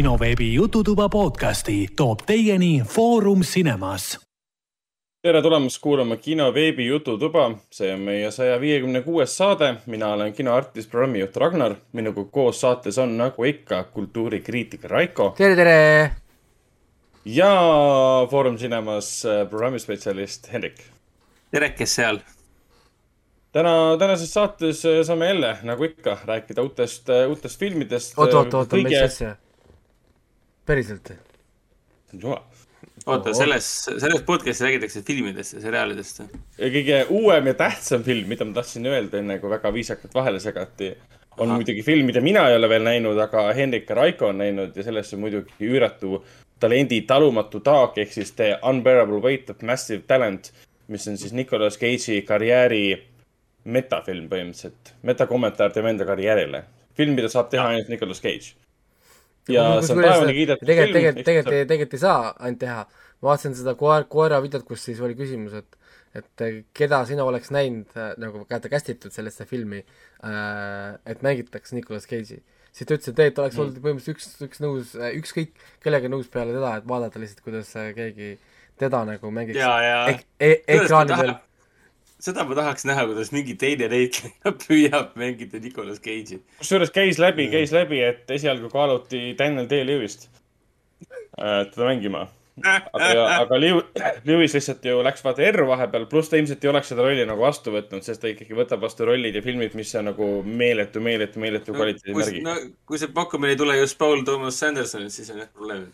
kinoveebi Jututuba podcasti toob teieni Foorum Cinemas. tere tulemast kuulama kino veebi Jututuba. see on meie saja viiekümne kuues saade. mina olen kinoartist, programmijuht Ragnar. minuga koos saates on nagu ikka kultuurikriitik Raiko. tere, tere. ja Foorum Cinemas äh, programmispetsialist Hendrik. tere, kes seal? täna, tänases saates äh, saame jälle, nagu ikka, rääkida uutest, uutest filmidest. oota, oota kõige..., mis asja? Päriselt? oota, selles, selles podcast'is räägitakse filmidest ja seriaalidest. kõige uuem ja tähtsam film, mida ma tahtsin öelda, enne kui väga viisakalt vahele segati, on Aha. muidugi film, mida mina ei ole veel näinud, aga Hendrik ja Raiko on näinud ja sellesse muidugi üüratu talendi talumatu taak ehk siis The Unbearable Weight of Massive Talent, mis on siis Nicolas Cage'i karjääri metafilm põhimõtteliselt, metakommentaar tema enda karjäärile. film, mida saab teha ainult Nicolas Cage ja see on taevani kiidetud film. tegelikult, tegelikult, tegelikult, ei saa ainult teha. ma vaatasin seda koer, koera videot, kus siis oli küsimus, et et keda sina oleks näinud äh, nagu kätte kästitud sellesse filmi äh,, et mängitaks Nicolas Cage'i. siis ta ütles, et tegelikult oleks olnud põhimõtteliselt üks, üks nõus, äh, ükskõik kellega nõus peale teda, et vaadata lihtsalt, kuidas äh, keegi teda nagu mängiks ja, ja. ek, e, ekraanidel seda ma tahaks näha, kuidas mingi teine näitleja püüab mängida Nicolas Cage'i. kusjuures käis läbi, käis läbi, et esialgu kaaluti Daniel Day-Lewis't äh, teda mängima. aga, aga Lewis lihtsalt ju läks vaata erru vahepeal, pluss ta ilmselt ei oleks seda rolli nagu vastu võtnud, sest ta ikkagi võtab vastu rollid ja filmid, mis on nagu meeletu, meeletu, meeletu no, kvaliteedi märgi. no kui see pakkumine ei tule just Paul Thomas Sandersonilt, siis on jah probleem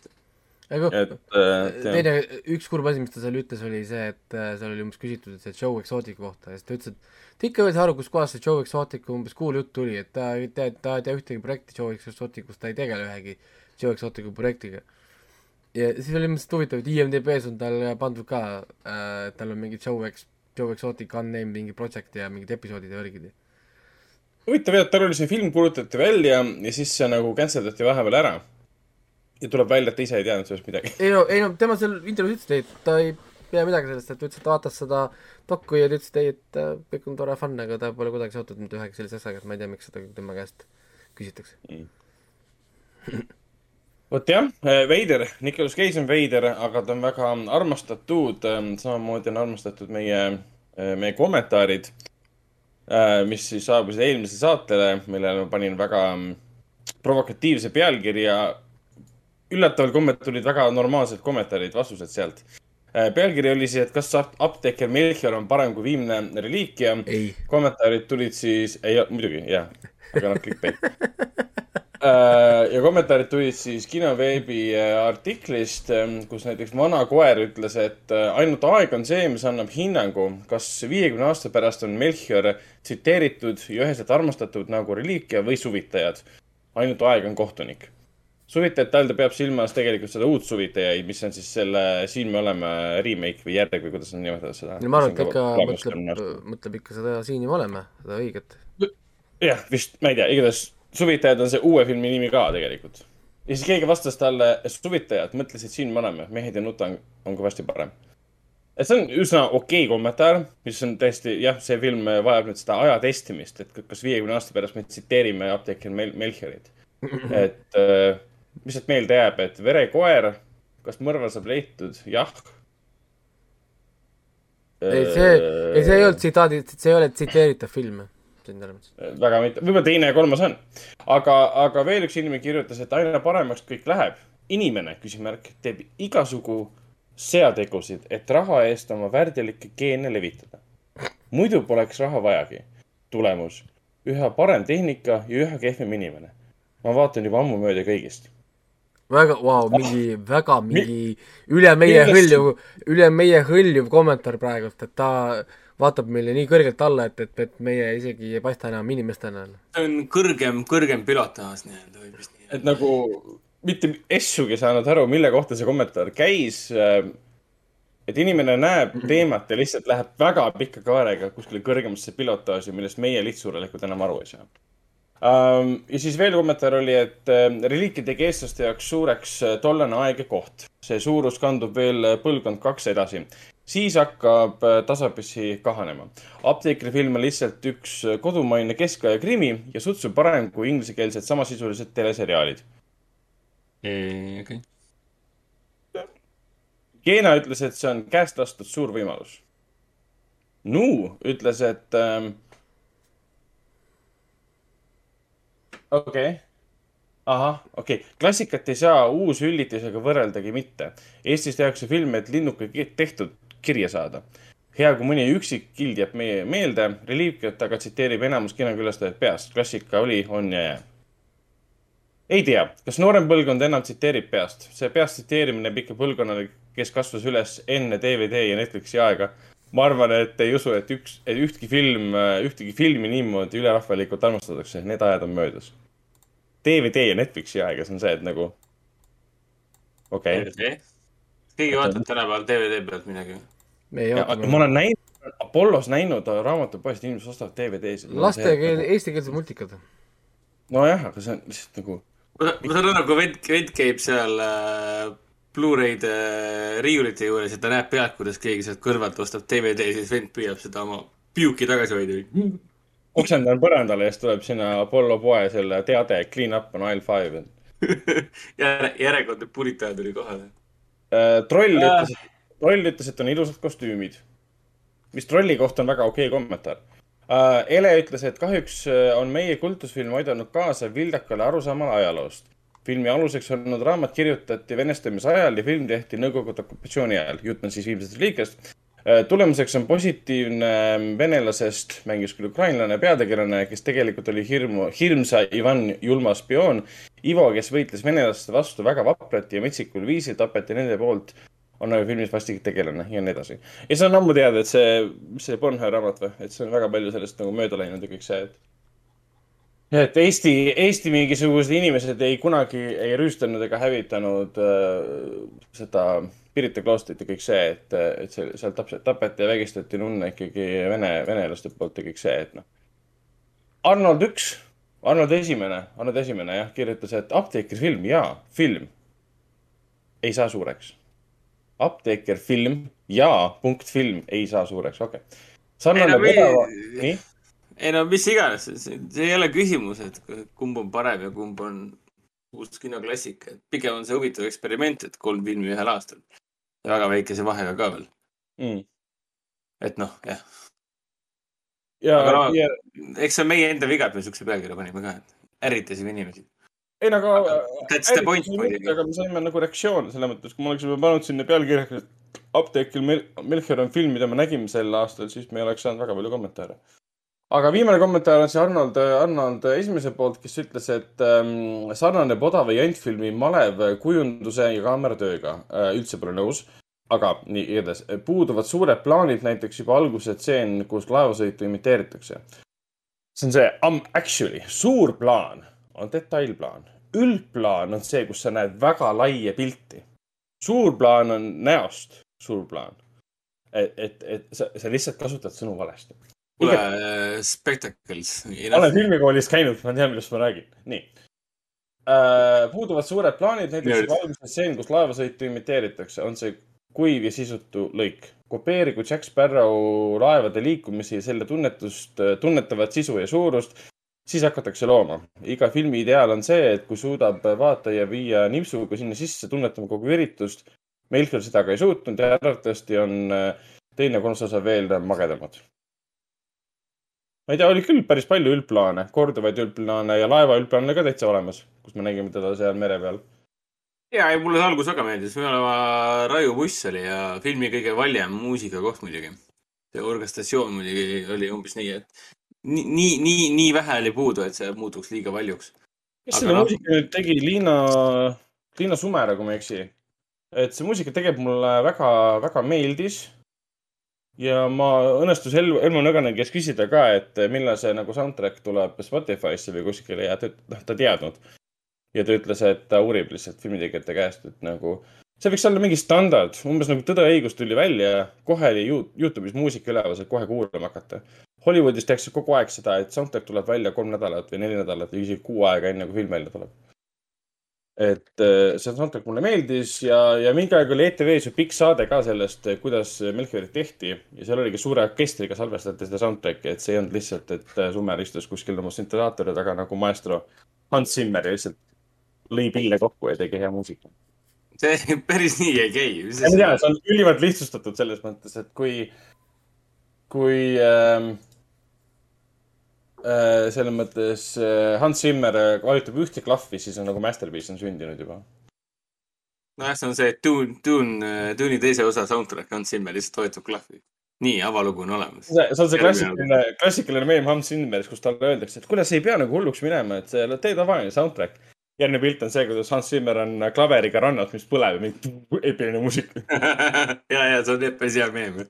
aga et äh, teine, üks kurb asi, mis ta seal ütles, oli see, et äh, seal oli umbes küsitud, et see Joe Exotic kohta ja siis ta ütles, et ta ikka ei saa aru, kuskohast see Joe Exotic umbes cool jutt tuli, et ta ei tea, ta ei tea ühtegi projekti Joe Exoticust, ta ei tegele ühegi Joe Exoticu projektiga. ja siis oli lihtsalt huvitav, et IMDB-s on tal pandud ka äh,, tal on mingi Joe Ex-, Joe Exotic unnamed mingi project ja mingid episoodid ja värgid. huvitav jah, et tal oli see film kuulutati välja ja siis see nagu cancel dati vahepeal ära ja tuleb välja, et ta ise ei teadnud sellest midagi. ei no, ei no tema seal intervjuus ütles, et ta ei pea midagi sellest, et ta ütles, et ta vaatas seda dokku ja ta ütles, et ei, et äh, kõik on tore fun, aga ta pole kuidagi seotud mitte ühegi sellise asjaga, et ma ei tea, miks seda tema käest küsitakse mm. vot jah, äh, veider, Nicolas Cage on veider, aga ta on väga armastatud, ähm, samamoodi on armastatud meie, äh, meie kommentaarid, mis siis saabusid eelmisele saatele, millele ma panin väga mm, provokatiivse pealkirja üllataval kombel tulid väga normaalsed kommentaarid, vastused sealt. Äh, pealkiri oli siis, et kas apteeker Melchior on parem kui viimne reliikia. kommentaarid tulid siis, ei, muidugi, jah, aga noh, clickbait äh, ja kommentaarid tulid siis kinoveebi äh, artiklist, ähm, kus näiteks vana koer ütles, et ainult aeg on see, mis annab hinnangu, kas viiekümne aasta pärast on Melchior tsiteeritud ja üheselt armastatud nagu reliikia või suvitajad. ainult aeg on kohtunik suvitajat all ta peab silmas tegelikult seda uut suvitajaid, mis on siis selle Siin me oleme remake või järg või kuidas nad nimetavad seda. ma arvan, et ikka mõtleb, mõtleb ikka seda Siin me oleme, seda õiget. jah, vist, ma ei tea, igatahes Suvitajad on see uue filmi nimi ka tegelikult. ja siis keegi vastas talle, suvitajad mõtlesid Siin me oleme, mehed ja nuta on, kõvasti parem. et see on üsna okei okay kommentaar, mis on tõesti, jah, see film vajab nüüd seda aja testimist, et kas viiekümne aasta pärast me tsiteerime apteeker Mel Melchiorit. et äh, mis sealt meelde jääb, et verekoer, kas mõrvar saab leitud? jah. ei, see, ei, see ei olnud tsitaadi, see ei ole tsiteeritav film väga mitte, võib-olla teine ja kolmas on. aga, aga veel üks inimene kirjutas, et aina paremaks kõik läheb. inimene, küsimärk, teeb igasugu seategusid, et raha eest oma värdjalikke geene levitada. muidu poleks raha vajagi. tulemus, üha parem tehnika ja üha kehvem inimene. ma vaatan juba ammu mööda kõigist väga, vau, mingi väga mingi üle meie hõljuv, üle meie hõljuv kommentaar praegult, et ta vaatab meile nii kõrgelt alla, et, et, et meie isegi ei paista enam inimestena. see on kõrgem, kõrgem pilotaaž nii-öelda või mis nii. et nagu mitte essugi saanud aru, mille kohta see kommentaar käis. Äh, et inimene näeb teemat ja lihtsalt läheb väga pika kaarega kuskile kõrgemasse pilotaaži, millest meie lihtsurelikult enam aru ei saa um,. ja siis veel kommentaar oli, et uh, reliikid tegi eestlaste jaoks suureks uh, tollane aeg ja koht. see suurus kandub veel uh, põlvkond kaks edasi. siis hakkab uh, tasapisi kahanema. apteekri film on lihtsalt üks kodumaine keskaja krimi ja sutsu parem kui inglisekeelsed samasisulised teleseriaalid. okei. Keena ütles, et see on käest lastud suur võimalus. Nu ütles, et ähm, okei okay., ahah, okei okay., klassikat ei saa uusüllitisega võrreldagi mitte. Eestis tehakse filme, et linnuke tehtud kirja saada. hea, kui mõni üksik kild jääb meie meelde, reliikviat aga tsiteerib enamus kinokülastajad peast. klassika oli, on ja jääb. ei tea, kas noorem põlvkond enam tsiteerib peast. see peast tsiteerimine jääb ikka põlvkonnale, kes kasvas üles enne DVD ja Netflixi aega. Ma arvan, et ei usu, et üks, et ühtki film, ühtegi filmi niimoodi ülerahvalikult armastatakse, need ajad on möödas. DVD ja Netflixi aega, see on see, et nagu. okei okay., keegi vaatab tänapäeval DVD pealt midagi? me ei oota ma. olen näinud, Apollos näinud raamatupoest, inimesed ostavad DVD-sid. lastekeel, eestikeelsed multikad. nojah, aga see on lihtsalt nagu ma ma saan aru, kui vend, vend käib seal äh, Blu-ray'de äh, riiulite juures ja ta näeb pealt, kuidas keegi sealt kõrvalt ostab DVD, siis vend püüab seda oma piuki tagasi hoida. oksendan põrandale ja siis tuleb sinna Apollo poe selle teade, clean up on aisle five. järe, järjekordne puritaan tuli kohale. troll Äh. ütles, troll ütles, et on ilusad kostüümid. mis trolli kohta on väga okei kommentaar. Ele ütles, et kahjuks äh, on meie kultusfilm aidanud kaasa vildakale arusaamale ajaloost. Filmi aluseks olnud raamat kirjutati venestamise ajal ja film tehti Nõukogude okupatsiooni ajal. jutt on siis viimsest liikest. tulemuseks on positiivne venelasest, mängis küll ukrainlane peategelane, kes tegelikult oli hirmu, hirmsa Ivan julma spioon. Ivo, kes võitles venelaste vastu väga vapralt ja metsikul viisil, tapeti nende poolt, on nagu filmis vastik tegelane ja nii edasi. ja see on ammu teada, et see, see Bornhöö raamat või, et see on väga palju sellest nagu mööda läinud ja kõik see, et. Et Eesti, Eesti mingisugused inimesed ei kunagi ei rüüstanud ega hävitanud äh, seda Pirita kloostrit ja kõik see, et, et see seal täpselt tapeti ja vägistati nunne ikkagi vene, venelaste poolt ja kõik see, et noh. Arnold üks, Arnold esimene, Arnold esimene jah, kirjutas, et apteekri film, jaa, film ei saa suureks. apteeker film ja punkt film ei saa suureks, okei okay.. sarnane odava, nii, ei no mis iganes, see ei ole küsimus, et kumb on parem ja kumb on uus kinoklassika, et pigem on see huvitav eksperiment, et kolm filmi ühel aastal. ja väga väikese vahega ka veel, mm.. et noh, jah, ja Aga no-, ja eks see on meie enda viga, et me siukse pealkirja panime ka, et ärritasime inimesi. ei no aga. That's the point muidugi. aga me saime nagu reaktsioone selles mõttes, kui me oleksime pannud sinna pealkirjaks, et apteekil Mel- Melchior on film, mida me nägime sel aastal, siis me ei oleks saanud väga palju kommentaare. Aga viimane kommentaar on see Arnold, Arnold esimese poolt, kes ütles, et ähm, sarnaneb odava jantfilmi malev kujunduse ja kaameratööga äh,. üldse pole nõus. aga nii igatahes, puuduvad suured plaanid, näiteks juba alguse tseen, kus laevasõitu imiteeritakse. see on see um, actually suur plaan on detailplaan. üldplaan on see, kus sa näed väga laia pilti. suur plaan on näost suur plaan. et, et, et sa, sa lihtsalt kasutad sõnu valesti. Kuule Spectacles. olen filmikoolis käinud, ma tean, millest ma räägin. nii äh,. puuduvad suured plaanid, näiteks alguses stseen, kus laevasõitu imiteeritakse, on see kuiv ja sisutu lõik. kopeerigu Jack Sparrow laevade liikumisi ja selle tunnetust, tunnetavat sisu ja suurust, siis hakatakse looma. iga filmi ideaal on see, et kui suudab vaataja viia nipsuga sinna sisse, tunnetama kogu üritust. Melchior seda ka ei suutnud ja arvatavasti on äh, teine kolmas osa veel magedamad. Ma ei tea, oli küll päris palju üldplaane, korduvaid üldplaane ja laeva üldplaane ka täitsa olemas, kus me nägime teda seal mere peal. ja, ja mulle see algus väga meeldis, me oleme, Raivo Buss oli ja filmi kõige valjem muusikakoht muidugi. see orkestratsioon muidugi oli umbes nii, et nii, nii, nii, nii vähe oli puudu, et see muutuks liiga valjuks. kes selle noh- muusika nüüd tegi, Liina, Liina Sumera, kui ma ei eksi. et see muusika tegelikult mulle väga, väga meeldis. Ja ma õnnestus Elmo, Elmo Nõgane käest küsida ka, et millal see nagu soundtrack tuleb Spotify'sse või kuskile ja ta, noh, ta teadnud. ja ta ütles, et ta uurib lihtsalt filmitegijate käest, et nagu see võiks olla mingi standard, umbes nagu Tõde ja õigus tuli välja, kohe oli You- Youtube'is muusika üleval, saad kohe kuulama hakata. Hollywoodis tehakse kogu aeg seda, et soundtrack tuleb välja kolm nädalat või neli nädalat või isegi kuu aega enne, kui film välja tuleb. Et äh, see soundtrack mulle meeldis ja, ja mingi aeg oli ETV-s ju pikk saade ka sellest, kuidas Melchiorit tehti ja seal oligi suure orkestriga salvestati seda soundtrack'i, et see ei olnud lihtsalt, et äh, Summer istus kuskil oma sünteesaatori taga nagu maestro Hans Zimmer ja lihtsalt lõi pille kokku ja tegi hea muusika. see päris nii ei käi. ma ei tea, see on ülimalt lihtsustatud selles mõttes, et kui, kui äh, selles mõttes äh, Hans Zimmer vajutab ühte klahvi, siis on nagu Masterpiece on sündinud juba. nojah, see on see Dune, Dune, Dune'i teise osa soundtrack, Hans Zimmer lihtsalt vajutab klahvi nii, avalugu on olemas. see on see klassikaline, klassikaline meem Hans Zimmerist, kus talle öeldakse, et kuule, sa ei pea nagu hulluks minema, et see, tee tavaline soundtrack. järgmine pilt on see, kuidas Hans Zimmer on klaveriga rannas, mis põleb ja mingi eepiline muusika ja, ja see on päris hea meem.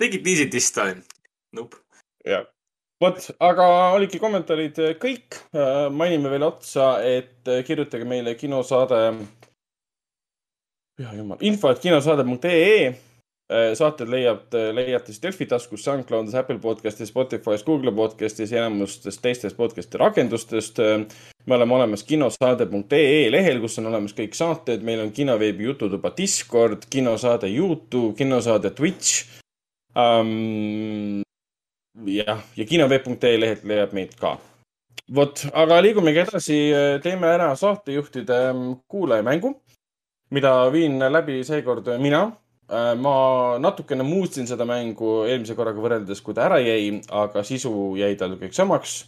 Take it easy this time. Nope. jah, vot, aga olidki kommentaarid kõik. mainime veel otsa, et kirjutage meile kinosaade. püha jumal, info, et kinosaade.ee saated leiab, leiate siis Delfi taskus, SoundCloudis, Apple podcastis, Spotify's, Google podcastis ja enamustes teistest podcast'i rakendustest. me oleme olemas kinosaade.ee lehel, kus on olemas kõik saated, meil on kinoveebi jututuba Discord, kinosaade Youtube, kinosaade Twitch um,. Jah, ja kinoveeb.ee lehelt leiab meid ka. vot, aga liigumegi edasi, teeme ära saatejuhtide kuulajamängu, mida viin läbi seekord mina Äh, ma natukene muutsin seda mängu eelmise korraga võrreldes, kui ta ära jäi, aga sisu jäi tal kõik samaks.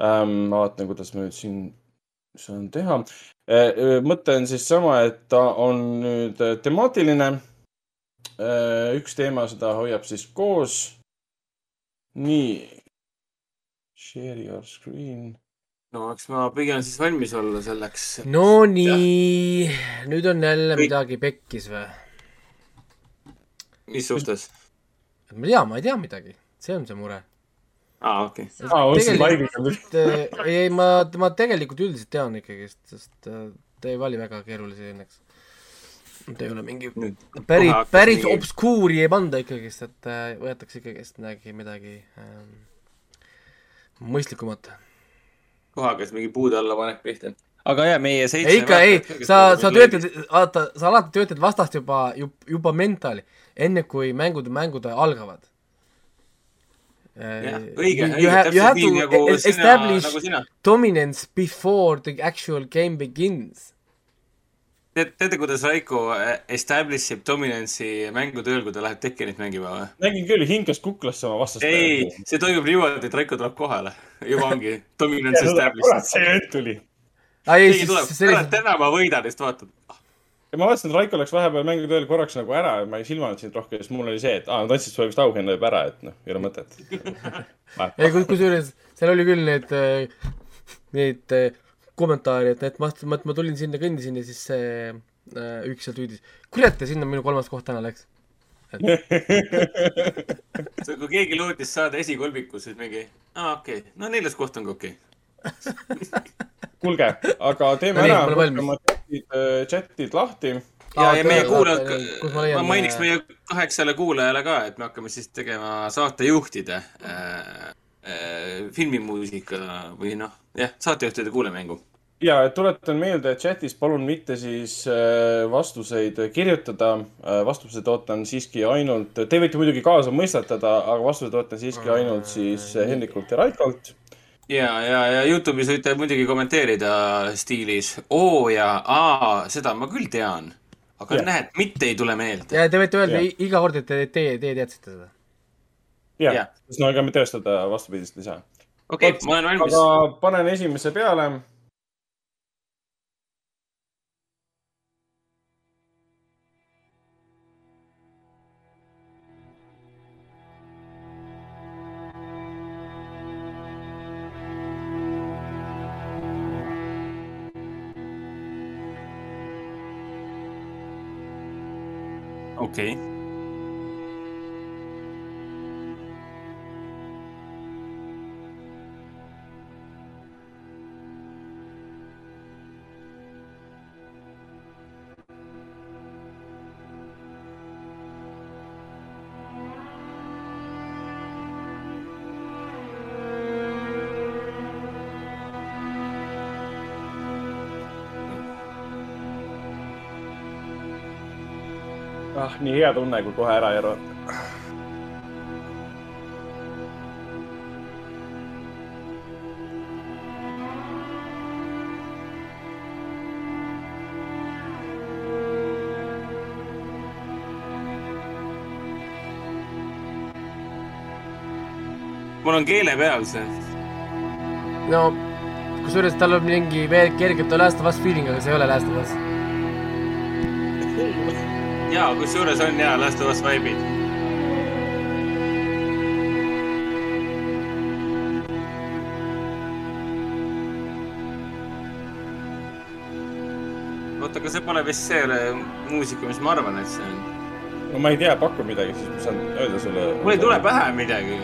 Ähm, ma vaatan, kuidas ma nüüd siin saan teha. Äh, äh, mõte on siis sama, et ta on nüüd temaatiline. üks teema, seda hoiab siis koos. Nii. Share your screen no eks ma püüan siis valmis olla selleks. Nonii, nüüd on jälle midagi pekkis või? mis suhtes? ma ei tea, ma ei tea midagi, see on see mure. aa, okei. ei, ma, ma tegelikult üldiselt tean ikkagist, sest äh, ta ei vali väga keerulisi õnneks. Ta ei ole mingi päris, päris mingi... obskuuri ei panda ikkagist, et äh, võetakse ikkagist midagi, midagi ähm, mõistlikumat. koha hakkas mingi puude alla panek pihta aga jaa, meie seitse ei ikka, ei, sa, sa töötad, vaata, sa alati töötad vastast juba, juba mentali enne kui mängud, mängud algavad. jah, õige, õige, täpselt nii nagu sina, nagu sina. dominance before the actual game begins tead, teate, kuidas Raiko e-, establish ib dominance'i mängude ööl, kui ta läheb Tekkenit mängima või? nägin küll, hingas kuklasse oma vastast. ei, see toimub niimoodi, et Raiko tuleb kohale. juba ongi dominance established. kurat, see vend tuli. keegi tuleb, kurat, täna ma võidan, siis vaatad ja ma vaatasin, et Raiko läks vahepeal mängude ööl korraks nagu ära ja ma ei silmanud sind rohkem, siis mul oli see, et aa, nad andsid sulle vist auhinna juba ära, et noh, ei ole mõtet ei, kusjuures seal oli küll need, äh, neid kommentaare, et, et ma, ma, ma tulin sinna, kõndisin ja siis see äh, üks seal tüüdis, kurat, ja sinna minu kolmas koht täna läks see, kui keegi lootis saada esikolmikus, siis mingi, aa okei okay., no neljas koht on ka okei okay kuulge, aga teeme no, ära, võtame oma chatid, äh, chatid lahti. ja, ja meie kuulajad, ma mainiks meie kaheksale kuulajale ka, et me hakkame siis tegema saatejuhtide äh, filmimuusika või noh, jah, saatejuhtide kuulemängu ja tuletan meelde, et chatis palun mitte siis äh, vastuseid kirjutada. vastused ootan siiski ainult, te võite muidugi kaasa mõistatada, aga vastused ootan siiski ainult siis Hendrikult ja Raikolt ja, ja, ja Youtube'is võite muidugi kommenteerida stiilis oo ja aa, seda ma küll tean. aga yeah. näed, mitte ei tule meelde. ja te võite öelda yeah. iga kord, et te, teie, teie teadsite seda. Jah yeah., sest no ega me tõestada vastupidist ei saa. okei okay,, ma olen valmis. aga panen esimese peale Okay nii hea tunne, kui kohe ära erata. mul on keele peal see. no kusjuures tal on mingi kergelt Last of Us feeling, aga see ei ole Last of Us jaa, kusjuures on jaa Last of Us vibe'id. oota, aga see pole vist see muusika, mis ma arvan, et see on. no ma ei tea, paku midagi, siis ma saan öelda sulle. mul ei tule pähe midagi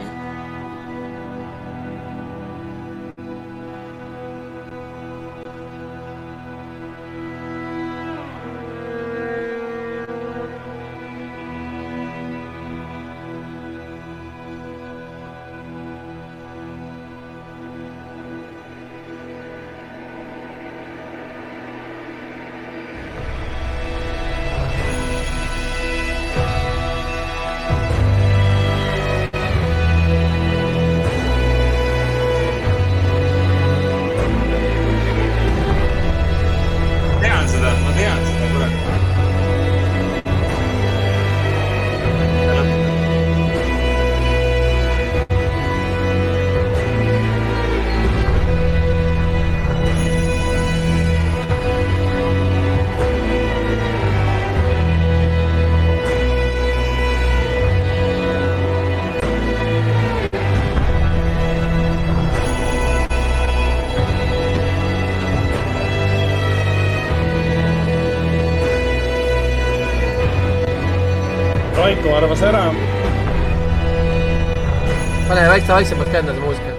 väikse vaiksemalt ka endale muusika.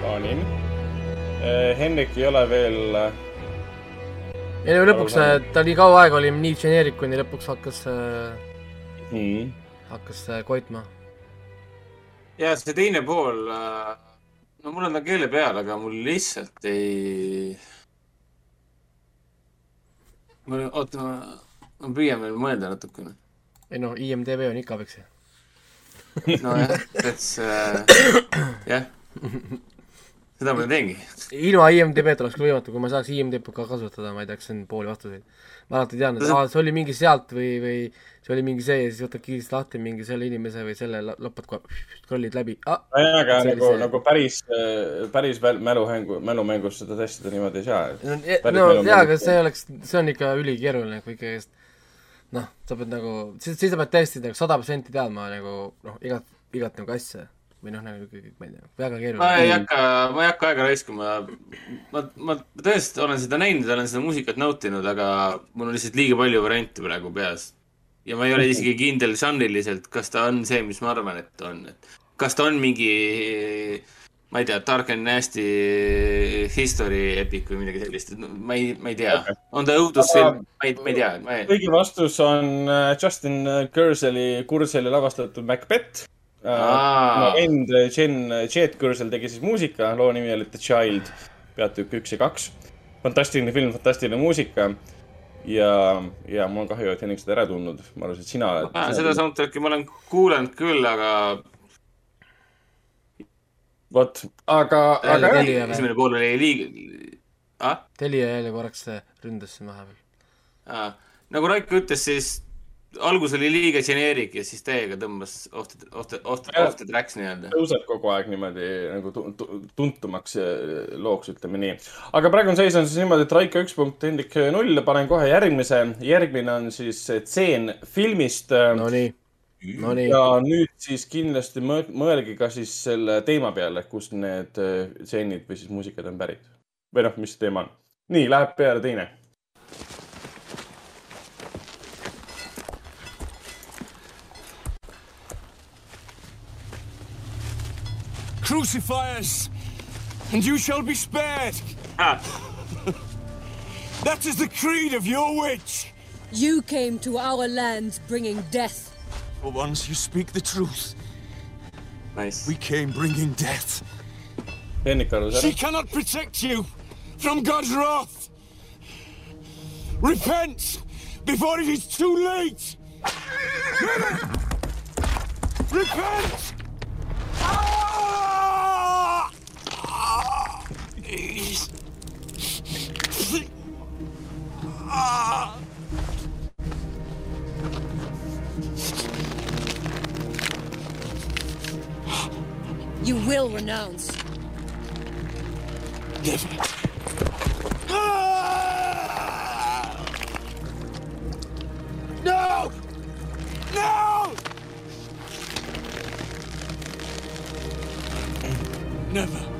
plaanin. Eh, Henrik ei ole veel. Eh, ei no lõpuks äh, ta nii kaua aega oli nii geneerik, kuni lõpuks hakkas mm., hakkas koitma. ja see teine pool, no mul on ta keele peal, aga mul lihtsalt ei. ma, oota, püüan veel mõelda natukene. ei noh, IMDB on ikka, eks ju nojah, et jah, seda ma teengi. ilma IMDB-ta oleks võimatu, kui ma saaks IMDB ka kasutada, ma ei teaks pooli vastuseid. ma alati tean, et aa, see oli mingi sealt või, või see oli mingi see ja siis võtad kiiresti lahti mingi selle inimese või selle, lappad kohe, scroll'id läbi ah,. nojah, aga nagu, nagu päris, päris mälumängu, mälumängus seda testida niimoodi ei saa. no, no jaa, aga see oleks, see on ikka ülikeeruline, kui ikkagist noh, sa pead nagu, siis, siis sa pead tõesti nagu sada protsenti teadma nagu noh, igat, igat nagu asja või noh, nagu kõik, ma ei tea, väga keeruline. ma ei hakka, ma ei hakka aega raiskama. ma, ma tõesti olen seda näinud, olen seda muusikat nautinud, aga mul on lihtsalt liiga palju variante praegu peas. ja ma ei ole isegi kindel žanriliselt, kas ta on see, mis ma arvan, et on, et kas ta on mingi ma ei tea, Dark and Nasty History Epic või midagi sellist, ma ei, ma ei tea okay.. on ta õudusfilm, ma ei, ma ei tea ma ei.... õige vastus on äh, Justin Kurseli, Kurseli lavastatud Macbeth. tema vend Jen, Jet Kursel tegi siis muusika, loo nimi oli The Child, peatükk üks ja kaks. fantastiline film, fantastiline muusika ja, ja mul on kahju, et Henning seda ära tundnud. ma arvasin, et sina oled. seda soundtrack'i ma olen kuulanud küll, aga vot, aga, aga jah. esimene pool oli liiga ah?. Telia jälle korraks ründas siin vahepeal ah.. nagu Raiko ütles, siis algus oli liiga geneerik ja siis täiega tõmbas off the, off the, off the, off the tracks nii-öelda. tõuseb kogu aeg niimoodi nagu tuntumaks looks, ütleme nii. aga praegu on seis on siis niimoodi, et Raiko üks punkt, Hendrik null, panen kohe järgmise. järgmine on siis tseen filmist. Nonii no,. ja nüüd siis kindlasti mõelge ka siis selle teema peale, kust need äh, stseenid või siis muusikad on pärit. või noh, mis teema on. nii, läheb peale teine. Crucify us, and you shall be spared. Ah. that is the creed of your witch. You came to our lands bringing death For once you speak the truth. Nice. We came bringing death. She cannot protect you from God's wrath. Repent before it is too late. Repent! Ah! You will renounce. Never. No! No! Never.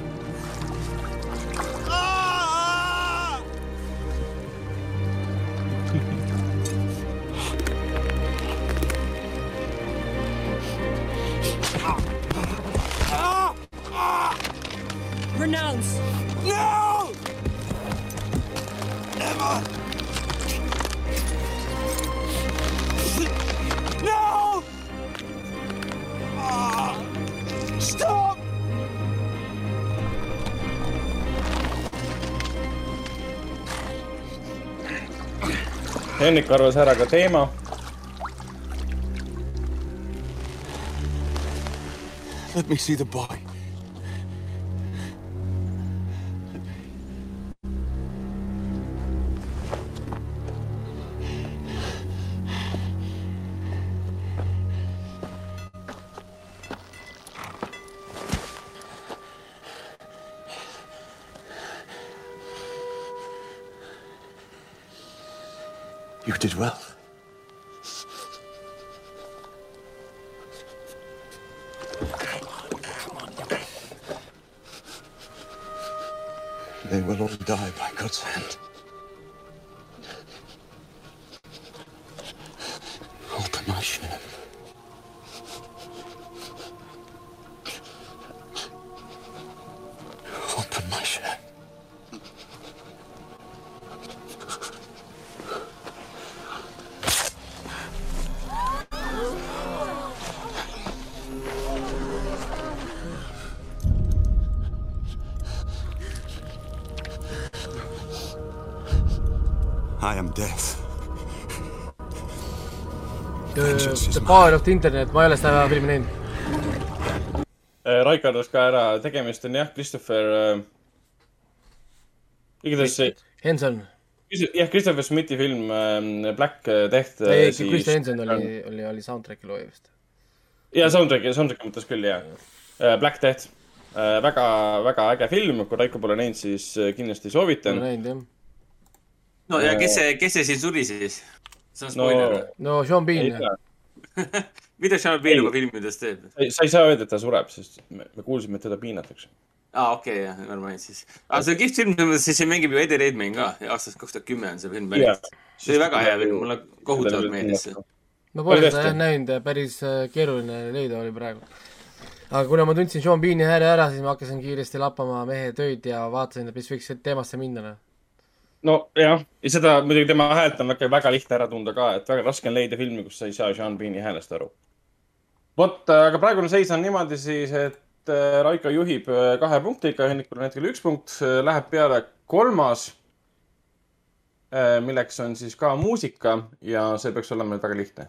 Renounce. No! Never! No! Ah! Stop! Henrik arvas ära ka teema. Let me see the boy. The Power of the Internet, ma ei ole seda filmi näinud. Raiko arvas ka ära, tegemist on jah, Christopher äh,. igatahes see, Henson, jah, Christopher Smithi film äh, Black Death. ei, Kristjan Henson oli, oli, oli soundtrack'i looja vist. ja soundtrack'i, soundtrack'i mõttes küll jah. Black Death, väga, väga äge film, kui Raiko pole näinud, siis äh, kindlasti soovitan no ja kes see, kes see siin suri siis? See on no spoiler või? no Sean Bean, mida Sean Bean oma filmides teeb? sa ei saa öelda, et ta sureb, sest me, me kuulsime, et teda piinatakse. aa, okei okay,, jah, mind siis. aga see on kihvt film, et siin mängib ju Eddie Redmayne ka ja aastast kaks tuhat kümme on see film pärit. see oli väga hea film, mulle kohutavalt meeldis see. ma pole Oli seda jah näinud, päris äh, keeruline leida oli praegu. aga kuna ma tundsin Sean Beani hääle ära, siis ma hakkasin kiiresti lappama mehe töid ja vaatasin, et mis võiks teemasse minna, noh. nojah, ja seda muidugi tema häält on väga, väga lihtne ära tunda ka, et väga raske on leida filmi, kus sa ei saa Sean Beani häälest aru. vot, aga praegune seis on niimoodi siis, et äh, Raiko juhib äh, kahe punktiga, Hennikul on hetkel üks punkt, läheb peale kolmas, milleks on siis ka muusika ja see peaks olema väga lihtne.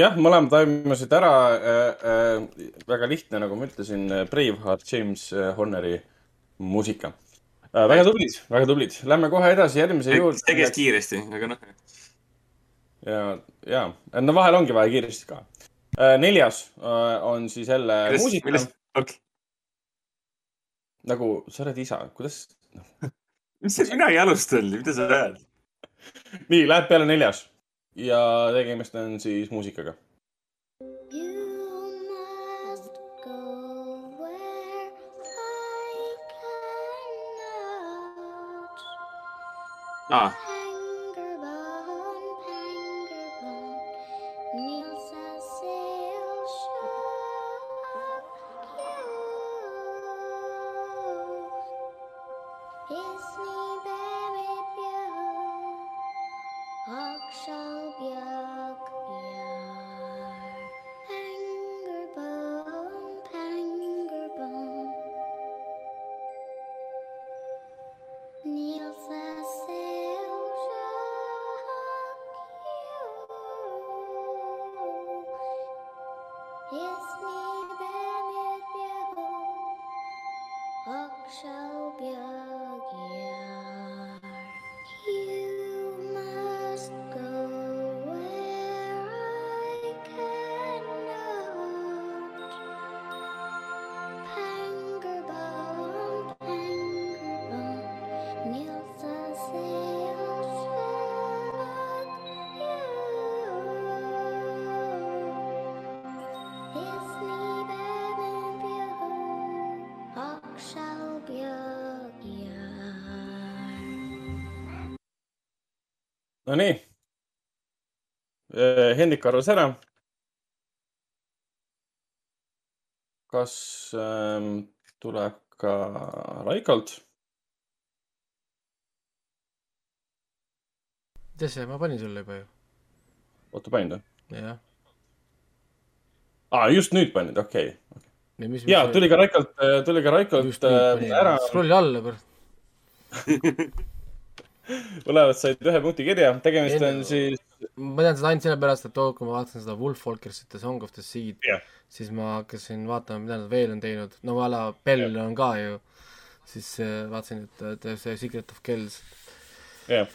jah, mõlemad toimusid ära äh,. Äh, väga lihtne, nagu ma ütlesin, Braveheart James äh, Horneri muusika äh,. väga tublid, väga tublid. Lähme kohe edasi järgmise juurde. see käis kiiresti, aga noh. ja, ja, no vahel ongi vaja kiiresti ka. neljas äh, on siis jälle muusika, millest, okei. nagu sa oled isa, kuidas? mis see, mina ei alustanud, mida sa räägid? nii, läheb peale neljas ja tegemist on siis muusikaga. Aa, Pangerbone, Hendrik arvas ära. kas ähm, tuleb ka Raikolt? tead sa, ma panin sulle juba ju. oota, panid või? jah. aa, just nüüd panid, okei okay.. mis ja tuli ka Raikolt, tuli ka Raikolt äh, ära, scroll'i alla, kurat. mõlemad said ühe punkti kirja, tegemist on Enne- siis, ma tean seda ainult sellepärast, et too, kui ma vaatasin seda Wolf Walkersit ja Song of the Seed Jah. siis ma hakkasin vaatama, mida nad veel on teinud, no a la Bell on ka ju, siis äh, vaatasin, et, see Secret of Kells, jah.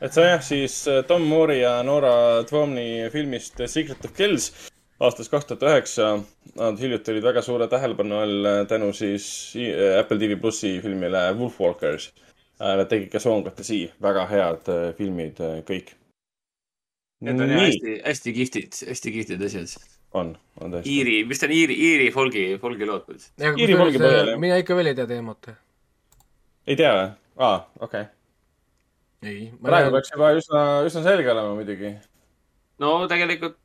et see on jah, siis äh, Tom Moore'i ja Nora Twomey filmist Secret of Kills aastast kaks tuhat üheksa. Nad hiljuti olid väga suure tähelepanu all äh, tänu siis Apple TV plussi filmile Wolf Walkers. Nad tegid ka Song of the Sea, väga head filmid kõik. Need on hästi, hästi kihvtid, hästi kihvtid asjad. on, on tõesti. Iiri, mis ta on, Iiri, Iiri folgi, folgi lood. Iiri folgi põhjal, jah. mina ikka veel ei tea teemat. ei tea või? aa, okei okay.. ei, praegu peaks juba üsna, üsna selge olema muidugi. no tegelikult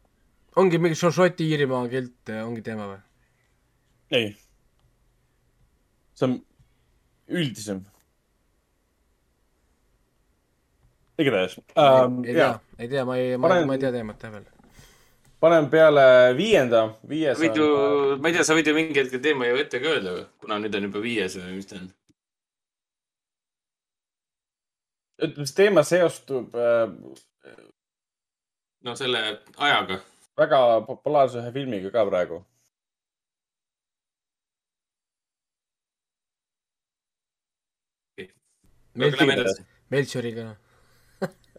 ongi mingi Šo- Šoti Iirimaa kilt, ongi teema või? ei. see on üldisem. Igatahes ähm,. ei tea, ei tea, ma ei, ma ma ei tea teemat jah veel. panen peale viienda, viies võid ju ma ei tea, sa võid ju mingi hetk teema ju ette ka öelda, kuna nüüd on juba viies või mis ta on. ütleme, see teema seostub äh, no selle ajaga. väga populaarse ühe filmiga ka praegu. edasi. Melchioriga.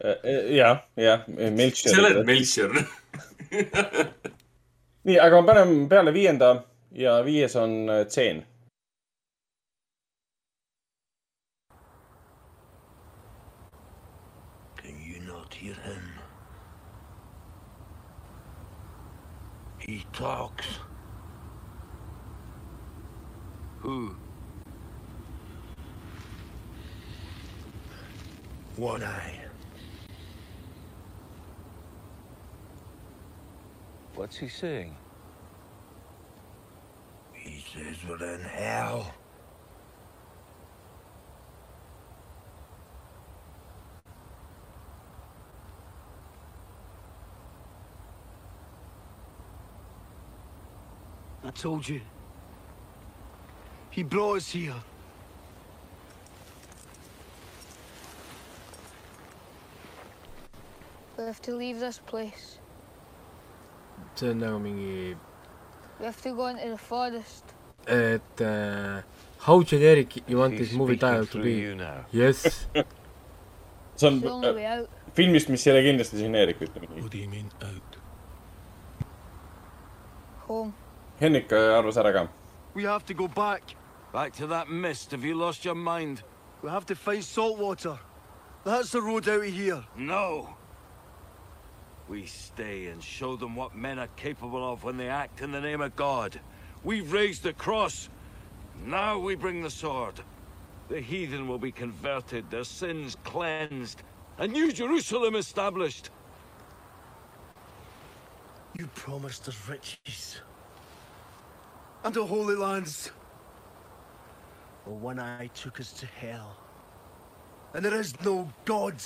Jah, jah, Melchior. sa oled Melchior. nii, aga ma panen peale viienda ja viies on äh, tseen. Can you not hear him? He talks. Who? One eye. What's he saying? He says we're in hell. I told you. He brought us here. We have to leave this place. See on nagu mingi, We have to go into the forest. et uh, how generic you want this movie title to be you yes, see on äh, filmist, mis ei ole kindlasti geneerik, ütleme nii. What do you mean out? Home. Henrik äh, arvas ära ka. We have to go back. Back to that mist. Have you lost your mind? We have to find salt water. That's the road out of here. No. We stay and show them what men are capable of when they act in the name of God. We've raised the cross. Now we bring the sword. The heathen will be converted, their sins cleansed, a new Jerusalem established. You promised us riches. And the Holy Lands. But one eye took us to hell. And there is no God.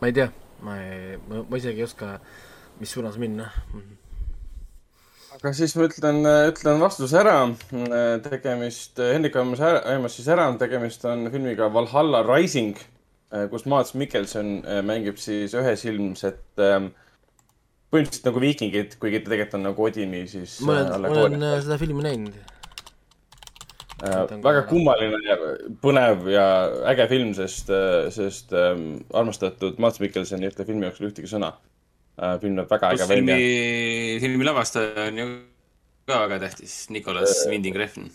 Ma ei tea, ma ei, ma, isegi ei oska, mis suunas minna. aga siis ma ütlen, ütlen vastuse ära. tegemist, Hendrik aimas ära, aimas siis ära, tegemist on filmiga Valhalla Rising, kus Mads Mikkelson äh, mängib siis ühesilmset ähm, põhimõtteliselt nagu viikingid, kuigi ta tegelikult on nagu Odini siis ma äh, olen, allegooria. olen äh, seda filmi näinud. Äh, väga kummaline ja põnev ja äge film, sest, sest ähm, armastatud Mats Mikkelson ei ütle filmi jooksul ühtegi sõna äh,. film näeb väga äge pluss filmi välja., filmi lavastaja on ju ka väga tähtis, Nicolas Winding Refn.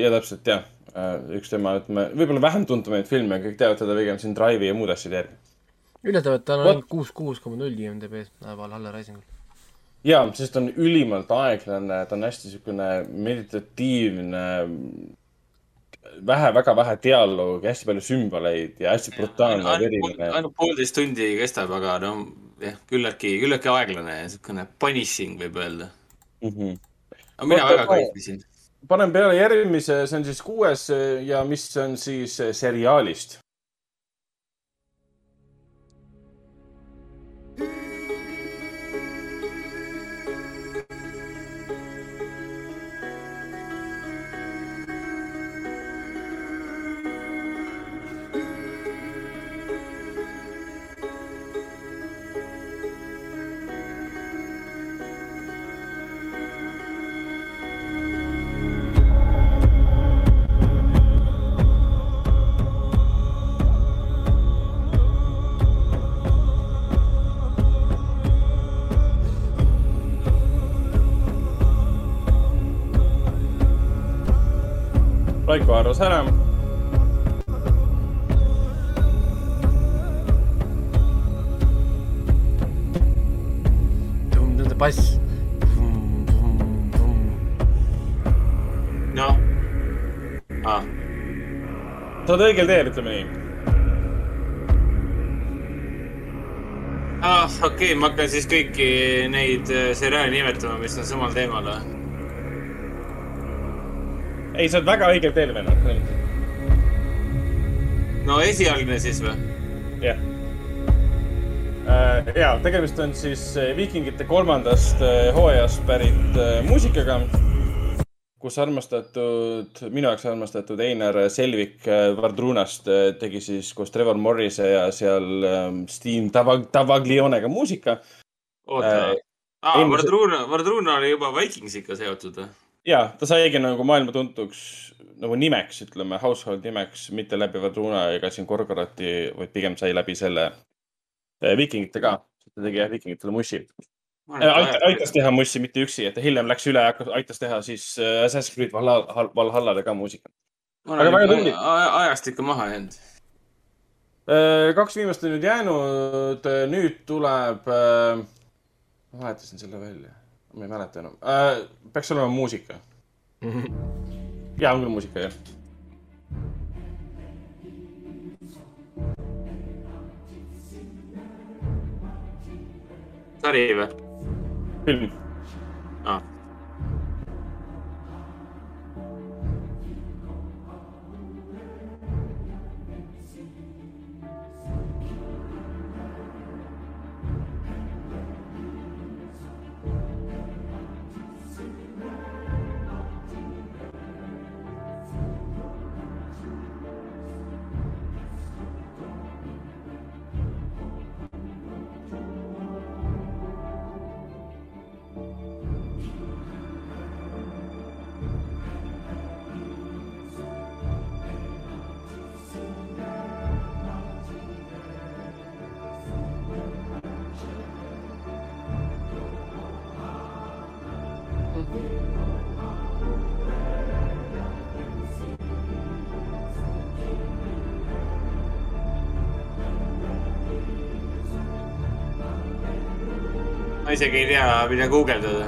ja täpselt jah, üks tema, ütleme, võib-olla vähem tuntumaid filme, kõik teavad teda pigem siin Drive'i ja muude asjade järgi. üllatav, et ta on ainult kuus, kuus koma null IMDB-s, Valhalla Risingul. ja, sest ta on ülimalt aeglane, ta on hästi niisugune meditatiivne, vähe, väga vähe dialoogi, hästi palju sümboleid ja hästi brutaalne ja veriline. ainult poolteist tundi kestab, aga no jah, küllaltki, küllaltki aeglane ja niisugune punishing võib öelda. mm. -hmm. aga mina Oota, väga kaitsesin. panen peale järgmise, see on siis kuues ja mis on siis seriaalist. Arvas ära. Nende bass. noh ah.. sa oled õigel teel, ütleme nii. ah, okei okay,, ma hakkan siis kõiki neid äh, seriaale nimetama, mis on samal teemal või? ei, sa oled väga õigel teel, vennad. no esialgne siis või? jah. ja tegemist on siis äh, Viikingite kolmandast äh, hooajast pärit äh, muusikaga, kus armastatud, minu jaoks armastatud Einar Selvik äh, Vardrunast äh, tegi siis koos Trevor Morrise ja seal ähm, Steam Tava-, Tavaglionega muusika. oota Äh, ah,, eelmise- Vardruna, Vardruna oli juba Vikingsiga seotud või? Ja ta saigi nagu maailma tuntuks nagu nimeks, ütleme, household nimeks, mitte läbi Vardruna ega siin Gorgorati, vaid pigem sai läbi selle äh, Viikingite ka. ta tegi jah Viikingitele mussi. aitas, aitas teha mussi, mitte üksi, et hiljem läks üle aitas teha siis äh, Assassin's Creed Valhalla, Valhallale ka muusikat. ma aga väga tubli. ajast ikka maha jäänud. Äh, kaks viimast on nüüd jäänud, nüüd tuleb ma vahetasin selle välja, ma ei mäleta enam äh,, peaks olema muusika. ja on küll muusika jah. sari või? film. Ah. Ma isegi ei tea, mida guugeldada.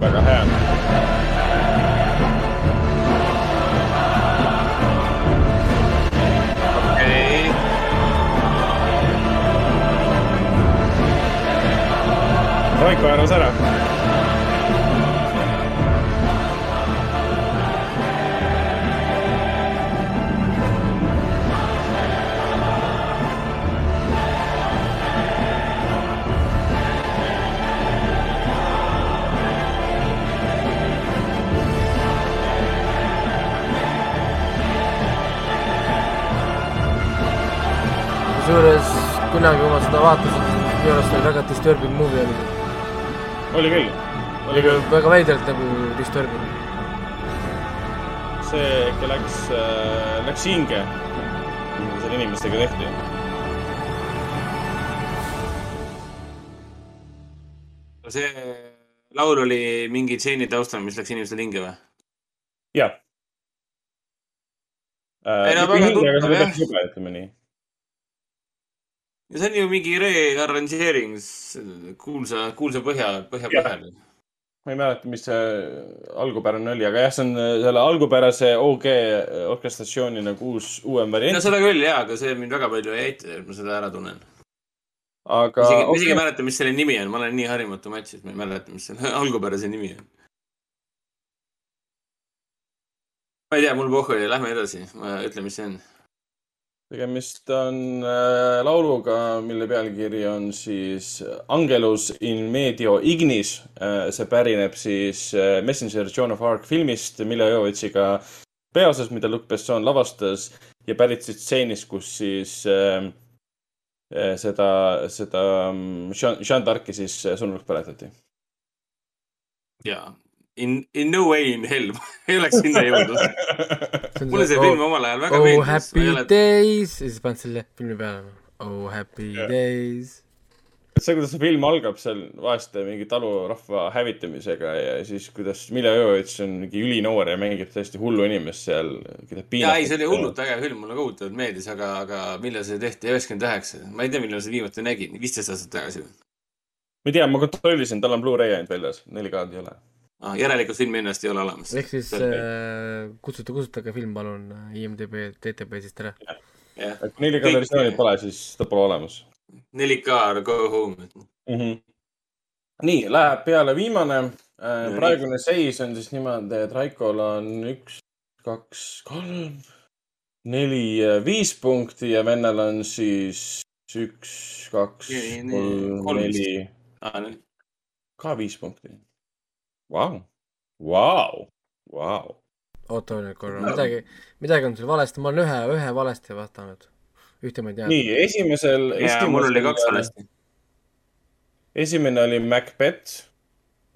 väga hea. okei, Raiko arvas ära. kunagi, kui ma seda vaatasin, minu arust oli väga disturbing movie oli see. oli küll, oli ka väga veidralt nagu disturbing. see ikka läks, läks hinge, mis seal inimestega tehti. see laul oli mingi džeini taustal, mis läks inimestele hinge või? jah. Ei, no väga tuttav, jah. ütleme nii. Ja see on ju mingi rearranžeering kuulsa, kuulsa põhja, põhja põhjal. ma ei mäleta, mis see algupärane oli, aga jah, see on selle algupärase OG orkestratsiooni nagu uus, uuem no variant. seda küll jaa, aga see mind väga palju ei aita, et ma seda ära tunnen. aga ma isegi ei okei. mäleta, mis selle nimi on, ma olen nii harimatu matš, et ma ei mäleta, mis selle algupärase nimi on. ma ei tea, mul pohhu oli, lähme edasi, ma ütlen, mis see on. Tegemist on äh, lauluga, mille pealkiri on siis Angelus in medio ignis äh,. see pärineb siis äh, Messenger Joan of Arc filmist, Mille Jovovitsiga peaosas, mida Luc Besson lavastas ja pärit siis stseenist, kus siis äh, äh, seda, seda mm, Jean, Jean d'Arc'i siis äh, surnuks põletati. jaa. In, in no way in hell ei oleks sinna jõudnud. mulle see film omal ajal väga oh meeldis. happy days ja siis paned selle filmi peale. Oh happy days. see, kuidas see film algab seal vaeste mingi talurahva hävitamisega ja siis kuidas Mille Jovovitš on mingi ülinoor ja mängib täiesti hullu inimest seal. jaa, ei, see oli hullult äge film, mulle kohutavalt meeldis, aga, aga millal see tehti, üheksakümmend üheksa. ma ei tea, millal seda viimati nägin, viisteist aastat tagasi ma ei tea, ma kontrollisin, tal on Blu-ray ainult väljas, 4K-d ei ole. ah,. järelikult filmi ennast ei ole olemas. ehk siis äh, kutsuta, kustutage film palun äh, IMDB, DTB-sist ära. kui 4K versiooni pole, siis ta pole olemas 4K go home. mm. -hmm. nii, läheb peale viimane. nii. praegune seis on siis niimoodi, et Raikol on üks, kaks, kolm, neli, viis punkti ja vennal on siis üks, kaks kolm, neli, ka viis punkti. Vau, vau, vau. oota nüüd korra, midagi, midagi on sul valesti, ma olen ühe, ühe valesti vastanud. ühte ma ei tea. nii, esimesel. jaa, mul oli kaks valesti. esimene oli Macbeth,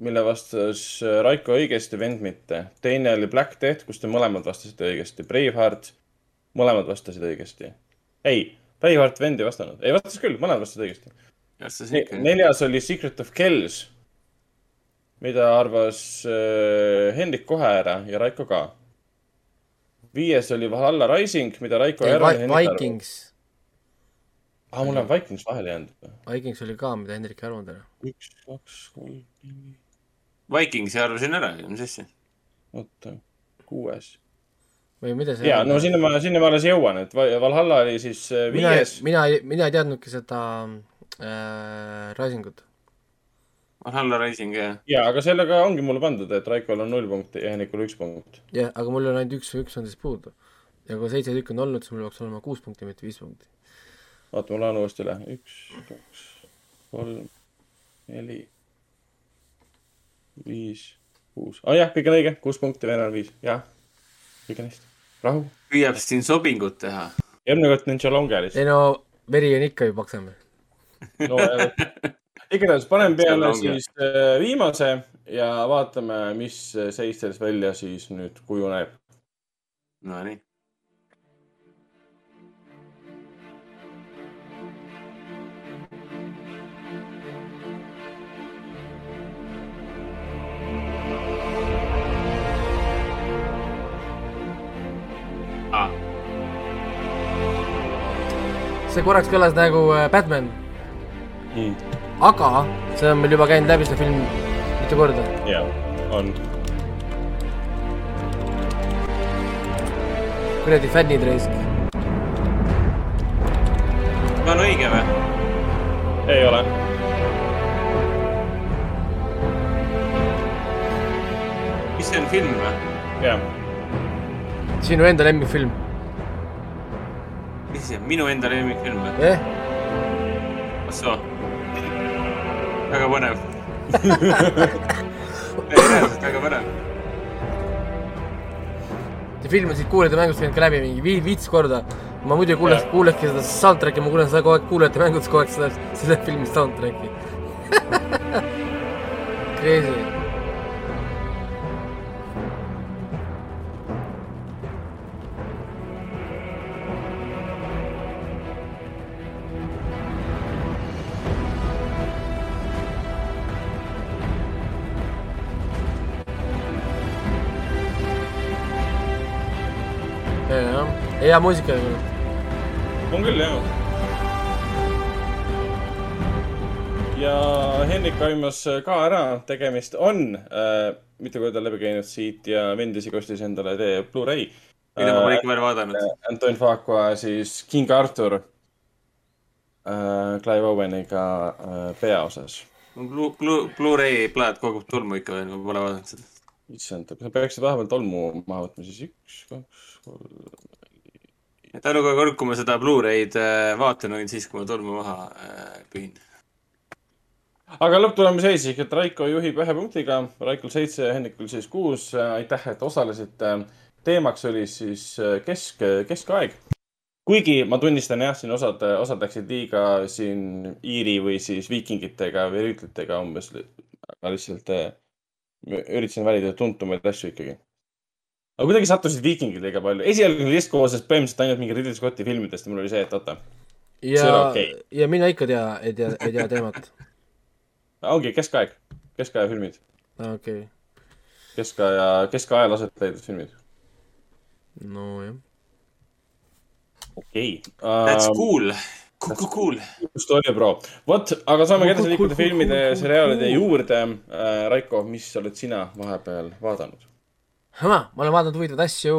mille vastas äh, Raiko õigesti, vend mitte. teine oli Black Death, kus te mõlemad vastasite õigesti. Braveheart, mõlemad vastasid õigesti. ei, Braveheart vend ei vastanud. ei, vastas küll, mõlemad vastasid õigesti. neljas oli Secret of Kells, mida arvas äh, Hendrik kohe ära ja Raiko ka. viies oli Valhalla Rising, mida Raiko ja arvas. Vikings, aa, mul on Vikings vahele jäänud. Vikings oli ka, mida Hendrik ei arvanud ära. üks, kaks, kolm, neli, Vikingsi arvasin ära, mis asja. oota, kuues. või mida see ja no sinna ma, sinna ma alles jõuan, et Va- Valhalla oli siis äh, mina viies,. mina, mina ei teadnudki seda äh, Risingut. Valhalla Rising, jah. ja, aga sellega ongi mulle pandud, et Raikol on null punkti ja Hennikul üks punkt. jah, aga mul on ainult üks, üks on siis puudu. ja kui seitse tükki on olnud, siis mul peaks olema kuus punkti, mitte viis punkti. oota, ma loen uuesti üle. üks, kaks, kolm, neli, viis, kuus. aa jah, kõik on õige, kuus punkti, Venel viis, jah. kõik on hästi. rahu. püüab siin sobingut teha. järgmine kord Ninja Longeris ei. no veri on ikka ju paksem. no äh, igatahes panen peale siis äh, viimase ja vaatame, mis seis sellest välja siis nüüd kujuneb. Nonii. Ah, see korraks kõlas nagu äh, Batman, Mm. Aga see on meil juba käinud läbi see film mitu korda. ja, on. kuradi fännid raisk. on õige või? ei ole. mis see on, film või? jah, sinu enda lemmikfilm, mis see on, minu enda lemmikfilm või? jah? ah soo. Väga põnev. reaalselt väga põnev. see film on siit kuulajate mängust käinud ka läbi mingi vii-, viis korda. ma muidu kuuleks, kuulekski seda soundtrack'i, ma kuulen seda kogu aeg kuulajate mängudes kogu aeg seda, selle filmi soundtrack'i. Crazy. Hea muusika. on küll jah. ja Henrik aimas ka ära, tegemist on äh, mitu korda läbi käinud siit ja Vendisi kostis endale tee Blu-ray. mida ma pole ikka veel vaadanud. Anton Fuqua siis King Arthur äh, Clive Oweniga äh, peaosas. Blu-, Blu-, Blu-ray plaat kogub tolmu ikka veel, ma pole vaadanud seda. issand, kas me peaksime vahepeal tolmu maha võtma siis üks, kaks, kolm. Et ainuke kord, kui ma seda Blu-ray'd äh, vaatan, on siis, kui ma tolmu maha äh, pühin. aga lõpptulemus jäi siis, et Raiko juhib ühe punktiga, Raikol seitse, Hennikul siis kuus. aitäh, et osalesite. teemaks oli siis äh, kesk, keskaeg. kuigi ma tunnistan jah, siin osad, osad läksid liiga siin Iiri või siis viikingitega või rüütlitega umbes. aga lihtsalt äh, ma üritasin valida tuntumaid asju ikkagi. Aga kuidagi sattusid viikingid liiga palju. esialgne list koosnes põhimõtteliselt ainult mingi Ridley Scotti filmidest ja mul oli see, et oota, ja okei., ja mina ikka tea, ei tea, ei tea teemat. ongi keskaeg, keskaja filmid, okei okay., keskaja, keskajal aset leidnud filmid. nojah. okei That's um,. cool, cool, cool. just oli, bro. vot, aga saame Cool, edasi cool, liikuda cool, filmide cool, ja cool, seriaalide cool. juurde. Raiko, mis oled sina vahepeal vaadanud? Ma olen vaadanud huvitavaid asju,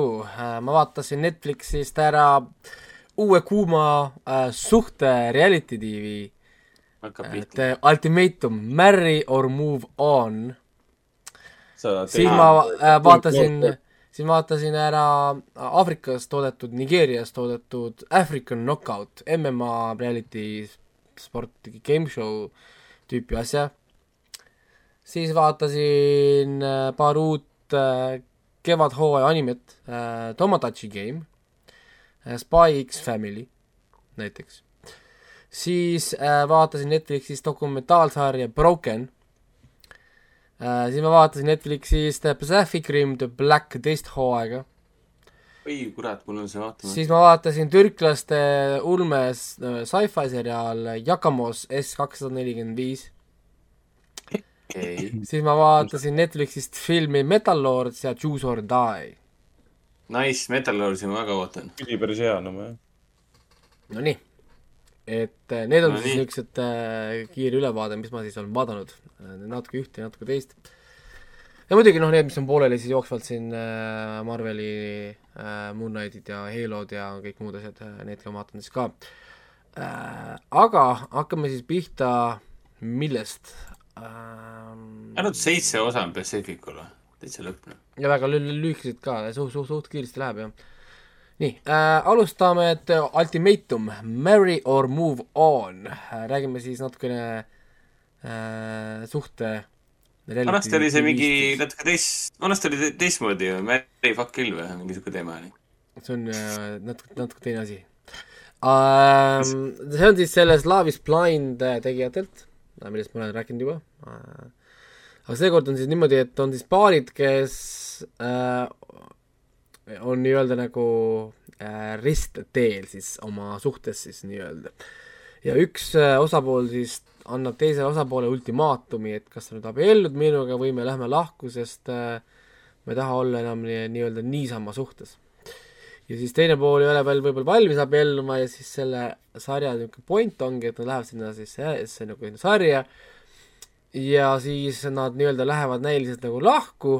ma vaatasin Netflixist ära uue kuuma äh, suhte reality tv, hakkab et äh, Ultimatum, Marry or move on. siis ma äh, vaatasin, siis vaatasin ära Aafrikas toodetud, Nigeerias toodetud African Knockout, MMA reality sport, game show tüüpi asja. siis vaatasin äh, paar uut äh, kevadhooaja animet äh,, Tomodachi Game äh,, Spy X Family näiteks. siis äh, vaatasin Netflixis dokumentaalsarja Broken äh,. siis ma vaatasin Netflixist Pacific Rim The Black teist hooaega. oi kurat, mul on see vaatamata. siis ma vaatasin türklaste ulmes äh, sci-fi seriaal Jakamos S kakssada nelikümmend viis. Okei, siis ma vaatasin Netflixist filmi Metal Lords ja Choose or Die. nice, Metal Lordsi ma väga ootan. oli päris hea, no ma. Nonii, et äh, need on No siis nii. niisugused äh, kiire ülevaade, mis ma siis olen vaadanud, natuke ühte ja natuke teist. ja muidugi noh, need, mis on pooleli siis jooksvalt siin äh, Marveli äh, Moon Knightid ja Halod ja kõik muud asjad need ka ma vaatan siis ka äh,. aga hakkame siis pihta, millest ähm, ainult seitse osa on Pacificul või? täitsa lõpp noh. ja väga lü- lü- lühikesed ka, suht, suht, suht kiiresti läheb jah. nii äh,, alustame, et äh, Ultimatum, Marry or move on äh,, räägime siis natukene äh, suhte. vanasti oli see mingi natuke teist, vanasti oli te- teistmoodi ju, Mary fuck kill või mingi siuke teema oli. see on äh, natuke, natuke teine asi ähm,. see on siis sellest Love is blind äh, tegijatelt, millest ma olen rääkinud juba äh,. aga seekord on siis niimoodi, et on siis paarid, kes äh, on nii-öelda nagu äh, ristteel siis oma suhtes siis nii-öelda. ja üks äh, osapool siis annab teisele osapoole ultimaatumi, et kas sa nüüd abiellud minuga või me lähme lahku, sest äh, ma ei taha olla enam nii- nii-öelda niisama suhtes ja siis teine pool ei ole veel võib-olla valmis abielluma ja siis selle sarja niisugune point ongi, et nad lähevad sinna siis see nagu sarja ja siis nad nii-öelda lähevad näiliselt nagu lahku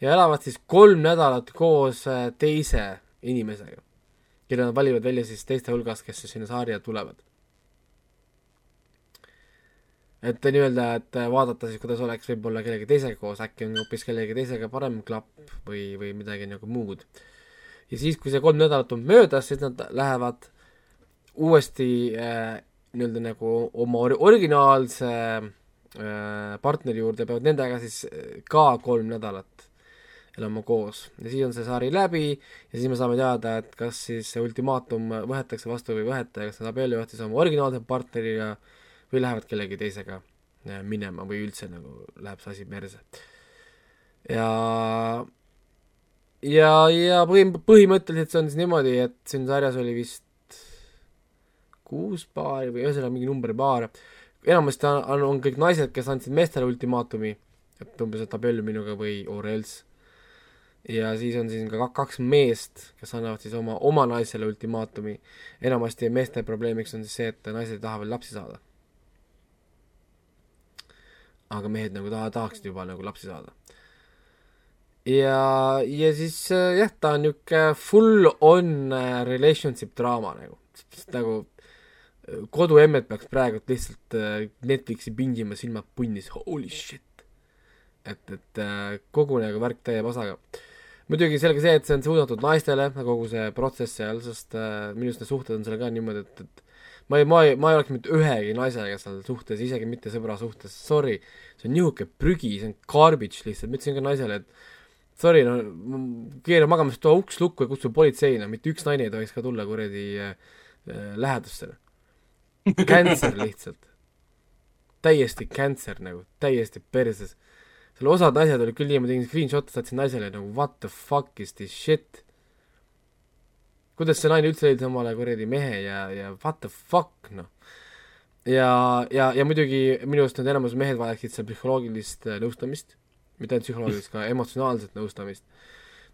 ja elavad siis kolm nädalat koos äh, teise inimesega, kelle nad valivad välja siis teiste hulgas, kes siis sinna sarja tulevad. et nii-öelda, et vaadata siis, kuidas oleks võib-olla kellegi teisega koos, äkki on hoopis kellegi teisega parem klapp või, või midagi nagu muud ja siis, kui see kolm nädalat on möödas, siis nad lähevad uuesti äh, nii-öelda nagu oma or originaalse äh, partneri juurde, peavad nendega siis äh, ka kolm nädalat elama koos ja siis on see sari läbi ja siis me saame teada, et kas siis see ultimaatum võetakse vastu või ei võeta ja kas nad abielluvad siis oma originaalse partneriga või lähevad kellegi teisega äh, minema või üldse nagu läheb see asi perse. ja ja, ja põhim-, põhimõtteliselt see on siis niimoodi, et siin sarjas oli vist kuus paari või ühesõnaga mingi numbripaar, enamasti on, on, kõik naised, kes andsid meestele ultimaatumi, et umbes, et abiellu minuga või or else ja siis on siin ka kaks meest, kes annavad siis oma, oma naisele ultimaatumi. enamasti meeste probleemiks on siis see, et naised ei taha veel lapsi saada. aga mehed nagu taha, tahaksid juba nagu lapsi saada. Ja, ja siis äh, jah, ta on niisugune full on äh, relationship draama nagu, nagu äh, koduemmed peaks praegult lihtsalt Netflixi pingima silmad punnis, holy shit. et, et kogu nagu värk täie pasaga muidugi selge see, et see on suunatud naistele, kogu see protsess seal, sest minu arust need suhted on seal ka niimoodi, et, et ma ei, ma ei, ma ei oleks mitte ühegi naisega seal suhtes, isegi mitte sõbra suhtes, sorry, see on niisugune prügi, see on garbage lihtsalt, ma ütlesin ka naisele, et sorry, no keera magamast, too uks lukku ja kutsu politsei, no mitte üks naine ei tohiks ka tulla kuradi äh, äh lähedustele. Cancer lihtsalt. täiesti cancer nagu, täiesti perses seal osad naised olid küll nii, ma tegin screenshot'e, saatsin naisele nagu what the fuck is this shit. kuidas see naine üldse leidis omale kuradi mehe ja, ja what the fuck, noh. ja, ja, ja muidugi minu arust need enamus mehed vajaksid seal psühholoogilist äh, nõustamist, mitte ainult psühholoogilist, ka emotsionaalset nõustamist.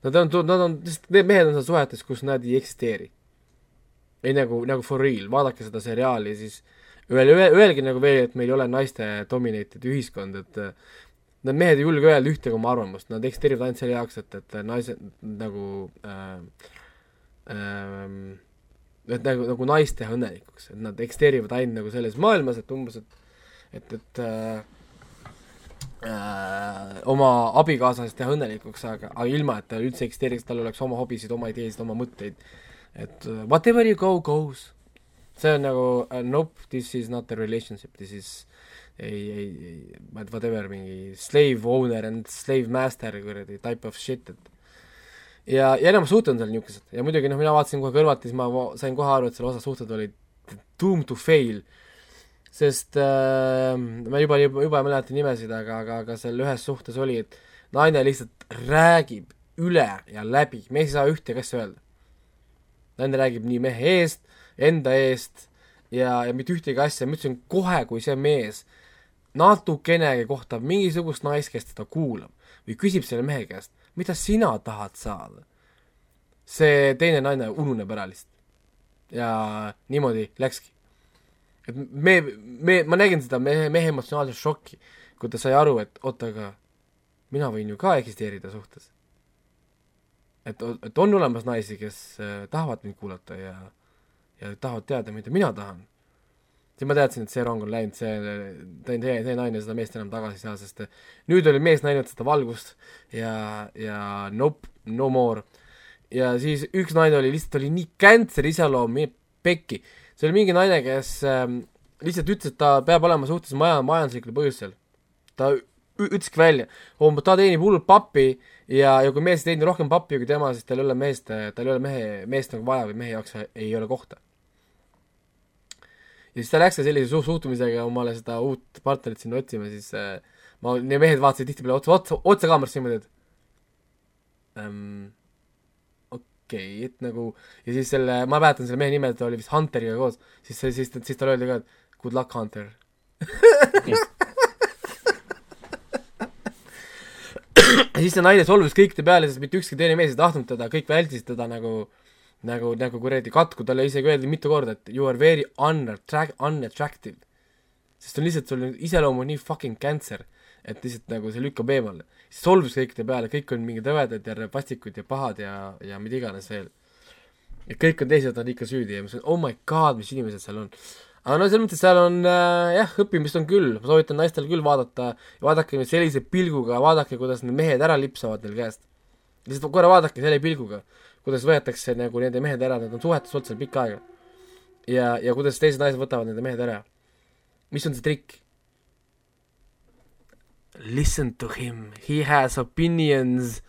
Nad on, nad on, need mehed on seal suhetes, kus nad ei eksisteeri. ei nagu, nagu for real, vaadake seda seriaali, siis öelge, öelge nagu veel, et meil ei ole naiste dominated ühiskond, et Need mehed ei julge öelda ühtegi oma arvamust, nad eksisteerivad ainult selle jaoks, et, et naised nagu äh, äh, et nagu, nagu naist teha õnnelikuks, et nad eksisteerivad ainult nagu selles maailmas, et umbes, et et, et äh, äh, oma abikaasast teha õnnelikuks, aga, aga ilma, et ta üldse eksisteeriks, tal oleks oma hobisid, oma ideesid, oma mõtteid. et uh, whatever you go, goes. see on nagu uh, nope, this is not a relationship, this is ei, ei, ei, whatever, mingi slave owner and slave master kuradi type of shit, et ja, ja enamus suhted on seal niisugused ja muidugi noh, mina vaatasin kohe kõrvalt ja siis ma sain kohe aru, et selle osa suhted olid doomed to fail, sest äh, ma juba, juba, juba ei mäleta nimesid, aga, aga, aga seal ühes suhtes oli, et naine lihtsalt räägib üle ja läbi, mees ei saa ühtegi asja öelda. naine räägib nii mehe eest, enda eest ja, ja mitte ühtegi asja, ma ütlesin kohe, kui see mees natukenegi kohtab mingisugust naist, kes teda kuulab või küsib selle mehe käest, mida sina tahad saada, see teine naine ununeb ära lihtsalt. ja niimoodi läkski. Et me, me, ma nägin seda mehe, mehe emotsionaalset šokki, kui ta sai aru, et oota, aga mina võin ju ka eksisteerida suhtes. et, et on olemas naisi, kes äh, tahavad mind kuulata ja, ja tahavad teada, mida mina tahan siis ma teadsin, et see rong on läinud, see, see, see naine seda meest enam tagasi ei saa, sest nüüd oli mees näinud seda valgust ja, ja nope, no more. ja siis üks naine oli lihtsalt, oli nii cancer iseloom, pekki. See oli mingi naine, kes ähm, lihtsalt ütles, et ta peab olema suhtes maja, majanduslikul põhjusel. ta ütleski välja, ta teenib hullult pappi ja, ja kui mees teenib rohkem pappi kui tema, siis tal ei ole meest, tal ei ole mehe, meest nagu vaja või mehe jaoks ei ole kohta ja siis ta läks ka sellise su-, suhtumisega omale seda uut partnerit sinna otsima, siis äh, ma, need mehed vaatasid tihtipeale otsa, otsa, otsa kaamerasse niimoodi, et ähm, okei okay,, et nagu ja siis selle, ma mäletan selle mehe nime, ta oli vist Hunteriga koos, siis, siis, siis, siis talle öeldi ka, et good luck, Hunter. Siis see naine solvus kõikide peale, sest mitte ükski teine mees ei tahtnud teda, kõik väldisid teda nagu nagu, nagu kuradi katku, talle isegi öeldi mitu korda, et you are very unattract-, unattractive. sest on lihtsalt, sul iseloom on nii fucking cancer, et lihtsalt nagu see lükkab eemale. solvus kõikide peale, kõik on mingid rõvedad ja vastikud ja pahad ja, ja mida iganes veel. ja kõik on teised on ikka süüdi ja ma mõtlesin, oh my god, mis inimesed seal on. aga no selles mõttes seal on äh, jah, õppimist on küll, ma soovitan naistel küll vaadata, vaadake sellise pilguga, vaadake, kuidas need mehed ära lipsavad neil käest. lihtsalt korra vaadake selle pilguga kuidas võetakse nagu nende mehed ära, nad on suhetes olnud seal pikka aega. ja, ja kuidas teised naised võtavad nende mehed ära. mis on see trikk? Listen to him, he has opinions,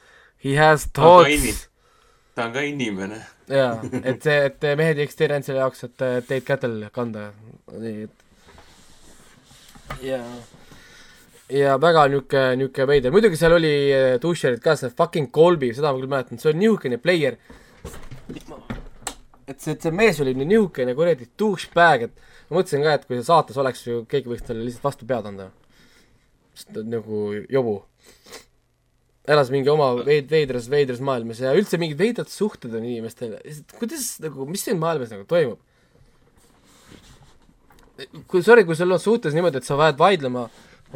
He has thoughts. ta on ka inimene. jaa, et see, et mehed ei eksisteeri ainult selle jaoks, et äh, teid kätel kanda. nii et. jaa. ja väga niuke, niuke veider, muidugi seal oli äh, Tusherit ka, see fucking Colby, seda ma küll mäletan, see oli niisugune player. et see, et see mees oli nii niisugune kuradi douchebag, et ma mõtlesin ka, et kui see saates oleks ju, keegi võiks talle lihtsalt vastu pead anda. Sest ta on nagu jobu. elas mingi oma veid-, veidras, veidras maailmas ja üldse mingid veidrad suhted on inimestel, kuidas nagu, mis siin maailmas nagu toimub? kui, sorry, kui sul on suhtes niimoodi, et sa pead vaidlema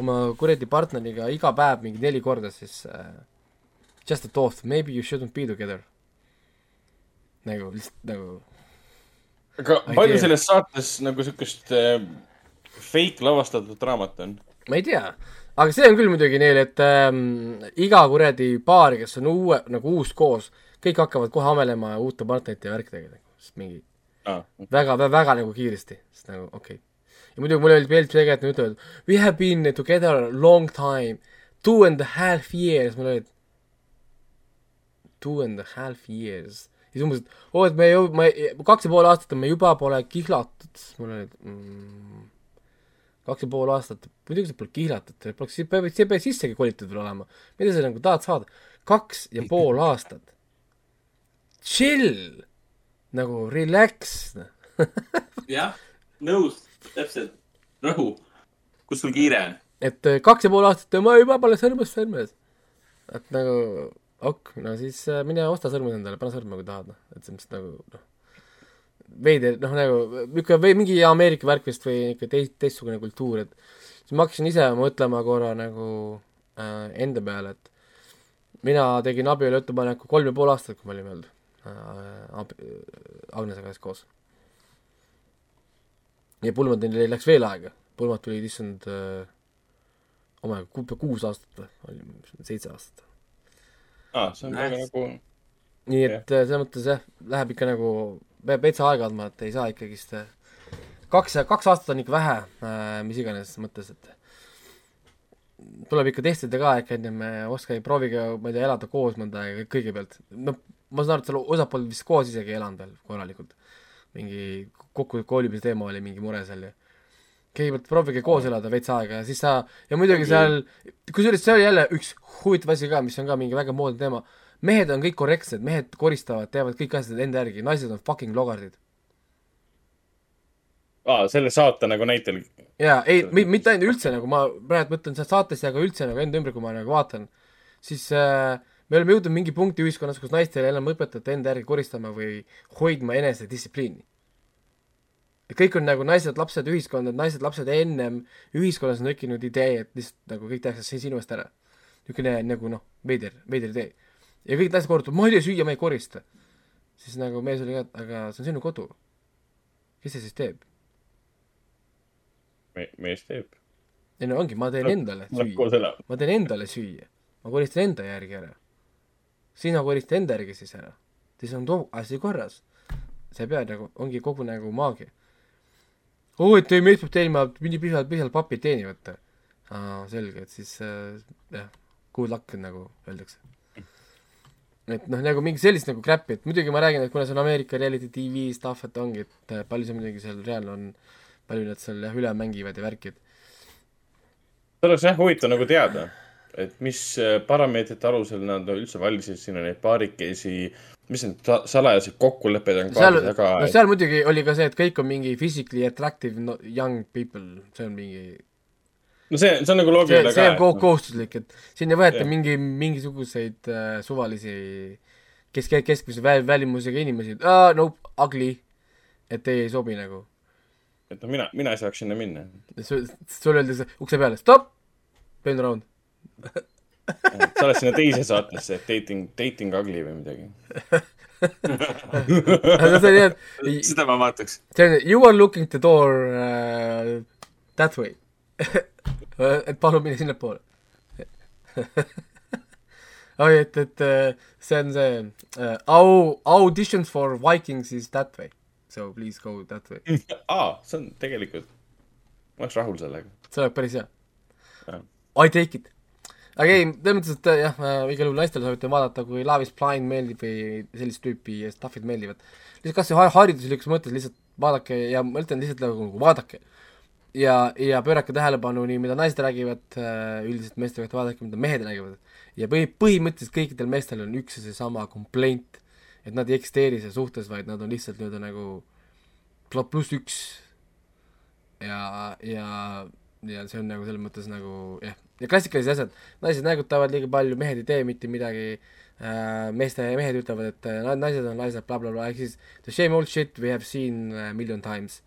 oma kuradi partneriga iga päev mingi neli korda, siis uh, just a thought, maybe you shouldn't be together. nagu lihtsalt nagu aga palju selles saates nagu siukest äh, fake lavastatud draamat on? ma ei tea, aga see on küll muidugi neil, et ähm, iga kuradi paar, kes on uue, nagu uus koos, kõik hakkavad kohe amelema uute partnerite ja värkidega, sest mingi Ah, väga, väga, väga nagu kiiresti, sest nagu okei okay.. ja muidugi mulle oli meeldib see et nad ütlevad we have been together long time, two and a half years, mul oli two and a half years. ja siis umbes, et oo, et me ju, me kaks ja pool aastat on me juba pole kihlatud, siis mul oli mm, kaks ja pool aastat, muidugi sa pole kihlatud, see poleks, see peab, see peab sissegi kolitud veel olema. mida sa nagu tahad saada? kaks ja pool aastat. Chill, nagu relax. jah, nõus, täpselt. rahu. kus sul kiire on? et äh, kaks ja pool aastat ja ma juba pole sõrmest sõrmes. et nagu ok, no siis äh, mine osta sõrmed endale, pane sõrme, kui tahad, noh, et selles mõttes nagu noh, veider, noh nagu niisugune või mingi Ameerika värk vist või niisugune teist, teistsugune kultuur, et siis ma hakkasin ise mõtlema korra nagu äh, enda peale, et mina tegin abielu ettepaneku kolm ja pool aastat, kui me olime olnud äh, ab- Agnesega ühes koos. ja pulmadeni läks veel aega, pulmad tulid issand äh, oma aega, kuus aastat või, oli seitse aastat. aa, see on väga nagu, nii et äh, selles mõttes jah, läheb ikka nagu, peab veitsa aega andma, et ei saa ikkagist äh, kaks, kaks aastat on ikka vähe äh,, mis iganes mõttes, et tuleb ikka testida ka ikka ennem, oskage, proovige, ma ei tea, elada koos mõnda aega kõigepealt, noh, ma saan aru, et seal osapooled vist koos isegi ei elanud veel korralikult. mingi kokku koolimise teema oli mingi mure seal ja kõigepealt proovige koos elada veits aega ja siis sa, ja muidugi seal, kusjuures see oli jälle üks huvitav asi ka, mis on ka mingi väga moodne teema, mehed on kõik korrektsed, mehed koristavad, teevad kõik asjad enda järgi, naised on fucking logardid. aa, selle saate nagu näitel. jaa, ei, mitte ainult üldse nagu ma praegu mõtlen sealt saatest ja ka üldse nagu enda ümber, kui ma nagu vaatan, siis äh, me oleme jõudnud mingi punkti ühiskonnas, kus naistele enam õpetada enda järgi koristama või hoidma enesedistsipliini. kõik on nagu naised, lapsed, ühiskond, et naised, lapsed ennem ühiskonnas on tekkinud idee, et lihtsalt nagu kõik tehakse sinu eest ära. niisugune nagu noh, veider, veider idee. Ja kõik naised korrutavad, ma ei tea süüa, ma ei korista. siis nagu mees oli ka, aga see on sinu kodu. kes see siis teeb? mees teeb. ei no ongi, ma teen endale tuleb koos süüa ma teen endale süüa. ma koristan enda järgi ära. sina korista enda järgi siis ära. siis on too asi korras. sa ei pea nagu, ongi kogu nagu maagia. oo, et ei, mees peab teenima, mindi pisalt, pisalt pappi teeni võtta. aa, selge, et siis äh, jah, good luck nagu öeldakse. Et noh, nagu mingi sellist nagu crap'i, et muidugi ma räägin, et kuna see on Ameerika reality tv stuff, et ongi, et äh, palju see muidugi seal reaalne on, palju nad seal jah üle mängivad ja värki, et see oleks jah huvitav nagu teada, et mis äh, parameetrite alusel nad üldse valisid sinna neid paarikesi, mis need sa- salajased kokkulepped on seal, taga no seal muidugi oli ka see, et kõik on mingi physically attractive no, young people, see on mingi no see, see on nagu loogiline see on ka ko-. kohustuslik, et siin ei võeta Jah. mingi, mingisuguseid äh, suvalisi kes, keskmise vä-, välimusega inimesi, aa, nope, ugly, et ei, ei sobi nagu. et noh, mina, mina ei saaks sinna minna. sul, sulle öeldakse ukse peale, stopp, turn around. sa oled sinna teise saatesse, dating, dating ugly või midagi. aga see on jah, seda ma vaataks. see on you are looking the door uh, that way. et palun mine sinnapoole. oi, et, et äh, see on see uh, au-, auditions for Vikings is that way. So please go that way. aa, see on tegelikult, ma oleks rahul sellega. see oleks päris hea. I take it aga ei, selles mõttes, et jah, igal juhul naistele soovitan vaadata, kui Love is blind meeldib või sellist tüüpi stuff'id meeldivad. lihtsalt kas või hariduslikus mõttes lihtsalt vaadake ja ma ütlen lihtsalt nagu vaadake. ja, ja pöörake tähelepanu nii, mida naised räägivad, üldiselt meeste kohta vaadake, mida mehed räägivad. ja põhi, põhimõtteliselt kõikidel meestel on üks ja seesama komplent, et nad ei eksisteeri seal suhtes, vaid nad on lihtsalt nii-öelda nagu pl- pluss üks ja, ja, ja see on nagu selles mõttes nagu jah, ja klassikalised asjad, naised nägutavad liiga palju, mehed ei tee mitte midagi äh,, meeste, mehed ütlevad, et äh, na- naised on laisad bla,, blablabla, ehk siis the same old shit we have seen uh, million times.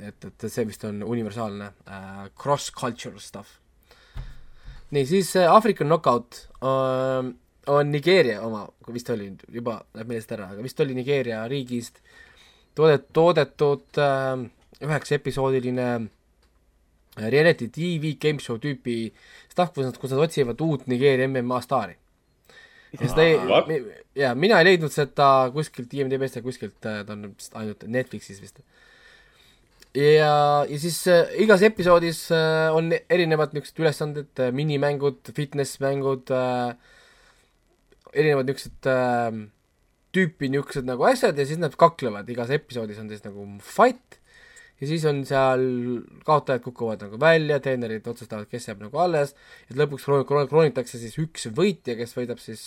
et, et see vist on universaalne uh, cross-cultural stuff. nii, siis uh, African Knockout uh, on Nigeeria oma, vist oli, juba läheb meelest ära, aga vist oli Nigeeria riigist toodet-, toodetud uh, üheksa episoodiline reality tv game show tüüpi stuff, kus nad, kus nad otsivad uut Nigeeria MMA staari. ja seda ei, jaa, mina ei leidnud seda kuskilt IMDB-st ja kuskilt, ta on ainult Netflixis vist. ja, ja siis äh, igas episoodis äh, on erinevad niisugused ülesanded äh,, minimängud, fitness-mängud äh,, erinevad niisugused äh, tüüpi niisugused nagu asjad ja siis nad kaklevad, igas episoodis on siis nagu fight ja siis on seal kaotajad kukuvad nagu välja, treenerid otsustavad, kes jääb nagu alles, et lõpuks kroon- kroon- kroonitakse siis üks võitja, kes võidab siis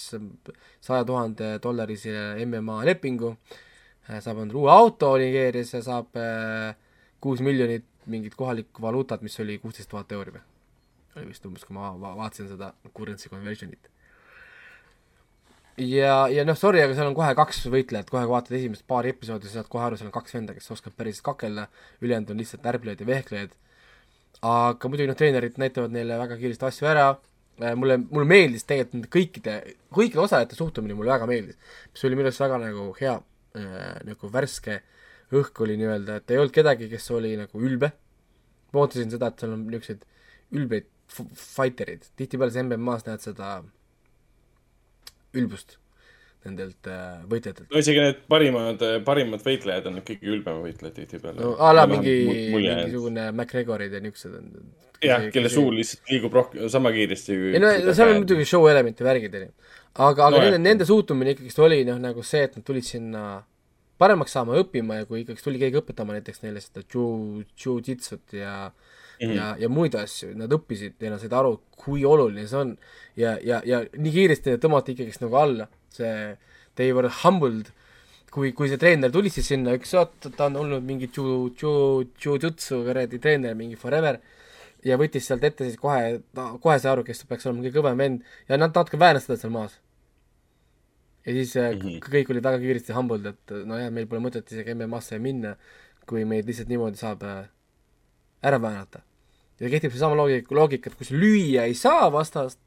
saja tuhande dollarise MMA lepingu, saab endale uue auto Nigeerias ja saab äh, kuus miljonit mingit kohalikku valuutat, mis oli kuusteist tuhat euri või? oli vist umbes, kui ma va- vaatasin seda currency conversion'it ja, ja noh, sorry, aga seal on kohe kaks võitlejat, kohe kui vaatad esimest paari episoodi, sa saad kohe aru, seal on kaks venda, kes oskavad päris kakelda, ülejäänud on lihtsalt närblejad ja vehklejad. aga muidugi noh, treenerid näitavad neile väga kiiresti asju ära, mulle, mulle meeldis tegelikult nende kõikide, kõikide osalejate suhtumine mulle väga meeldis, mis oli minu arust väga nagu hea äh,, nagu värske õhk oli nii-öelda, et ei olnud kedagi, kes oli nagu ülbe, ma ootasin seda, et seal on niisuguseid ülbeid fighterid, tihtipeale sa MM-as näed seda ülbust nendelt äh, võitlejatelt. no isegi need parimad, parimad võitlejad on ikkagi ülbemad võitlejad tihtipeale. no a la mingi, mingisugune McGregorid ja niisugused on. jah, kelle suu lihtsalt liigub rohkem, sama kiiresti. ei no seal on muidugi show elementi värgid, onju. aga, aga No nende nende suhtumine ikkagist oli noh, nagu see, et nad tulid sinna paremaks saama õppima ja kui ikkagist tuli keegi õpetama näiteks neile seda jiu, jiu-jitsut ja mm. -hmm. ja, ja muid asju, nad õppisid ja nad said aru, kui oluline see on. ja, ja, ja nii kiiresti tõmmati ikkagist nagu alla, see they were humbled kui, kui see treener tuli siis sinna, üks oot, ta on olnud mingi jiu, jiu, jiu-jitsu kuradi treener mingi forever ja võttis sealt ette siis kohe, kohe sai aru, kes peaks olema kõige kõvem vend ja nad natuke väänasid teda seal maas. Ja siis mm. -hmm. kõik olid väga kiiresti humbled, et nojah, meil pole mõtet isegi MM-asse minna, kui meid lihtsalt niimoodi saab äh, ära väänata. ja kehtib seesama loogika, loogika, et kui sa lüüa ei saa vastast,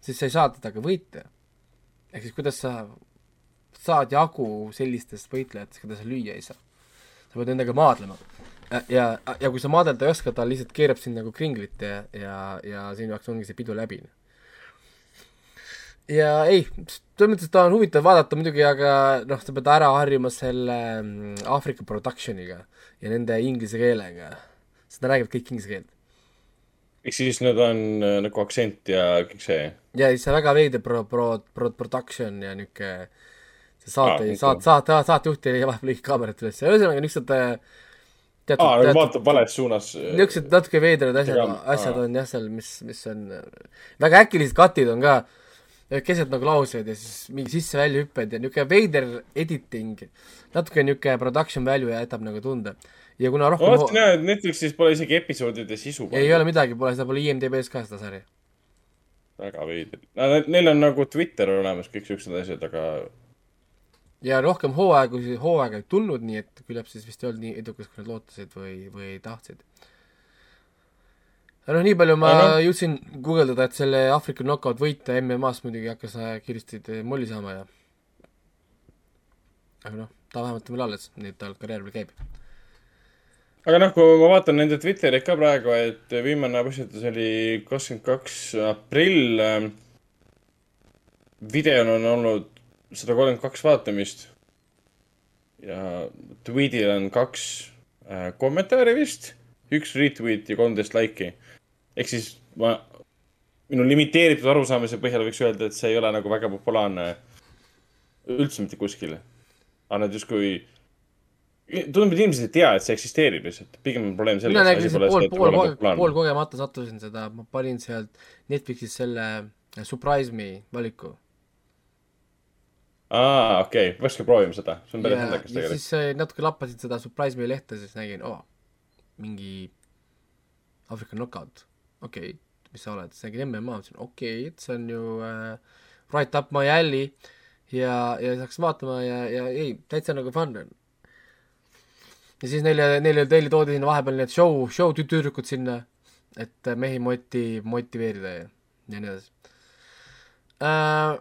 siis sa ei saa teda ka võita. ehk siis kuidas sa saad jagu sellistest võitlejatest, keda sa lüüa ei saa. sa pead nendega maadlema. ja, ja kui sa maadelda ei oska, ta lihtsalt keerab sind nagu kringlit ja, ja, ja sinu jaoks ongi see pidu läbi. Ja ei, selles mõttes ta on huvitav vaadata muidugi, aga noh, sa pead ära harjuma selle mm, Aafrika production'iga ja nende inglise keelega, sest nad räägivad kõik inglise keelt. ehk siis need on äh, nagu aktsent ja kõik see. ja siis see väga veider pro-, pro-, pro-, production ja niisugune see saate Aa, ah,, saate, saate, saatejuht ei vahepeal lõika kaamerat üles, ühesõnaga niisugused äh, teatud aa, nagu vaatab vales suunas. niisugused natuke veidrad asjad asjad on jah seal, mis, mis on äh, väga äkilised cut'id on ka, keset nagu lauseid ja siis mingi sisse-välja-hüpped ja niisugune veider editing, natuke niisugune production value jätab nagu tunda. ja kuna rohkem jah, et Netflixis pole isegi episoodide sisu. ei ole midagi, pole, seda pole IMDB-s ka seda sari. väga veider. Neil on nagu Twitter olemas, kõik siuksed asjad, aga ja rohkem hooaegu, hooaega ei tulnud, nii et küllap siis vist ei olnud nii edukas, kui nad lootasid või, või tahtsid. noh, nii palju ma no. noh- jõudsin guugeldada, et selle Aafrika knockout võita MM-as muidugi hakkas äh, kiiresti molli saama ja aga noh, ta vähemalt on veel alles, nii et tal karjäär veel käib. aga noh, kui ma vaatan nende Twitterit ka praegu, et viimane postitus oli kakskümmend kaks aprill. videol on olnud sada kolmkümmend kaks vaatamist. ja tweetil on kaks äh, kommentaari vist, üks retweet ja kolmteist laiki. Ehk siis ma minu limiteeritud arusaamise põhjal võiks öelda, et see ei ole nagu väga populaarne üldse mitte kuskil. aga nad justkui, tundub, et inimesed ei tea, et see eksisteerib lihtsalt, pigem on probleem selles. mina nägin seda pool, pool, pool kogemata sattusin seda, ma panin sealt Netflixis selle äh, Surprise Me valiku. aa, okei okay., peakski proovima seda, see on päris ja tegelikult. siis äh, natuke lappasin seda Surprise Me lehte, siis nägin, oo, mingi Aafrika knockout, okei okay., mis sa oled, siis nägin MMA, mõtlesin okei okay,, et see on ju äh, right up my alley ja, ja siis hakkasin vaatama ja, ja ei, täitsa nagu fun on. ja siis neile, neile, neile toodi sinna vahepeal need show, show tü- tüdrukud sinna, et äh, mehi moti-, motiveerida ja, ja nii edasi äh,.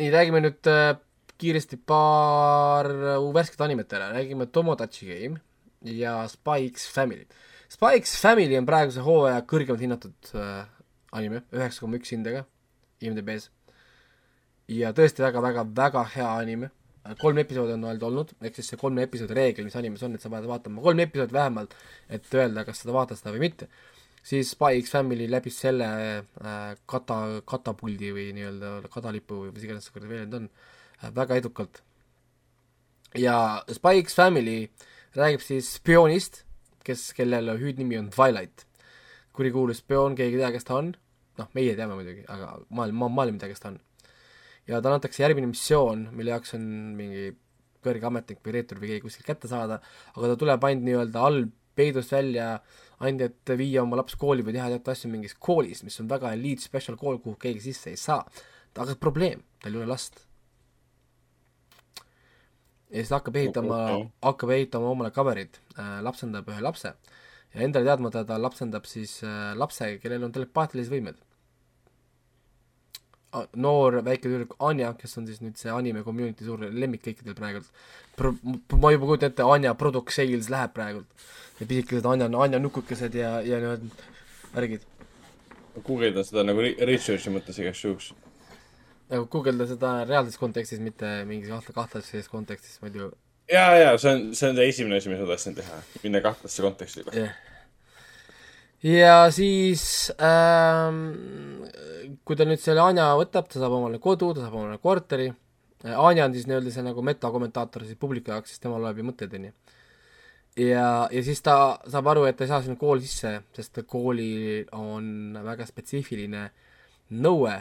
nii, räägime nüüd äh, kiiresti paar äh, värsket animet ära, räägime Tomodachi Game ja Spy X Family. Spy X Family on praeguse hooaja kõrgemalt hinnatud äh, anime, üheksa koma üks hindega IMDB-s. ja tõesti väga-väga-väga hea anime, kolm episoodi on ainult olnud, ehk siis see kolme episoodi reegel, mis animes on, et sa pead vaatama kolm episoodi vähemalt, et öelda, kas seda vaatad seda või mitte, siis X Family läbis selle äh, kata, katapuldi või nii-öelda kadalipu või mis iganes see kuradi väljend on äh,, väga edukalt. ja X Family räägib siis spioonist, kes, kellel hüüdnimi on Twilight. kurikuulus spioon, keegi ei tea, kes ta on, noh, meie teame muidugi, aga maailm, maailm ei tea, kes ta on. ja talle antakse järgmine missioon, mille jaoks on mingi kõrge ametnik või reetur või keegi kuskilt kätte saada, aga ta tuleb ainult nii-öelda all peidust välja ainult, et viia oma laps kooli või teha teatud asju mingis koolis, mis on väga elite special kool, kuhu keegi sisse ei saa. aga probleem, tal ei ole last. Ja siis ta hakkab ehitama okay., hakkab ehitama omale cover'id äh,, lapsendab ühe lapse ja endale teadmata ta lapsendab siis äh, lapse, kellel on telepaatilised võimed. noor väike tüdruk Anja, kes on siis nüüd see anime community suur lemmik kõikidel praegult Pro-, ma juba kujutan ette, Anja product sales läheb praegult. ja pisikesed Anja, Anja nukukesed ja, ja need värgid. guugeldan seda nagu re- research'i mõttes igaks juhuks. Nagu guugelda seda reaalses kontekstis, mitte mingis kahtlases kontekstis, muidu ja, ja see on, see on see esimene asi, mis ma tahtsin teha, minna kahtlasse konteksti juba. jah. ja siis ähm,, kui ta nüüd selle Anja võtab, ta saab omale kodu, ta saab omale korteri, Anja on siis nii-öelda see nagu metakommentaator siis publiku jaoks, sest tema loeb ju mõtteid, onju. ja, ja siis ta saab aru, et ta ei saa sinna kooli sisse, sest koolil on väga spetsiifiline nõue,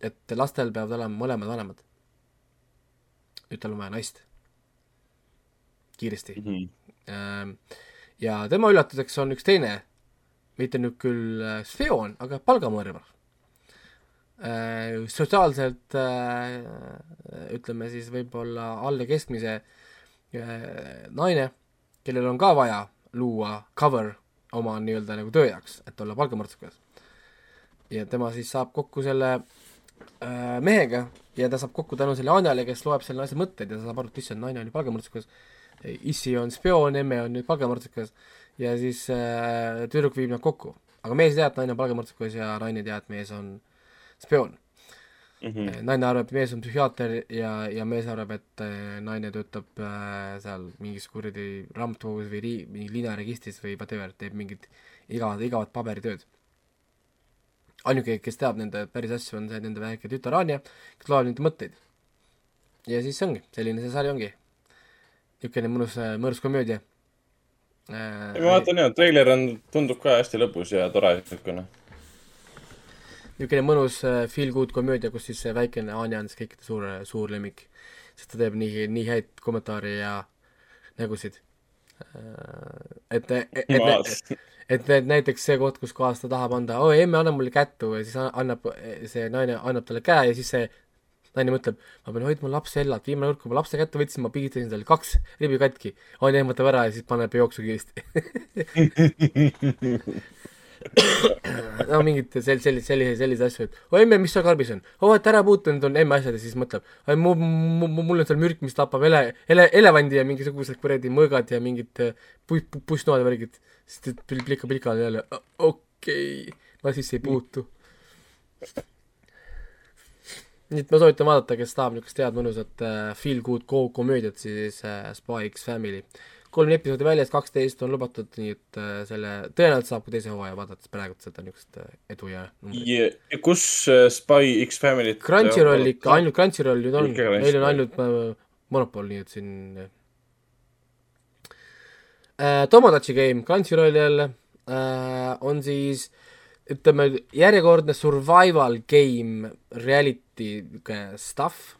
et lastel peavad olema mõlemad vanemad. nüüd tal on vaja naist. kiiresti Ähm, ja tema üllatuseks on üks teine, mitte nüüd küll äh, spioon, aga palgamõrvar. sotsiaalselt äh, ütleme siis võib-olla alla keskmise äh, naine, kellel on ka vaja luua cover oma nii-öelda nagu töö jaoks, et olla palgamõrtsukas. ja tema siis saab kokku selle äh, mehega ja ta saab kokku tänu selle Anjale, kes loeb selle naise mõtteid ja ta saab aru, et issand, naine ju palgamõrtsukas issi on spioon, emme on nüüd palgamõrtsukas ja siis äh, tüdruk viib nad kokku. aga mees ei tea, et naine on palgamõrtsukas ja naine ei tea, et mees on spioon mm. naine arvab, et mees on psühhiaater ja, ja mees arvab, et äh, naine töötab äh, seal mingis kuradi raamatukogus või ri-, mingi linnaregistris või whatever, teeb mingit igavat, igavat paberitööd. ainuke, kes teab nende päris asju, on see nende väike tütar Anja, kes loeb nende mõtteid. ja siis ongi, selline see sari ongi niisugune mõnus, mõnus komöödia. ma vaatan ja, treiler on, tundub ka hästi lõbus ja tore niisugune. niisugune mõnus äh, feel good komöödia, kus siis see väikene Anja on siis kõikide suur, suur lemmik. sest ta teeb nii, nii häid kommentaare ja nägusid. et, et, et, et need näiteks see koht, kus kohas ta tahab anda, oi emme, anna mulle kättu ja siis annab, see naine annab talle käe ja siis see naine mõtleb, ma pean hoidma lapse ellalt, viimane kord, kui ma lapse kätte võtsin, ma pigitasin talle kaks ribi katki. Anja ehmatab ära ja siis paneb jooksu kiiresti. no mingid sel-, sellised, selliseid, selliseid asju, et oi emme, mis seal karbis on? oo, et ära puutu, need on emme asjad ja siis mõtleb, oi mu, mu, mu, mul on seal mürk, mis tapab ele-, ele-, elevandi ja mingisugused kuradi mõõgad ja mingid pu-, pu-, pussnoad ja värgid. Ta pil- plika plikal jälle, okei okay., ma siis ei puutu. nii et ma soovitan vaadata, kes tahab niisugust head mõnusat äh, feel good ko- komöödiat, siis äh, Spy X Family. kolm episoodi väljas, kaksteist on lubatud, nii et äh, selle, tõenäoliselt saab ka teise hooaja vaadates praegu seda niisugust äh, edu ja numbrit. ja ja kus äh, Spy X Family't Crunchyroll ikka, ainult Crunchyroll nüüd on, meil on ainult äh, Monopol, nii et siin äh, Tomodachi Game Crunchyrolli jälle. Äh, on siis ütleme, järjekordne survival game reality stuff,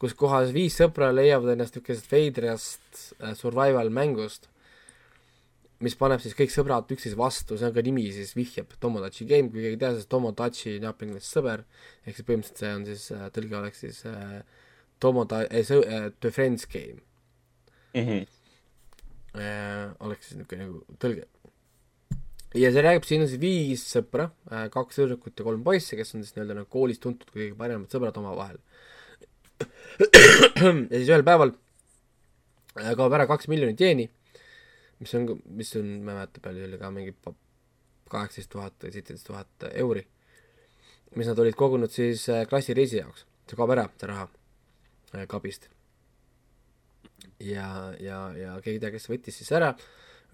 kus kohas viis sõpra leiavad ennast niisugusest veidrast äh, survival mängust, mis paneb siis kõik sõbrad üksteise vastu, see on ka nimi siis vihjab Tomodachi game, kui keegi ei tea, siis Tomodachi on jaapani keeles sõber, ehk siis põhimõtteliselt see on siis äh,, tõlge oleks siis äh, Tomoda- äh,, äh, The Friends game. Mhm. Äh, oleks siis niisugune nagu tõlge. ja see räägib, siin on siis viis sõpra äh,, kaks tüdrukut ja kolm poissi, kes on siis nii-öelda nagu koolis tuntud kui kõige paremad sõbrad omavahel. ja siis ühel päeval äh, kaob ära kaks miljonit jeeni, mis on, mis on, ma ei mäleta, palju oli ka mingi kaheksateist tuhat või seitseteist tuhat euri, mis nad olid kogunud siis äh, klassireisi jaoks. see kaob ära, see raha äh, kabist ja, ja, ja keegi ei tea, kes võttis siis ära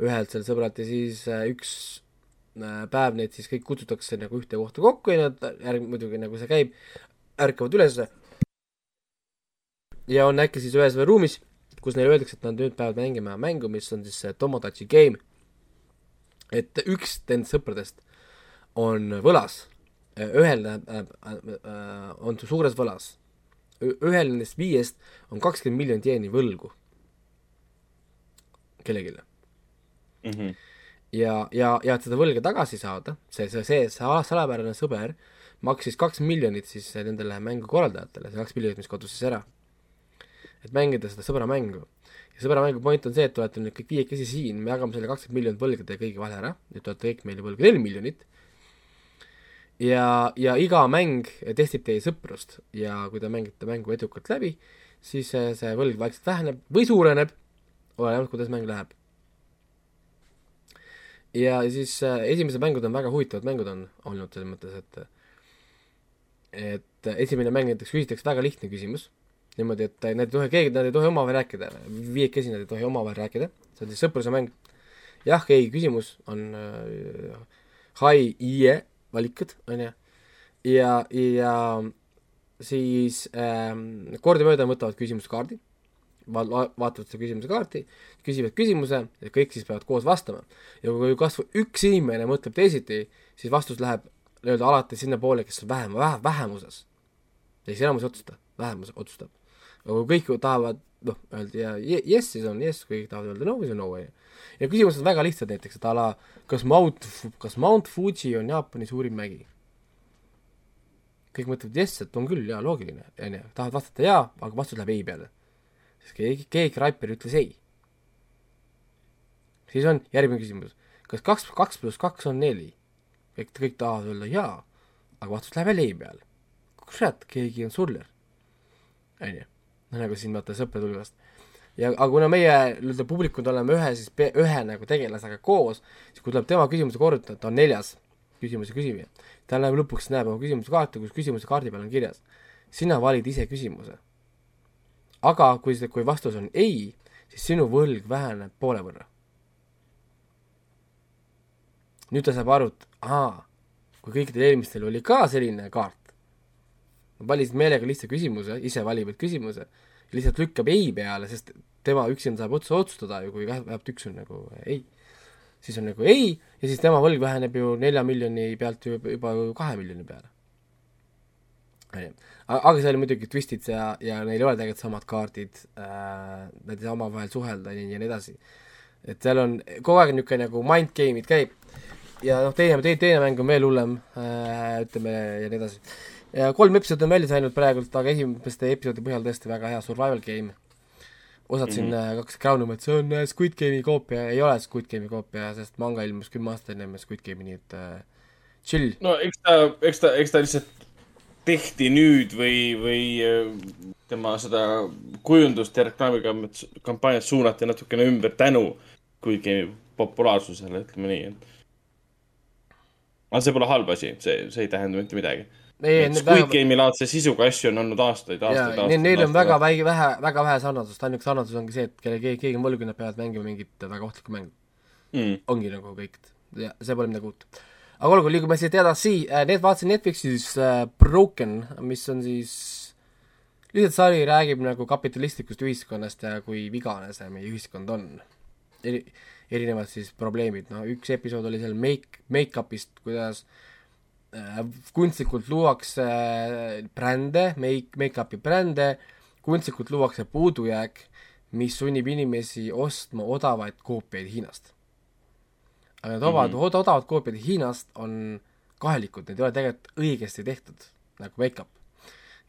ühelt seal sõbralt ja siis äh, üks äh, päev neid siis kõik kutsutakse nagu ühte kohta kokku ja nad järg-, muidugi nagu see käib, ärkavad ülesse ja on äkki siis ühes ruumis, kus neile öeldakse, et nad nüüd peavad mängima mängu, mis on siis see Tomodachi game. et üks nendest sõpradest on võlas, ühel äh, äh, äh, on suures võlas, ühel nendest viiest on kakskümmend miljonit jeeni võlgu kellelegi Mhm. ja, ja, ja et seda võlga tagasi saada, see, see, see, see salapärane sõber maksis kaks miljonit siis nendele mängu korraldajatele, see kaks miljonit, mis kadus siis ära. et mängida seda sõbra mängu. ja sõbra mängu point on see, et te olete nüüd kõik viiekesi siin, me jagame selle kakskümmend miljonit võlga teie kõigi vahel ära, nüüd te olete kõik meile võlga neli miljonit. ja, ja iga mäng testib teie sõprust ja kui te mängite mängu edukalt läbi, siis see, see võlg vaikselt väheneb või suureneb, olenevalt, kuidas mäng läheb. Ja siis äh, esimesed mängud on väga huvitavad mängud on olnud selles mõttes, et et esimene mäng näiteks küsitakse väga lihtne küsimus, niimoodi, et nad ei tohi, keegi, nad ei tohi omavahel rääkida, viiekesi nad ei tohi omavahel rääkida, see on siis sõpruse mäng. jah, ei küsimus on äh, hai, ie valikud, on ju, ja, ja siis ähm, kordamööda võtavad küsimuskaardi va-, va- vaatavad seda küsimuse kaarti, küsivad küsimuse ja kõik siis peavad koos vastama. ja kui kas või üks inimene mõtleb teisiti, siis vastus läheb nii-öelda alati sinnapoole, kes on vähem, vähe, vähemuses. ja siis enamus ei otsusta, vähemus otsustab. aga kui kõik tahavad noh, öelda ja yes, siis on yes, kui kõik tahavad öelda no, siis on no, ja küsimused on väga lihtsad näiteks, et a la kas Mount, kas Mount Fuji on Jaapani suurim mägi? kõik mõtlevad jess, et on küll, jaa, loogiline, on ju, tahavad vastata jaa, aga vastus läheb ei peale siis keegi, keegi Raiper ütles ei. siis on järgmine küsimus, kas kaks, kaks pluss kaks on neli? kõik, kõik tahavad öelda jaa, aga vastus läheb jälle ei peale. kurat, keegi on suller. on ju, no nagu siin vaata sõprade hulgast. ja, aga kuna meie nii-öelda publikud oleme ühe siis, ühe nagu tegelasega koos, siis kui tuleb tema küsimuse kord, ta on neljas küsimuse küsija, ta läheb lõpuks, näeb oma küsimuse kaarti, kus küsimuse kaardi peal on kirjas, sina valid ise küsimuse aga kui kui vastus on ei, siis sinu võlg väheneb poole võrra. nüüd ta saab aru, et aa, kui kõikidel eelmistel oli ka selline kaart, valisid meelega lihtsa küsimuse, ise valivad küsimuse, lihtsalt lükkab ei peale, sest tema üksinda saab otse otsustada ju, kui vähemalt üks on nagu ei, siis on nagu ei ja siis tema võlg väheneb ju nelja miljoni pealt ju juba, juba kahe miljoni peale. Aga seal on muidugi twistid ja, ja neil ei ole tegelikult samad kaardid äh,, nad ei saa omavahel suhelda ja nii ja nii edasi. et seal on kogu aeg niisugune nagu mind game'id käib ja noh, teine, teine, teine mäng on veel hullem äh,, ütleme ja nii edasi. ja kolm episoodi on väljas ainult praegult, aga esimeste episoodi põhjal tõesti väga hea survival game. osad mm -hmm. siin äh, hakkasid kraunima, et see on äh, Squid Game'i koopia, ei ole Squid Game'i koopia, sest manga ilmus kümme aastat enne Squid Game'i, nii et äh, chill. no eks ta, eks ta, eks ta lihtsalt tehti nüüd või, või äh, tema seda kujundust ja reklaamikampaaniat suunati natukene ümber tänu kuigi populaarsusele, ütleme nii, aga see pole halb asi, see, see ei tähenda mitte midagi. Squid Game'i laadse sisuga asju on olnud aastaid, aastaid, aastaid. neil on väga väike, vähe, väga vähe sarnasust, ainuke sarnasus ongi see, et kelle keegi, keegi on võlgu, nad peavad mängima mingit väga ohtlikku mängu mm.. ongi nagu kõik, see pole midagi uut. Aga olgu, liigume siit edasi, need vaatasin Netflixis äh, Broken, mis on siis lihtsalt sari räägib nagu kapitalistlikust ühiskonnast ja kui vigane see meie ühiskond on. eri, erinevad siis probleemid, no üks episood oli seal make, make-up'ist, kuidas äh, kunstlikult luuakse äh, brände, make, make-up'i brände, kunstlikult luuakse puudujääk, mis sunnib inimesi ostma odavaid koopiaid Hiinast aga need odavad mm, -hmm. odavad koopiad Hiinast on kahelikud, need ei ole tegelikult õigesti tehtud, nagu make-up.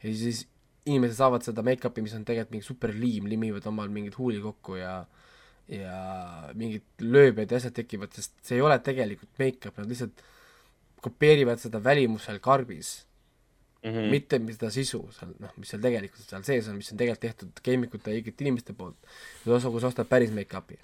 ja siis inimesed saavad seda make-up'i, mis on tegelikult mingi superliim, limivad omal mingid huuli kokku ja ja mingid lööbed ja asjad tekivad, sest see ei ole tegelikult make-up, nad lihtsalt kopeerivad seda välimust seal karbis Mm mm., mitte seda sisu seal, noh, mis seal tegelikult seal sees on, mis on tegelikult tehtud keemikute ja õigete inimeste poolt, kus kus ostad päris make-up'i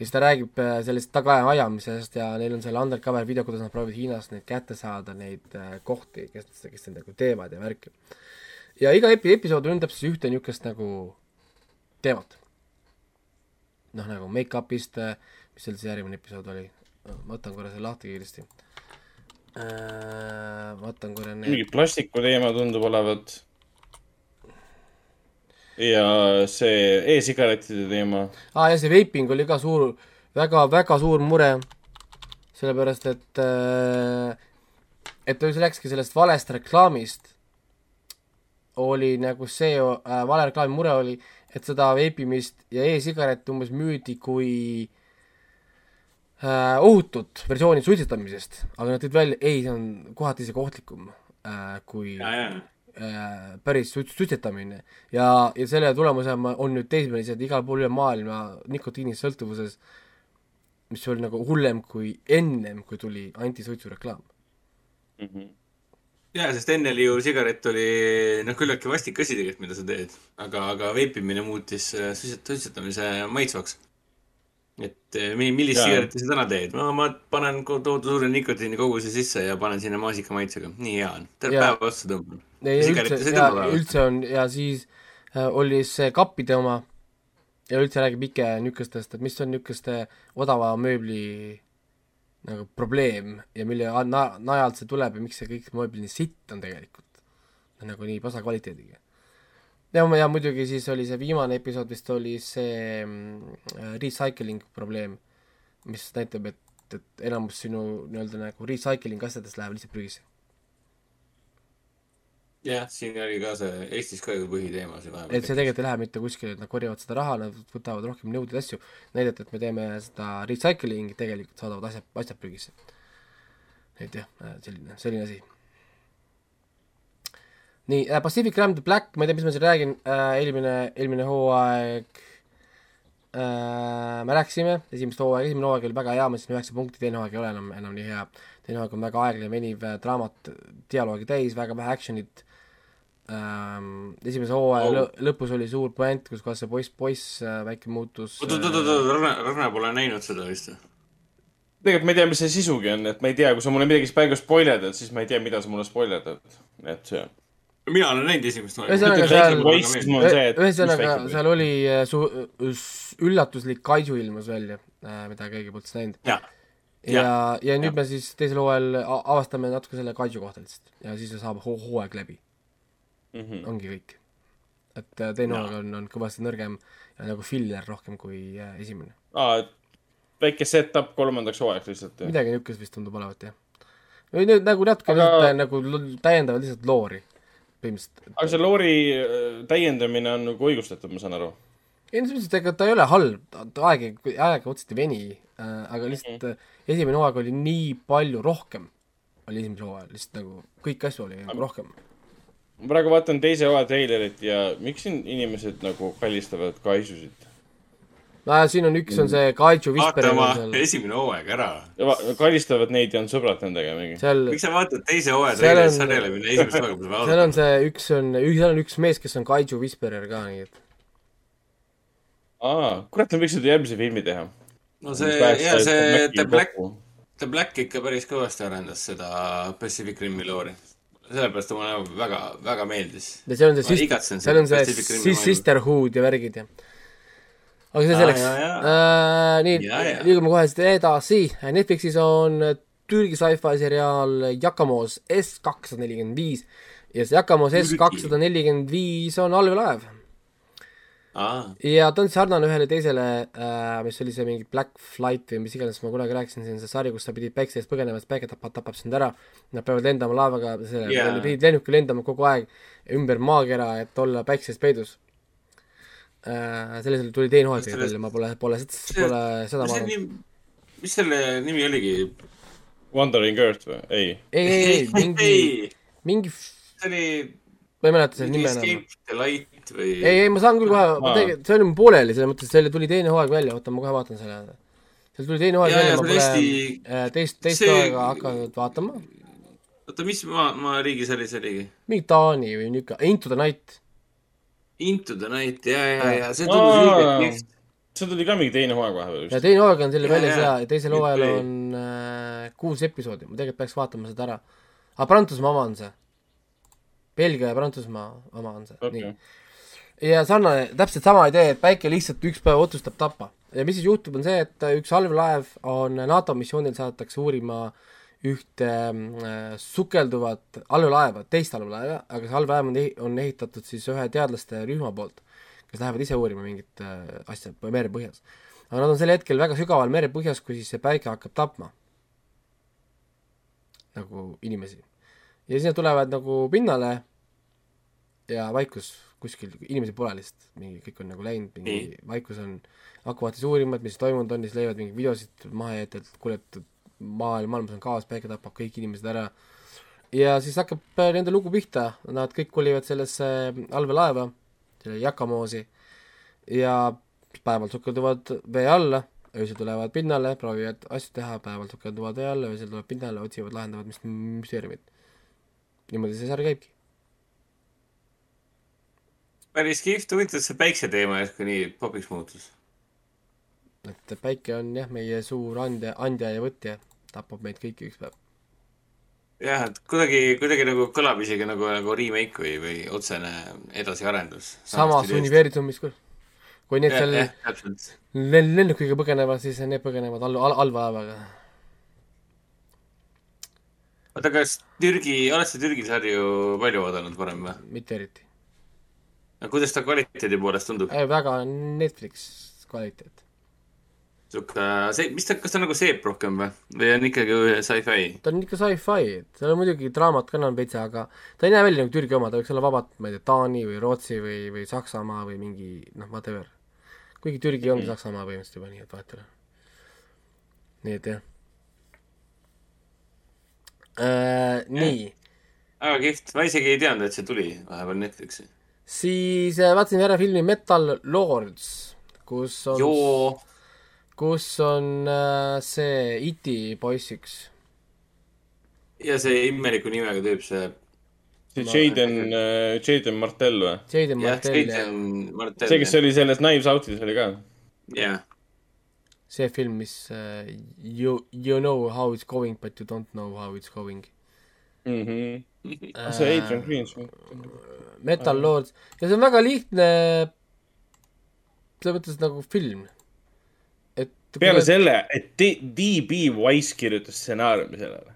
ja siis ta räägib äh, sellest tagaajamisest ja neil on seal undercover video, kuidas nad proovivad Hiinast neid kätte saada, neid äh, kohti, kes, kes neid nagu teevad ja värki. ja iga epi-, episood ründab siis ühte niisugust nagu teemat. noh, nagu make-up'ist, mis seal see järgmine episood oli, ma võtan korra selle lahti kiiresti. vaatan korra mingi need, plastiku teema tundub olevat. Ja see e-sigarettide teema. aa ah, ja see veiping oli ka suur, väga, väga suur mure, sellepärast et äh, et ta just läkski sellest valest reklaamist, oli nagu see äh, vale reklaami mure oli, et seda veipimist ja e-sigarette umbes müüdi kui äh, ohutut versiooni suitsetamisest, aga nad tõid välja, ei, see on kohati isegi ohtlikum äh, kui ja, ja, päris suits-, suitsetamine ja, ja selle tulemusena on nüüd teismelised igal pool üle maailma nikotiinist sõltuvuses, mis oli nagu hullem kui ennem, kui tuli antisuitsu reklaam. ja, sest enne oli ju sigaret oli noh, küllaltki vastik asi tegelikult, mida sa teed, aga, aga veipimine muutis äh, suitset-, suitsetamise maitsvaks. Et eh, mi- millist sigaretti sa täna teed? no ma panen tohutu suure nikotiinikoguse sisse ja panen sinna maasikamaitsega, nii hea on, terve päev otsa tõmban. üldse, üldse on ja siis äh, oli see kappide oma ja üldse räägib Ike niisugustest, et mis on niisuguste odava mööbli nagu probleem ja mille na- najalt see tuleb ja miks see kõik mööbel nii sitt on tegelikult. nagu nii pasa kvaliteediga. ja, ja muidugi siis oli see viimane episood vist oli see mm, recycling probleem, mis näitab, et, et enamus sinu nii-öelda nagu recycling asjadest läheb lihtsalt prügisse. jah, siin oli ka see Eestis ka ju põhiteema see et see vahepeal. tegelikult ei lähe mitte kuskile, et nad korjavad seda raha, nad võtavad rohkem nõudeid asju, näidata, et me teeme seda recycling'i, tegelikult saadavad asjad, asjad prügisse. et jah, selline, selline asi. Nii äh,, Pacific Rim The Black, ma ei tea, mis ma siin räägin äh,, eelmine, eelmine hooaeg äh, me rääkisime, esimest hooaega, esimene hooaeg oli väga hea, ma ütlesin üheksa punkti, teine hooaeg ei ole enam, enam nii hea. teine hooaeg on väga aeglane, veniv äh, draamat, dialoogi täis, väga vähe action'it ähm,. esimese hooaja Oh. lõ- lõpus oli suur puänt, kus kohas see poiss, poiss äh, väike muutus oot, oot, oot, oot, Ragnar, Ragnar pole näinud seda vist või? tegelikult ma ei tea, mis see sisugi on, et ma ei tea, kui sa mulle midagi praegu spoilerdad, siis ma ei tea, mida sa mulle spoilerdad. et see. Mina olen näinud esimest mis ühesõnaga seal oli äh, su-, üllatuslik kaiju ilmus välja äh,, mida keegi polnud siis näinud. jah, ja, ja nüüd me siis teisel hooajal avastame natuke selle kaiju kohta lihtsalt ja siis saab hoo- hooaeg läbi, Mhm. ongi kõik. et äh, teine hooaeg on, on kõvasti nõrgem ja nagu filler rohkem kui esimene. et väike set-up kolmandaks hooajaks lihtsalt. midagi niisugust vist tundub olevat jah. või nüüd nagu natuke Aga- lihtsalt nagu täiendavad lihtsalt loori põhimõtteliselt. aga see loori äh, täiendamine on nagu õigustatud, ma saan aru. ei, et ega ta ei ole halb, ta aeg, aeg otseselt ei veni äh,, aga lihtsalt mm -hmm. esimene hooaeg oli nii palju rohkem, oli esimesel hooajal, lihtsalt nagu kõiki asju oli nagu rohkem. ma praegu vaatan teise hooaja treilerit ja miks siin inimesed nagu kallistavad kaisusid? No siin on üks, on see Kaiju vaata Whisperer oma seal, esimene hooaeg ära. kallistavad neid ja on sõbrad nendega mingi. seal, miks sa vaatad teise hooaja Seal treilerit on- sarjale, mille esimest hooaega pole seal on see üks on, seal on üks mees, kes on Kaiju Whisperer ka, nii et aa, kurat, nad võiksid järgmise filmi teha. no see, ja see The Black, The Black ikka päris kõvasti arendas seda Pacific Rimi loori. sellepärast mulle väga, väga meeldis. ja seal on see seal on see sisterhood ja värgid ja aga see selleks. jaa. äh,, nii liigume kohe siit edasi, Netflixis on Türgi sci-fi seriaal Jakamos S kakssada nelikümmend viis. Ja see Jakamos S kakssada nelikümmend viis on allveelaev aa, ja ta on sarnane ühele teisele äh,, mis oli see mingi Black Flight või mis iganes ma kunagi rääkisin, see on see sari, kus sa pidid päikse eest põgenema, sest päike tapab, tapab sind ära. Nad peavad lendama laevaga, selle yeah., pidid lennukil lendama kogu aeg ümber maakera, et olla päikse eest peidus äh,. sellisel tuli teine hooaeg sellest- välja, ma pole, pole, pole seda vaadanud. nimi, mis selle nimi oligi? Wandering Earth või? ei. ei, ei, ei, mingi, ei, mingi, see oli ma ei mäleta selle nime enam. Escape the Light või? ei, ei, ma saan küll kohe, ma tegin, see oli mul pooleli, selles mõttes, selle tuli teine hooaeg välja, oota, ma kohe vaatan selle. seal tuli teine hooaeg välja, ma pole hästi- äh, teist, teist see- hooaega hakanud vaatama. oota, mis maa, maa riigis oli see oligi? mingi Taani või niisugune, Into the Night. Into the Night, ja, ja, ja see tundus õige kihvt. see tuli ka mingi teine hooaeg vahepeal ja vist. teine hooaeg on selle väljas ja ja teisel hooajal on äh, kuus episoodi, ma tegelikult peaks vaatama seda ära. aga Prantsusmaa oma on see. Belgia ja Prantsusmaa oma on see okay., nii. ja sarnane, täpselt sama idee, et päike lihtsalt üks päev otsustab tappa. ja mis siis juhtub, on see, et üks allveelaev on NATO missioonil saadetakse uurima ühte äh, sukelduvat allveelaeva, teist allveelaeva, aga see allveelaev on, on ehitatud siis ühe teadlaste rühma poolt, kes lähevad ise uurima mingit äh, asja merepõhjas. aga nad on sel hetkel väga sügaval merepõhjas, kui siis see päike hakkab tapma nagu inimesi. ja siis nad tulevad nagu pinnale ja vaikus kuskil, inimesi pole lihtsalt, mingi kõik on nagu läinud, mingi Nii. vaikus on, hakkavad siis uurima, et mis toimunud on, siis leiavad mingeid videosid maha et kuule, et maailm, maailmas on kaos, päike tapab kõik inimesed ära. ja siis hakkab äh, nende lugu pihta, nad kõik kolivad sellesse allveelaeva, selle Jakamoosi ja päeval sukelduvad vee alla, öösel tulevad pinnale, proovivad asju teha, päeval sukelduvad vee alla, öösel tulevad pinnale, otsivad, lahendavad mis müsteeriumit. niimoodi see sarj käibki. päris kihvt, huvitav, et see päikse teema järsku nii popiks muutus. et päike on jah, meie suur andja, andja ja võtja, tapab meid kõiki üks päev. jah, et kuidagi, kuidagi nagu kõlab isegi nagu, nagu remake või, või otsene edasiarendus. samas. universumis küll. kui need jah, seal lennukiga põgenevad, siis need põgenevad all, all, allveelaevaga. oota, kas Türgi, oled sa Türgi sarju palju vaadanud varem või? mitte eriti. kuidas ta kvaliteedi poolest tundub? väga Netflix kvaliteet. sihuke, see, mis ta, kas ta on nagu seep rohkem või? või on ikkagi sci-fi? ta on ikka sci-fi, seal on muidugi draamat ka enam veits, aga ta ei näe välja nagu Türgi oma, ta võiks olla vabalt, ma ei tea, Taani või Rootsi või, või Saksamaa või mingi noh, whatever. kuigi Türgi on Saksamaa põhimõtteliselt juba nii, et vahet ei ole. nii et jah äh,. nii, väga kihvt, ma isegi ei teadnud, et see tuli vahepeal Netflixi. siis äh, vaatasin ära filmi Metal Lords, kus on, joo, kus on äh, see E.T. poiss üks. ja see imeliku nimega tüüp, see, see Jaden, Jaden Martell või? Jaden jah, Martell ja Jason Martell. see, kes oli selles Knives Out'is oli ka. jah, see film, mis uh, you, you know how it's going but you don't know how it's going mhmh. uh, see Adrian Greens või? Metal Lords ja see on väga lihtne selles mõttes nagu film peale selle, et DB Wise kirjutas stsenaariumi sellele.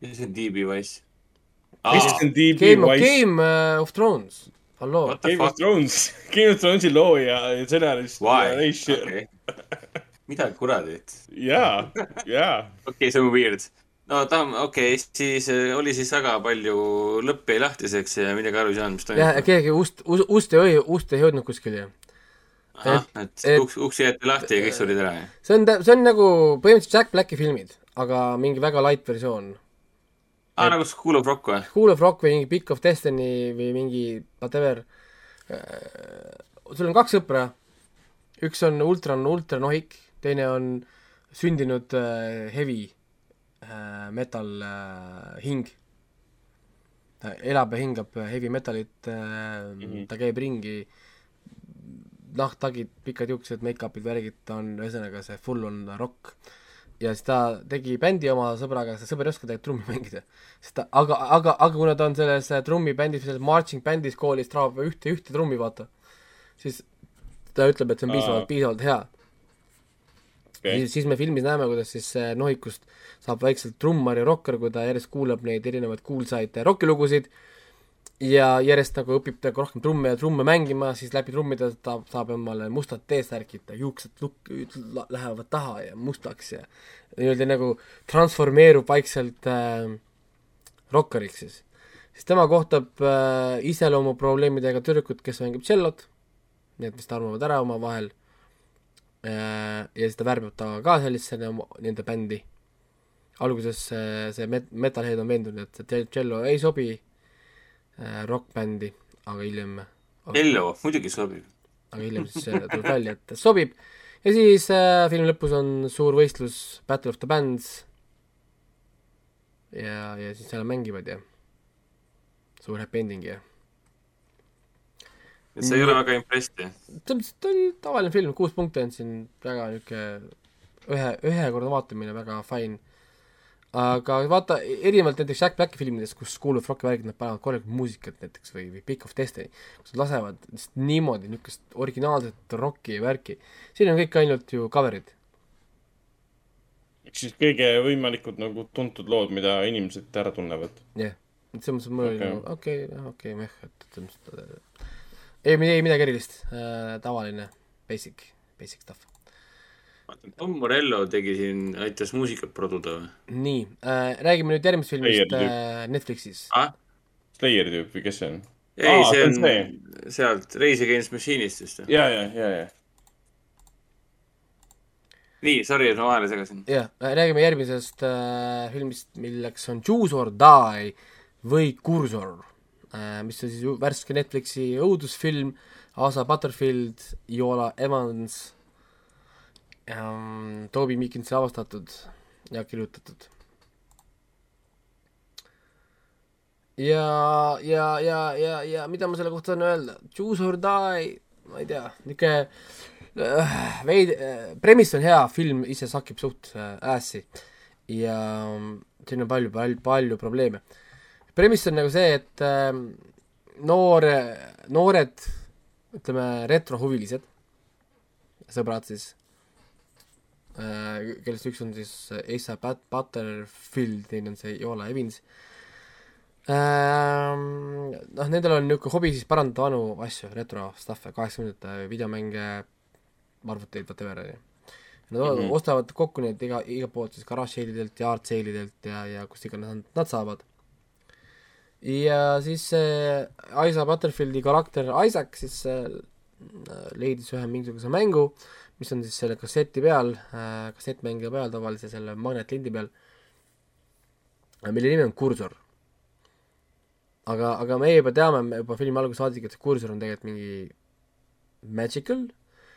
ja see on DB Wise. kes on DB Game of, Wise? Game uh, of Thrones, halloo Game of Thrones, Game of Thronesi looja ja stsenarist. why? mida kuradit? jaa, jaa. okei, see on weird. no tahame, okei okay,, siis äh, oli siis väga palju lõpp jäi lahtiseks ja midagi aru ei saanud, mis jah, toimub. keegi ust, ust ei hoia, ust ei jõudnud kuskile ahah, et et- uks, uks jäeti lahti ja kõik surid ära, jah? see on, see on nagu põhimõtteliselt Jack Blacki filmid, aga mingi väga light versioon aa, nagu School of Rock või? School of Rock või mingi Pick of Destiny või mingi whatever. sul on kaks sõpra, üks on ultra, ultra nohik, teine on sündinud äh, heavy äh, metal äh, hing. ta elab ja hingab heavy metalit äh, mm, -hmm. ta käib ringi, nahktagid, pikad juuksed, make-up'id, värgid, ta on ühesõnaga see full on rock. ja siis ta tegi bändi oma sõbraga, see sõber ei oska tegelikult trummi mängida. sest ta, aga, aga, aga kuna ta on selles äh, trummibändis, selles marching bändis koolis, traab ühte, ühte trummi, vaata, siis ta ütleb, et see on piisavalt, piisavalt hea. okei, siis, siis me filmis näeme, kuidas siis see nohikust saab vaikselt trummar ja rokkar, kui ta järjest kuulab neid erinevaid kuulsaid rokilugusid ja järjest nagu õpib nagu rohkem trumme ja trumme mängima, siis läbi trummide ta saab omale mustad T-särgid ja juuksed luk-, lähevad taha ja mustaks ja nii-öelda nagu transformeerub vaikselt äh, rokkariks siis. siis tema kohtab äh, iseloomuprobleemidega tüdrukut, kes mängib tšellot, need vist armuvad ära omavahel Äh, ja siis ta värbab ta ka sellisesse oma- nende bändi. alguses see, see met-, Metalhead on veendunud, et tšello ei sobi äh, rokkbändi, aga hiljem, Ello, muidugi sobib. aga hiljem siis äh, tuleb välja, et sobib. ja siis äh, filmi lõpus on suur võistlus Battle of the Bands. ja, ja siis seal mängivad ja suur happy ending ja et see ei ole väga selles mõttes, et ta oli tavaline film, kuus punkti on siin väga niisugune ühe, ühekordne vaatamine, väga fine. Aga vaata, erinevalt näiteks Jack Blacki filmidest, kus kuulub rock värgid, nad panevad korralikult muusikat näiteks või, või Pick of Destiny, kus nad lasevad lihtsalt niimoodi niisugust originaalset rocki värki. siin on kõik ainult ju cover'id. ehk siis kõige võimalikud nagu tuntud lood, mida inimesed ära tunnevad. jah yeah., et selles mõttes mul oli Okei. nagu okei okay,, okei, meh, et selles mõttes ei, ei midagi erilist äh,, tavaline basic, basic stuff. Tom Morello tegi siin, aitas muusikat produda või? nii äh,, räägime nüüd järgmisest filmist äh, Netflixis. ah? Slayer tüüp või kes see on? ei Aa,, see on see. sealt Race Against Machine'ist vist või? ja, ja, ja, ja. nii, sorry, et ma vahele segasin. jah, räägime järgmisest äh, filmist, milleks on Choose or Die või Cursor äh,, mis on siis värske Netflixi õudusfilm, Asa Butterfield, Iola Evans ähm,, Toby Mikkinsi avastatud ja kirjutatud. ja, ja, ja, ja, ja mida ma selle kohta saan öelda, Choose or Die, ma ei tea, niisugune äh, veid- äh,, premiss on hea, film ise sakib suht äh, ass'i ja mm, siin on palju, palju, palju probleeme. premiss on nagu see, et äh, noore, noored, ütleme, retrohuvilised, sõbrad siis kellest üks on siis Asa Bat-, Butterfield, teine on see Iola Evans ähm,, noh, nendel on niisugune hobi siis parandada vanu asju, retro stuff'e, kaheksakümnendate videomänge, arvuteid, whatever, onju. Nad mm. -hmm. ostavad kokku neid iga, igalt poolt siis garage sale'idelt ja art sale idelt ja, ja kust iganes nad, nad saavad. ja siis see Isa Butterfieldi karakter Isaac siis äh, leidis ühe mingisuguse mängu, mis on siis selle kasseti peal äh,, kassettmängija peal tavalise selle magnetlindi peal, mille nimi on Cursor aga, aga meie juba teame me juba filmi algusest saadik, et see kursor on tegelikult mingi magical,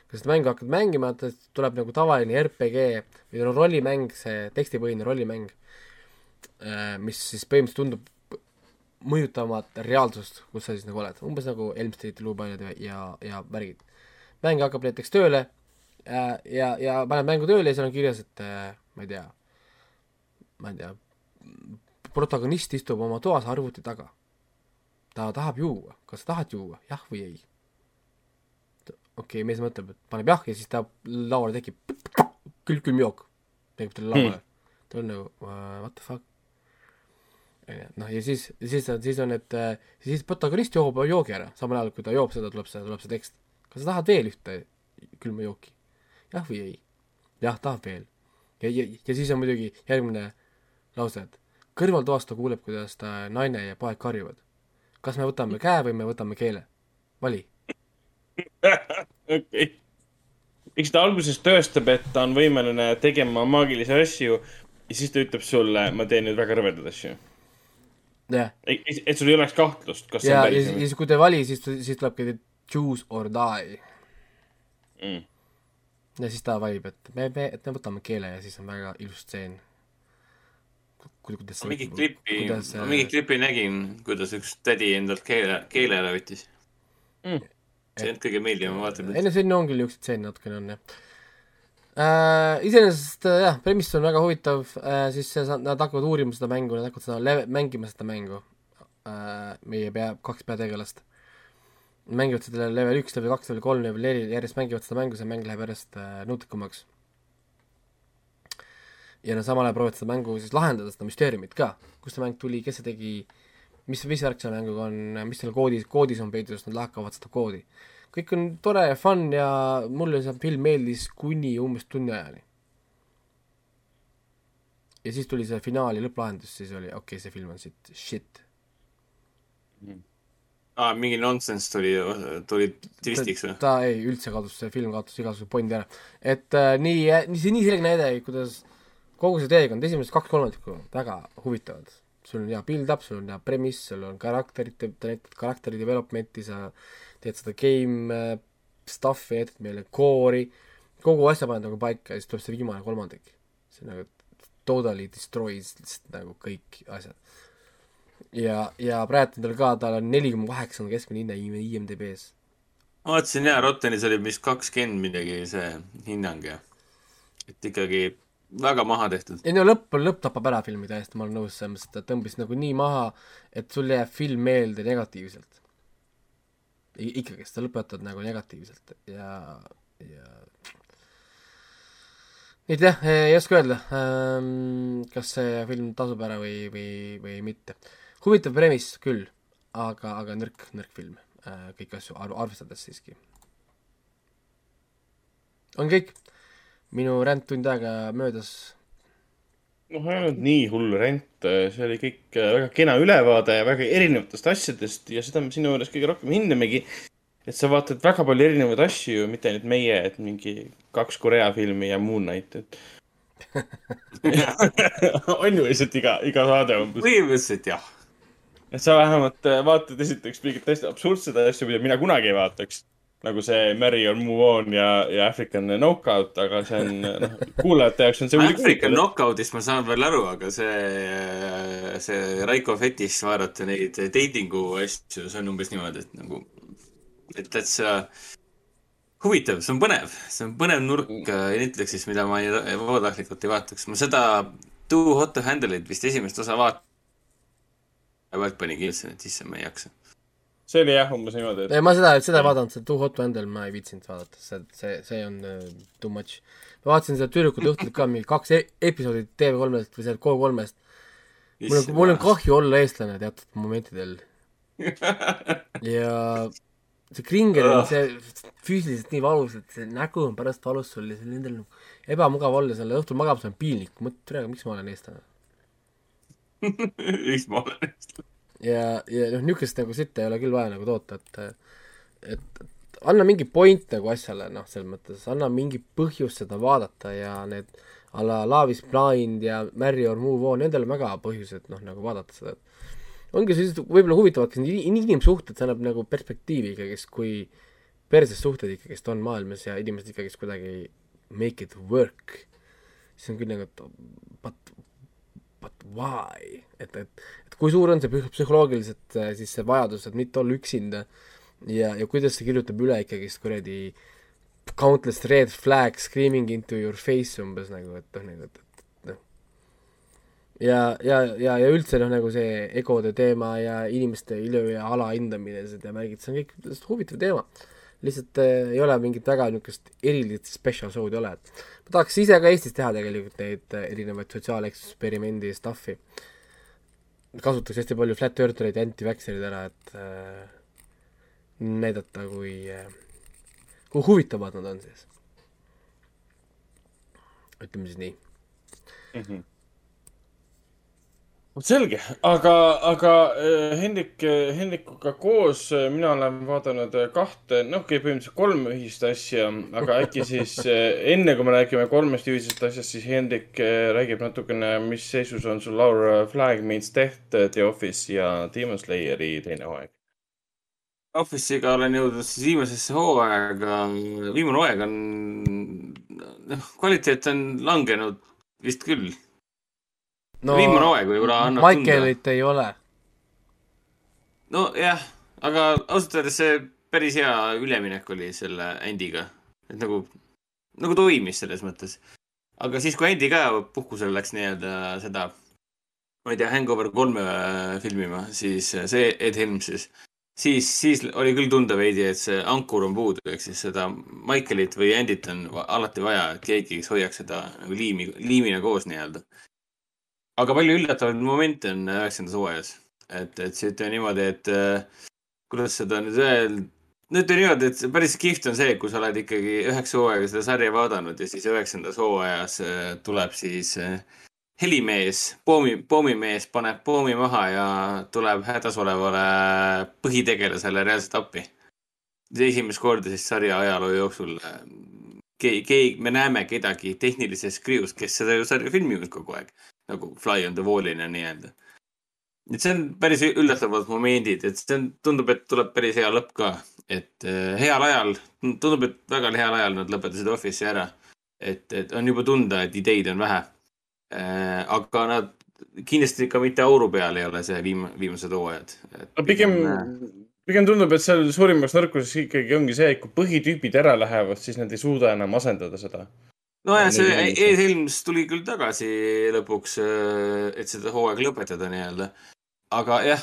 kui seda mängu hakkad mängima, tuleb nagu tavaline RPG või no rollimäng, see tekstipõhine rollimäng, mis siis põhimõtteliselt tundub mõjutavat reaalsust, kus sa siis nagu oled, umbes nagu Elm Streeti luupaljad ja, ja, ja värgid. mäng hakkab näiteks tööle ja, ja, ja paned mängu tööle ja seal on kirjas, et äh, ma ei tea, ma ei tea, protagonist istub oma toas arvuti taga ta tahab juua, kas sa tahad juua, jah või ei? okei okay,, mees mõtleb, et paneb jah ja siis ta lauale tekib külm, külm jook, tekib talle lauale hmm.. ta on nagu uh, what the fuck. noh, ja siis, siis, siis on, et äh, siis protagonist joob joogi ära, samal ajal kui ta joob seda, tuleb see, tuleb see tekst. kas sa tahad veel ühte külma jooki? Jah või ei? jah, tahab veel. ja, ja, ja siis on muidugi järgmine lause, et kõrvaltoas ta kuuleb, kuidas ta naine ja poeg karjuvad kas me võtame käe või me võtame keele? vali. okei. eks ta alguses tõestab, et ta on võimeline tegema maagilisi asju ja siis ta ütleb sulle, ma teen nüüd väga rõvedaid asju. jah, et et sul ei oleks kahtlust, kas see ja, on päris ja siis, kui te vali, siis, siis tulebki choose or die. mm.. Ja siis ta valib, et me, me, et me võtame keele ja siis on väga ilus stseen. kuidas ma mingit klippi, ma mingit klippi nägin, kuidas üks tädi endalt keele, keele ära võttis Mm. see ei olnud kõige meeldivam vaatamine. ei no siin on küll niisuguseid stseene natukene on jah. äh,. iseenesest äh, jah, premiss on väga huvitav äh,, siis see, sa- nad hakkavad uurima seda mängu, nad hakkavad seda leve-, mängima seda mängu äh,. meie pea, kaks peategelast. Mängivad seda level üks, level kaks, level kolm, level neli, järjest mängivad seda mängu, see mäng läheb järjest äh, nutikamaks. ja nad samal ajal proovivad seda mängu siis lahendada, seda müsteeriumit ka, kust see mäng tuli, kes see tegi, mis, mis värk selle mänguga on, mis seal koodis, koodis on peidus, nad lahkavad seda koodi kõik on tore ja fun ja mulle see film meeldis kuni umbes tunni ajani. ja siis tuli see finaal ja lõpplahendus, siis oli okei okay,, see film on siit shit. aa, mingi nonsense tuli, tuli twistiks või? ta ei, üldse kadus, see film kaotas igasuguse pointi ära. et äh, nii, nii see, nii selge näide, kuidas kogu see teekond, esimesed kaks kolmandikku väga huvitavad. sul on hea build-up, sul on hea premiss, sul on karakterid, ta näitab karakteri development'i, sa teed seda game äh, stuff'i, jätad meile core'i, kogu asja paned nagu paika ja siis tuleb see viimane kolmandik. see nagu totally destroys lihtsalt nagu kõik asjad. ja, ja praegu tal ka, tal on neli koma kaheksa on keskmine hinne IMDB-s. ma vaatasin jaa, Rottenis oli vist kakskümmend midagi see hinnang ja et ikkagi väga maha tehtud. ei no lõpp, lõpp tapab ära filmi täiesti, ma olen nõus, selles mõttes, et ta tõmbis nagu nii maha, et sul jääb film meelde negatiivselt. ikkagist, sa lõpetad nagu negatiivselt ja, ja et jah, ei oska öelda, kas see film tasub ära või, või, või mitte. Huvitav premiss küll, aga, aga nõrk, nõrk film, kõiki asju arv-, arvestades siiski. on kõik, minu ränd tund aega möödas noh, ei olnud nii hull rent, see oli kõik äh, väga kena ülevaade väga erinevatest asjadest ja seda me sinu juures kõige rohkem hindamegi. et sa vaatad väga palju erinevaid asju, mitte ainult meie, et mingi kaks Korea filmi ja Moon Knight, et. on ju lihtsalt iga, iga saade umbes. põhimõtteliselt jah. Et sa vähemalt äh, vaatad esiteks mingeid täiesti absurdseid asju, mida mina kunagi ei vaataks. nagu see Marry or Move On ja, ja African Knockout, aga see on, noh, kuulajate jaoks on see African. Knockoutist ma saan veel aru, aga see, see Raiko fetiš vaadata neid dating'u asju, see on umbes niimoodi, et nagu, et täitsa huvitav, see on põnev, see on põnev nurk äh, Netflixis, mida ma ei, vabatahtlikult ei vaataks. ma seda Too Hot to Handle'it vist esimest osa vaat-, panin kindlasti, et sisse ma ei jaksa. see oli jah, umbes niimoodi, et ei, ma seda, seda ei vaadanud, seda Too Hot to Handle ma ei viitsinud vaadata, see, see, see on uh, too much. ma vaatasin seda Tüdrukute õhtut ka mingi kaks e episoodi TV3-st või sealt K3-st. mul on, mul on kahju olla eestlane teatud momentidel. ja see Kringer on see füüsiliselt nii valus, et see nägu on pärast valus sul ja see on endal nagu ebamugav olla seal õhtul magama, see on piinlik, mõtle, tere, miks ma olen eestlane. Ma olen eestlane? ja, ja noh, niisugust nagu sitta ei ole küll vaja nagu toota, et et, anna mingi point nagu asjale, noh, selles mõttes anna mingi põhjus seda vaadata ja need a la Love is blind ja Marry or move on, nendel on väga põhjused, noh, nagu vaadata seda, et ongi sellised võib-olla huvitavad ka need in- inimsuhted, see annab nagu perspektiivi ikkagist, kui perses suhted ikkagist on maailmas ja inimesed ikkagist kuidagi make it work, siis on küll nagu, et but why, et, et, et kui suur on see psüh- psühholoogiliselt äh, siis see vajadus, et mitte olla üksinda ja, ja kuidas see kirjutab üle ikkagist kuradi countless red flags screaming into your face umbes nagu, et noh, nagu, et, et noh. ja, ja, ja, ja üldse noh, nagu see egode teema ja inimeste üle- ja alahindamine, seda märgid, see on kõik huvitav teema lihtsalt äh, ei ole mingit väga niisugust erilist special show'd ei ole, et ma tahaks ise ka Eestis teha tegelikult neid äh, erinevaid sotsiaaleksperimendi stuff'i. kasutaks hästi palju flat earthereid ja anti-vaxxereid ära, et äh, näidata, kui äh,, kui huvitavad nad on siis. ütleme siis nii. Mhm. selge, aga, aga äh, Hendrik, Hendrikuga koos äh, mina olen vaadanud äh, kahte, noh, põhimõtteliselt kolme ühist asja, aga äkki siis äh, enne, kui me räägime kolmest ühisest asjast, siis Hendrik äh, räägib natukene, mis seisus on sul Laura Flag Means Death, The Office ja Demon Slayeri teine hooaeg. Office'iga olen jõudnud siis viimasesse hooaega, viimane hooaeg on, noh, kvaliteet on langenud vist küll no,. viimane hooaeg võib-olla annab Michaelit ei ole. nojah, aga ausalt öeldes see päris hea üleminek oli selle Andy'ga, et nagu nagu toimis selles mõttes. aga siis, kui Andy ka puhkusele läks nii-öelda seda, ma ei tea, Hangover kolme äh, filmima, siis äh, see Ed Helms siis, siis, siis oli küll tunda veidi, et see ankur on puudu, ehk siis seda Michaelit või Andyt on alati vaja, et keegi, kes hoiaks seda nagu liimi, liimina koos nii-öelda. Aga palju üllatavaid momente on üheksandas hooajas, et, et see ütleme niimoodi, et äh, kuidas seda nüüd öelda, no ütleme niimoodi, et päris kihvt on see, kui sa oled ikkagi üheksa hooaega seda sarja vaadanud ja siis üheksandas hooajas äh, tuleb siis äh, helimees, poomi, poomimees paneb poomi maha ja tuleb hädas olevale põhitegelasele reaalselt appi. esimest korda siis sarja ajaloo jooksul äh, keegi, keegi, me näeme kedagi tehnilises krius, kes seda ju sarja filminud kogu aeg nagu Fly on the wall'ina nii-öelda et see on päris üllatavad momendid, et see on, tundub, et tuleb päris hea lõpp ka, et äh, heal ajal, tundub, et väga heal ajal nad lõpetasid Office'i ära. et, et on juba tunda, et ideid on vähe äh,. aga nad kindlasti ka mitte auru peal ei ole see viim-, viimased hooajad. no pigem, pigem tundub, et seal suurimaks nõrkuseks ikkagi ongi see, et kui põhitüübid ära lähevad, siis nad ei suuda enam asendada seda. nojah, see Ed Helms tuli küll tagasi lõpuks, et seda hooaega lõpetada nii-öelda. aga jah,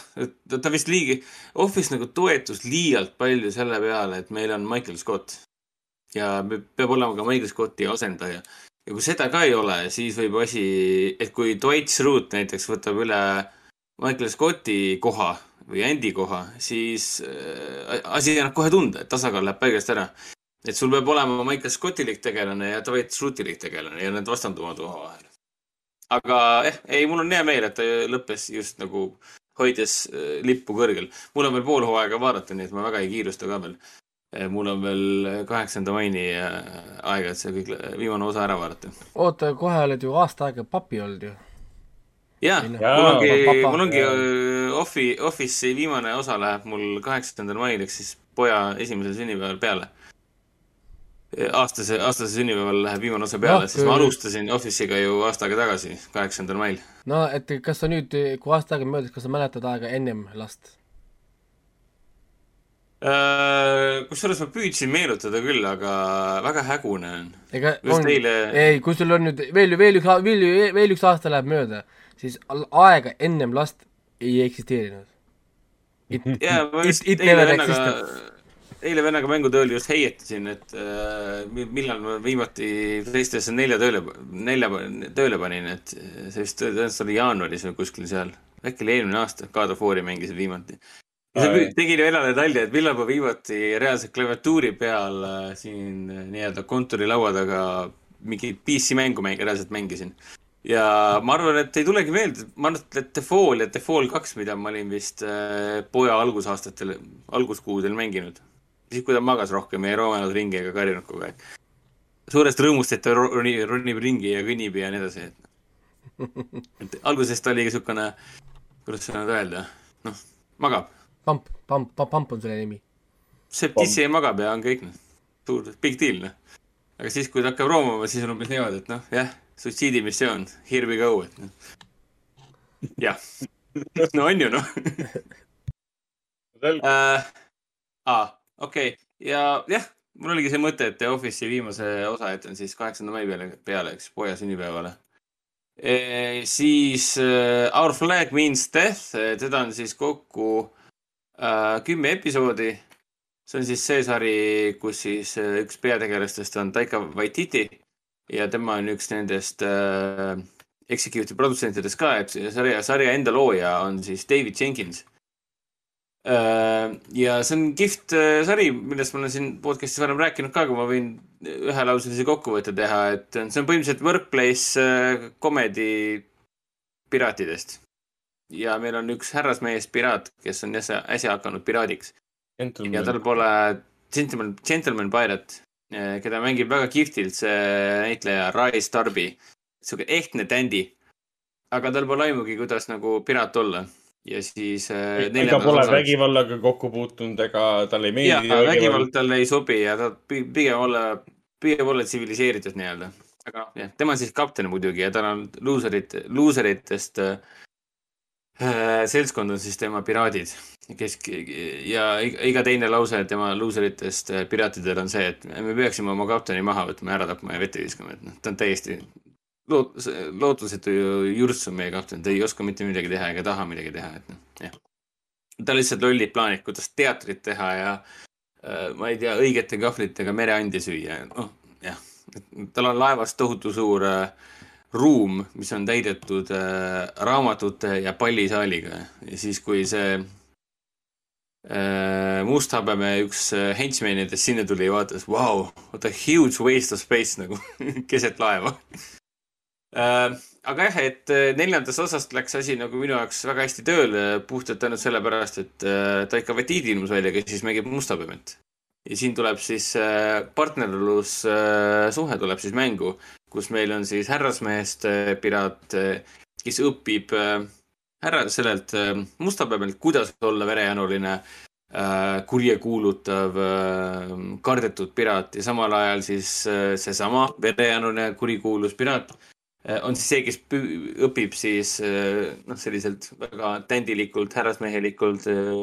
ta vist liigi, Office nagu toetus liialt palju selle peale, et meil on Michael Scott. ja me- peab olema ka Michael Scotti asendaja. ja kui seda ka ei ole, siis võib asi, et kui Dwight Schrute näiteks võtab üle Michael Scotti koha või Andy koha, siis äh, asi annab kohe tunda, et tasakaal läheb paigast ära et sul peab olema Michael Scottilik tegelane ja Dwight Schrutilik tegelane ja need vastanduvad omavahel. aga jah, ei, mul on hea meel, et ta lõppes just nagu hoides äh, lippu kõrgel. mul on veel pool hooaega vaadata, nii et ma väga ei kiirusta ka veel. mul on veel kaheksanda maini aega, et see kõik, viimane osa ära vaadata. oota, kohe oled ju aasta aega papi olnud ju. ja, Ei noh. mul ongi mul ongi jaa. Offi, Office'i viimane osa läheb mul kaheksandal mail ehk siis poja esimesel sünnipäeval peale. aastase, aastase sünnipäeval läheb viimane osa peale Noh,, sest ma alustasin Office'iga ju aasta aega tagasi, kaheksandal mail. no et kas sa nüüd, kui aasta aega möödas, kas sa mäletad aega ennem last? Äh, kusjuures ma püüdsin meenutada küll, aga väga hägune on. ega on, eile, ei, kui sul on nüüd veel, veel üks, veel, veel üks aasta läheb mööda, siis aega ennem last ei eksisteerinud. It, ma it, it eile never existed., eile vennaga mängutööl just heietasin, et äh, mi- millal ma viimati PlayStation nelja tööle, nelja tööle panin, et see vist tõenäoliselt oli jaanuaris või kuskil seal. äkki oli eelmine aasta, God of War'i mängisin viimati. ja see jah. tegi venelane nalja, et millal ma viimati reaalselt klaviatuuri peal äh, siin äh, nii-öelda kontorilaua taga mingit PC mängu mäng, reaalselt mängisin. ja ma arvan, et ei tulegi meelde, ma arvan, et The Fall ja The Fall kaks, mida ma olin vist äh, poja algusaastatel, alguskuudel mänginud. siis, kui ta magas rohkem, ei roomanud ringi ega karjunud kogu aeg. suurest rõõmust, et ta ro- ronib, ronib ringi ja kõnnib ja nii edasi. et alguses ta oli niisugune, kuidas seda nüüd öelda, noh, magab. pamp, pamp, pamp on selle nimi. see tissi magab ja on kõik, noh. suur, big deal, noh. aga siis, kui ta hakkab roomama, siis on umbes niimoodi, et noh, jah, suitsiidimissioon, here we go, et noh. jah, no on ju, noh äh,. aa, okei okay., ja jah, mul oligi see mõte, et The Office'i viimase osa jätan siis kaheksanda mai peale, peale, eks, poja sünnipäevale e,. siis äh, Our flag means death, teda on siis kokku äh, kümme episoodi. see on siis see sari, kus siis äh, üks peategelastest on Taika Waititi ja tema on üks nendest äh, executive produtsentidest ka, et sarja, sarja enda looja on siis David Jenkins ja see on kihvt äh, sari, millest ma olen siin podcast'is varem rääkinud ka, aga ma võin ühelauselise kokkuvõtte teha, et see on põhimõtteliselt workplace äh, comedy piraatidest. ja meil on üks härrasmees piraat, kes on äsja, äsja hakanud piraadiks ja tal pole Gentleman, Gentleman Pirate, keda mängib väga kihvtilt see näitleja Rise Darby, sihuke ehtne tändi. aga tal pole aimugi, kuidas nagu piraat olla ja siis äh,. ega pole vägivallaga kokku puutunud, ega talle ei jaa meeldi, vägivald talle ei sobi ja ta pi- pigem olla, pigem olla tsiviliseeritud nii-öelda. aga jah, tema on siis kapten muidugi ja tal on luuserid, luuseritest äh, seltskond on siis tema piraadid, kes ja iga iga teine lause tema luuseritest äh, piraatidel on see, et me peaksime oma kapteni maha võtma, ära tapma ja vette viskama, et noh, ta on täiesti loot-, lootusetu jurss on meie kapten, ta ei oska mitte midagi teha ega taha midagi teha, et noh, jah. tal lihtsalt lollid plaanid, kuidas teatrit teha ja äh, ma ei tea, õigete kahvlitega mereandi süüa, noh jah. tal on laevas tohutu suur äh, ruum, mis on täidetud äh, raamatute ja pallisaaliga ja siis, kui see äh, musthabeme üks äh, henchmenidest sinna tuli ja vaatas, vau, what a huge waste of space nagu keset laeva. Aga jah, et äh, neljandast osast läks asi nagu minu jaoks väga hästi tööle, puhtalt ainult sellepärast, et äh, Taika Waititi ilmus välja, kes siis mängib mustahabemet. ja siin tuleb siis äh, partnerlussuhe tuleb siis mängu, kus meil on siis härrasmehest äh, piraat, kes õpib äh, härra sellelt äh, mustapebelt, kuidas olla verejanuline äh,, kurjekuulutav äh,, kardetud piraat ja samal ajal siis äh, seesama verejanuline kurikuulus piraat äh, on siis see, kes õpib siis äh, noh, selliselt väga tändilikult, härrasmehelikult äh,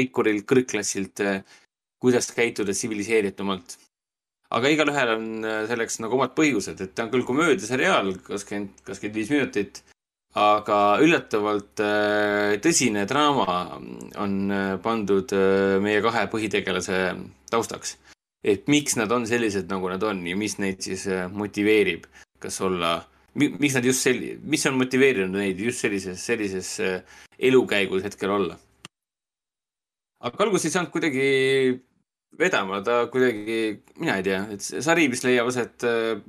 rikkurilt, kõrgklassilt äh,, kuidas käituda tsiviliseeritumalt. aga igalühel on äh, selleks nagu omad põhjused, et ta on küll komöödiaseriaal, kakskümmend, kakskümmend viis minutit, aga üllatavalt äh, tõsine draama on äh, pandud äh, meie kahe põhitegelase taustaks. et miks nad on sellised, nagu nad on ja mis neid siis äh, motiveerib, kas olla, miks nad just selli-, mis on motiveerinud neid just sellises, sellises äh, elukäigus hetkel olla. aga algus ei saanud kuidagi vedama, ta kuidagi, mina ei tea, et sari, mis leiab aset äh,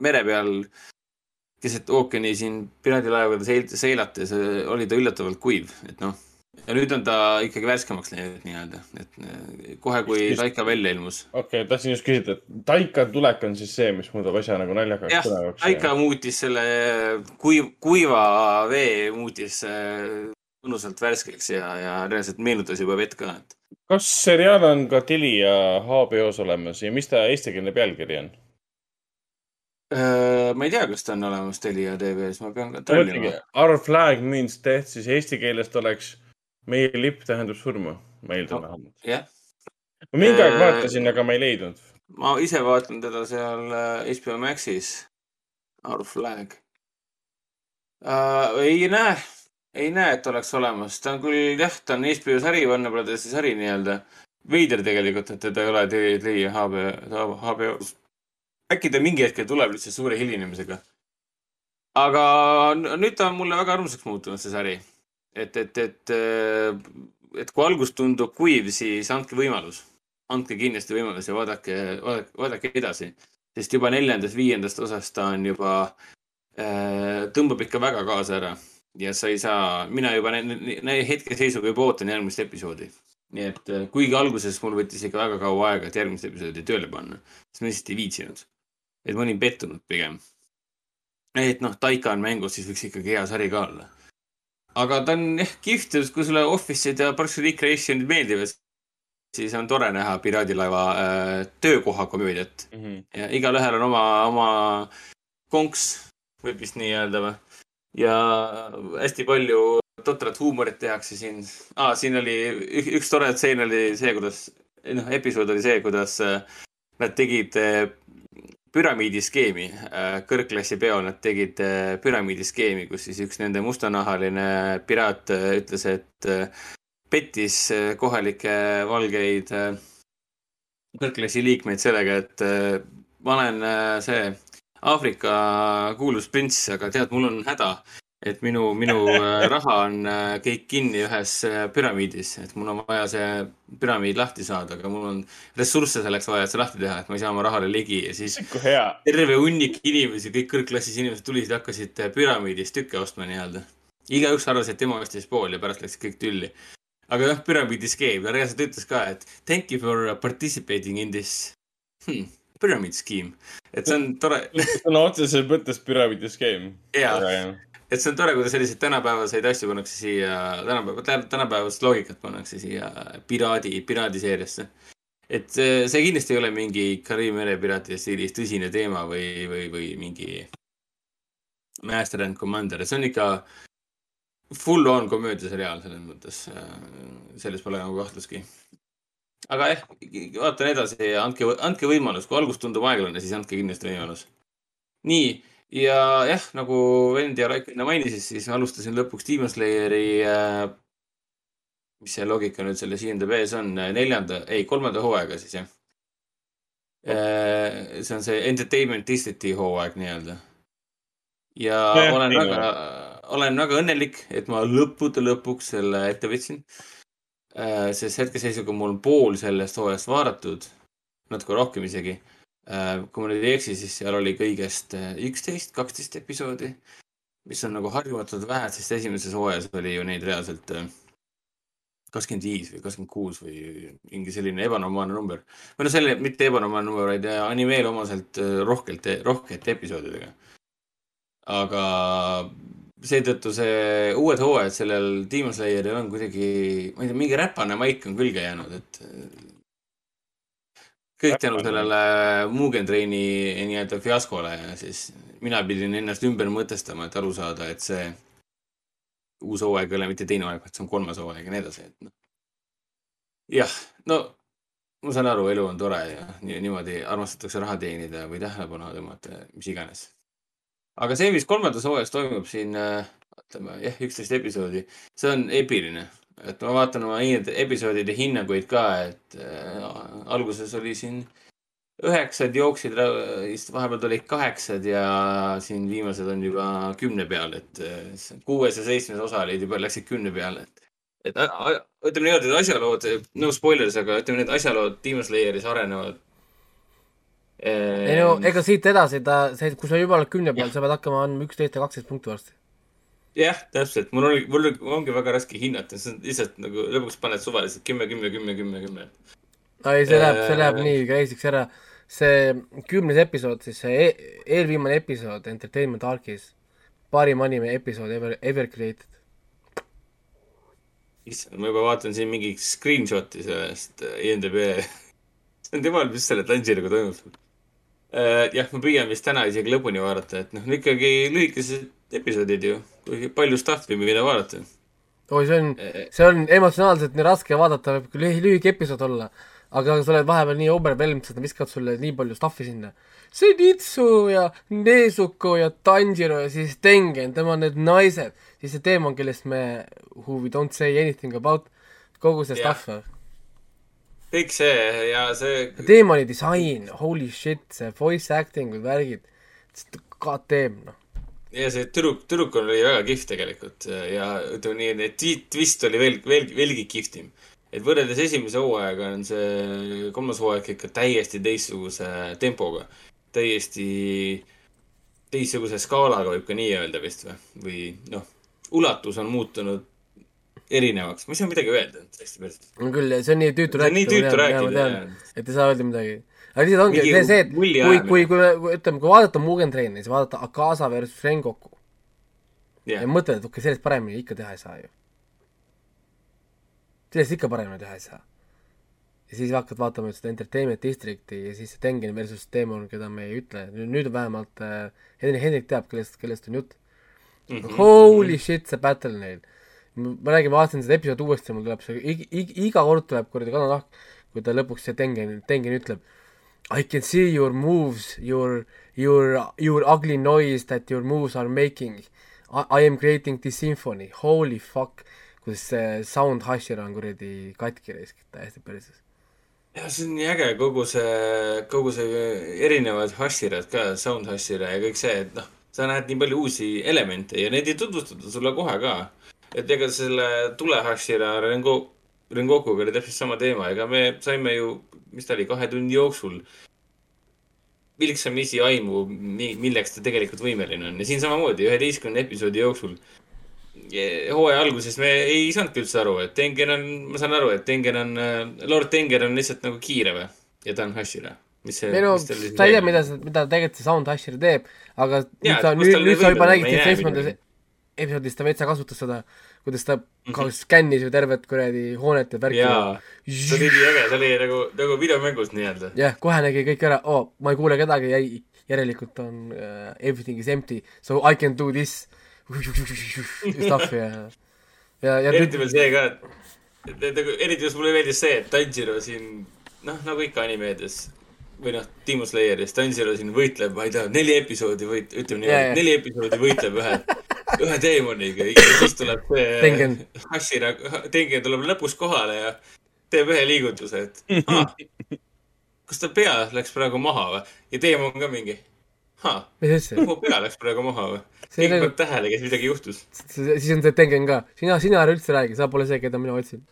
mere peal keset ookeani siin piraadilaevadega seil-, seilates, oli ta üllatavalt kuiv, et noh. Ja nüüd on ta ikkagi värskemaks läinud nii-öelda, et äh, kohe, kui Just- Taika välja ilmus. okei okay,, tahtsin just küsida, et Taika tulek on siis see, mis muudab asja nagu naljakaks jah. Taika muutis selle kuiv, kuiva vee muutis äh, mõnusalt värskeks ja, ja reaalselt meenutas juba vett ka, et kas seriaal on ka Telia HBO-s olemas ja mis ta eestikeelne pealkiri on? Äh, ma ei tea, kas ta on olemas Telia tv-s, ma pean kontrollima., Our flag means death, siis eesti keelest oleks meie lipp tähendab surma, ma eeldan vähemalt. jah, ma mingi aeg Äh, vaatasin, aga ma ei leidnud. ma ise vaatan teda seal äh, HBO Maxis, Our Flag uh,. ei näe, ei näe, et oleks olemas, ta on küll jah, ta on HBO sari, Warner Brothersi sari nii-öelda. veider tegelikult, et teda ei ole Telia HBO, HBO-s. äkki ta mingi hetkel tuleb lihtsalt suure hilinemisega. aga nüüd ta on mulle väga armsaks muutunud, see sari. et, et, et, et kui algus tundub kuiv, siis andke võimalus andke kindlasti võimalus ja vaadake, vaadake, vaadake edasi. sest juba neljandast-viiendast osast ta on juba äh,, tõmbab ikka väga kaasa ära. ja sa ei saa, mina juba hetkeseisuga juba ootan järgmist episoodi. nii et äh, kuigi alguses mul võttis ikka väga kaua aega, et järgmist episoodi tööle panna, siis ma lihtsalt ei viitsinud. et ma olin pettunud pigem. et noh, Taika on mängus, siis võiks ikkagi hea sari ka olla. Aga ta on jah kihvt, kui sulle Office'id ja Parks and Recreation'id meeldivad, siis on tore näha Piraadilaeva äh, töökoha komöödiat mm. -hmm. ja igalühel on oma, oma konks, võib vist nii öelda või. ja hästi palju totrat huumorit tehakse siin ah,. siin oli ük, üks tore tseen oli see, kuidas, noh, episood oli see, kuidas äh, nad tegid äh, püramiidiskeemi. Äh,, kõrgklassi peol nad tegid äh, püramiidiskeemi, kus siis üks nende mustanahaline piraat äh, ütles, et pettis kohalikke valgeid kõrgklassi liikmeid sellega, et ma olen see Aafrika kuulus prints, aga tead, mul on häda, et minu, minu äh, raha on äh, kõik kinni ühes äh, püramiidis, et mul on vaja see püramiid lahti saada, aga mul on ressursse selleks vaja, et see lahti teha, et ma ei saa oma rahale ligi ja siis terve hunnik inimesi, kõik kõrgklassis inimesed tulid ja hakkasid püramiidist tükke ostma nii-öelda. igaüks arvas, et tema ostis pool ja pärast läks kõik tülli. aga jah, püramiidi skeem, ta reaalselt ütles ka, et thank you for participating in this. Hmm, pyramid scheme. et see on tore, sõna otseses mõttes püramiidiskeem. Jaa. et see on tore, kuidas selliseid tänapäevaseid asju pannakse siia, tänapäeva, tänapäevast loogikat pannakse siia piraadi, piraadiseeriasse. et see, see kindlasti ei ole mingi Kariibi mere piraatide stiilis tõsine teema või, või, või mingi Master and Commander, see on ikka full on komöödiaseriaal selles mõttes, selles pole nagu kahtlustki. Aga jah, vaatan edasi ja andke, andke võimalus, kui algus tundub aeglane, siis andke kindlasti võimalus. nii, ja jah, nagu vend ja Raiko enne mainisid, siis alustasin lõpuks Demon Slayeri äh,. mis see loogika nüüd selles IMDB-s on, neljanda, ei, kolmanda hooaega siis jah. see on see Entertainment District'i hooaeg nii-öelda. ja Nojah, olen nii väga, olen väga õnnelik, et ma lõppude lõpuks selle ette võtsin. Sest hetkeseisuga mul on pool sellest hooajast vaadatud, natuke rohkem isegi. kui ma nüüd ei eksi, siis seal oli kõigest äh, üksteist, kaksteist episoodi, mis on nagu harjumatult vähe, sest esimeses hooajas oli ju neid reaalselt äh, kakskümmend viis või kakskümmend kuus või mingi selline ebanormaalne number. või no selle, mitte ebanormaalne number, vaid äh, animeele omaselt äh, rohkelt, rohkete episoodidega. aga seetõttu see uued hooajad sellel Demon Slayeril on kuidagi, ma ei tea, mingi räpane maik on külge jäänud, et äh, kõik tänu sellele Mugen Traini nii-öelda fiaskole ja siis mina pidin ennast ümber mõtestama, et aru saada, et see uus hooaeg ei ole mitte teine hooaeg, vaid see on kolmas hooaeg ja nii edasi, et noh. jah, no ma saan aru, elu on tore ja nii, niimoodi armastatakse raha teenida või tähelepanu tõmmata, mis iganes. Aga see, mis kolmandas hooajas toimub siin, ütleme jah, üksteist episoodi, see on epiline. et ma vaatan oma episoodide hinnanguid ka, et äh, alguses oli siin üheksad jooksid, vahepeal tulid kaheksad ja siin viimased on juba kümne peal, et äh, kuues ja seitsmes osa olid juba, läksid kümne peale, et. et a- ütleme niimoodi, et asjalood, no spoilers, aga ütleme, need asjalood Demon Slayeris arenevad. Ei no ega siit edasi ta, see, kui sa juba oled kümne peal, sa pead hakkama andma üksteist ja kaksteist punkti varsti. jah, täpselt, mul oli, mul ongi väga raske hinnata, see on lihtsalt nagu lõpuks paned suvaliselt kümme, kümme, kümme, kümme, kümme. ei, see läheb, see läheb Äh, nii crazy'ks ära. see kümnes episood, siis see e eelviimane episood Entertainment Arkis, parim anime episood ever, ever created. issand, ma juba vaatan siin mingit screenshot'i sellest äh, IMDB. see on temal, mis selle Tangieriga toimub. jah, ma püüan vist täna isegi lõpuni vaadata, et noh, ikkagi lühikesed episoodid ju, kuigi palju stuff'i, mida vaadata. oi, see on, see on emotsionaalselt nii raske vaadata, võib lühi- lühike episood olla, aga sa oled vahepeal nii overwhelmed, sest nad viskavad sulle nii palju stuff'i sinna. Senitsu ja Nezuko ja Tanjiro ja siis Tengen, tema need naised, siis see teemant, kellest me, who we don't say anything about, kogu see Jah. stuff. Kõik see ja see. teemani disain, holy shit, see voice acting värgid, god damn, noh. ja see tüdruk, tüdruk oli väga kihvt tegelikult ja ütleme nii, et twi- twist oli veel, veel, veelgi kihvtim. et võrreldes esimese hooajaga on see kolmas hooaeg ikka täiesti teistsuguse tempoga. täiesti teistsuguse skaalaga võib ka nii öelda vist või, või noh, ulatus on muutunud erinevaks, ma ei saa midagi öelda, täiesti päris. on küll, see on nii tüütu See on nii tüütu rääkida, jah., et ei saa öelda midagi. aga lihtsalt ongi see, see, et kui, kui, kui me, kui ütleme, kui vaadata Mugen Traini, siis vaadata Akasa versus Rengoku Jah. ja mõtled, et okei okay,, sellest paremini ikka teha ei saa ju. sellest ikka paremini teha ei saa. ja siis hakkad vaatama seda Entertainment Districti ja siis Tengen versus Demon, keda me ei ütle, nüüd vähemalt äh, Hendrik, Hendrik teab, kellest, kellest on jutt mm. -hmm. Holy shit, see battle neil. Ma räägin, vaatasin seda episoodi uuesti mul tuleb see, iga kord tuleb kuradi kananahk, kui ta lõpuks see Tengen, Tengen ütleb I can see your moves, your, your, your ugly noise that your moves are making. I, am creating this symphony, holy fuck, kuidas see sound Hashira on kuradi katki raisk, täiesti perses. ja see on nii äge, kogu see, kogu see erinevad Hashirad ka, Sound Hashira ja kõik see, et noh, sa näed nii palju uusi elemente ja neid ei tutvustata sulle kohe ka. Et ega selle tule Hashira Rengo, Rengokuga oli täpselt sama teema, ega me saime ju, mis ta oli, kahe tunni jooksul vilksamisi aimu, milleks ta tegelikult võimeline on ja siin samamoodi üheteistkümne episoodi jooksul hooaja alguses me ei saanudki üldse aru, et Tengen on, ma saan aru, et Tengen on, Lord Tengen on lihtsalt nagu kiire või? ja ta on Hashira. mis see, mis tal siis sa ei tea, mida mida tegelikult see sound Hashir teeb, aga Jaa, nüüd sa, nüüd, nüüd sa juba nägid seitsmendas. Episoodis ta veitsa kasutas seda, kuidas ta Mhm. ka skännis ju tervet kuradi hoonet ja värki. jaa, see oli nii äge, see oli nagu, nagu videomängus nii-öelda. jah, kohe nägi kõik ära, oo oh,, ma ei kuule kedagi, jäi, järelikult on uh, everything is empty, so I can do this. stuff'i ja ja, ja eriti veel see ka, et, et, nagu eriti just mulle meeldis see, et Tanjiro siin, noh, nagu ikka animeedias või noh, Demon Slayeris, Tanjiro siin võitleb, ma ei tea, neli episoodi võit-, ütleme Jaa, jaa. niimoodi, neli episoodi võitleb ühe, ühe teemoniga ja siis tuleb see. Hashira, Tengen tuleb lõpus kohale ja teeb ühe liigutuse, et ah, kas ta pea läks praegu maha või? ja teemon ka mingi, mu pea läks praegu maha või? Keegi nagu- paneb tähele, kes midagi juhtus. siis on see Tengen ka, sina, sina ära üldse räägi, sa pole see, keda mina otsin.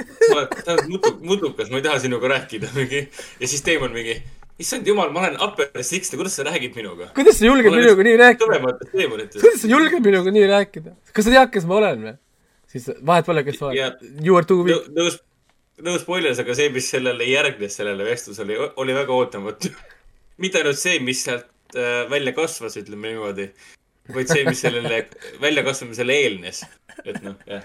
sa oled, sa oled mutu-, mutukas, ma ei taha sinuga rääkida mingi. ja siis teemon mingi, issand jumal, ma olen Upper Six, kuidas sa räägid minuga? kuidas sa julged minuga nii rääkida? kuidas sa julged minuga nii rääkida? kas sa tead, kes ma olen või? siis vahet pole, kes ma Ja- olen. You are too weak. nõus, nõus spoilers, aga see, mis sellele järgnes, sellele vestlusele, oli väga ootamatu. mitte ainult see, mis sealt äh, välja kasvas, ütleme niimoodi, vaid see, mis sellele väljakasvamisele eelnes. et noh, jah.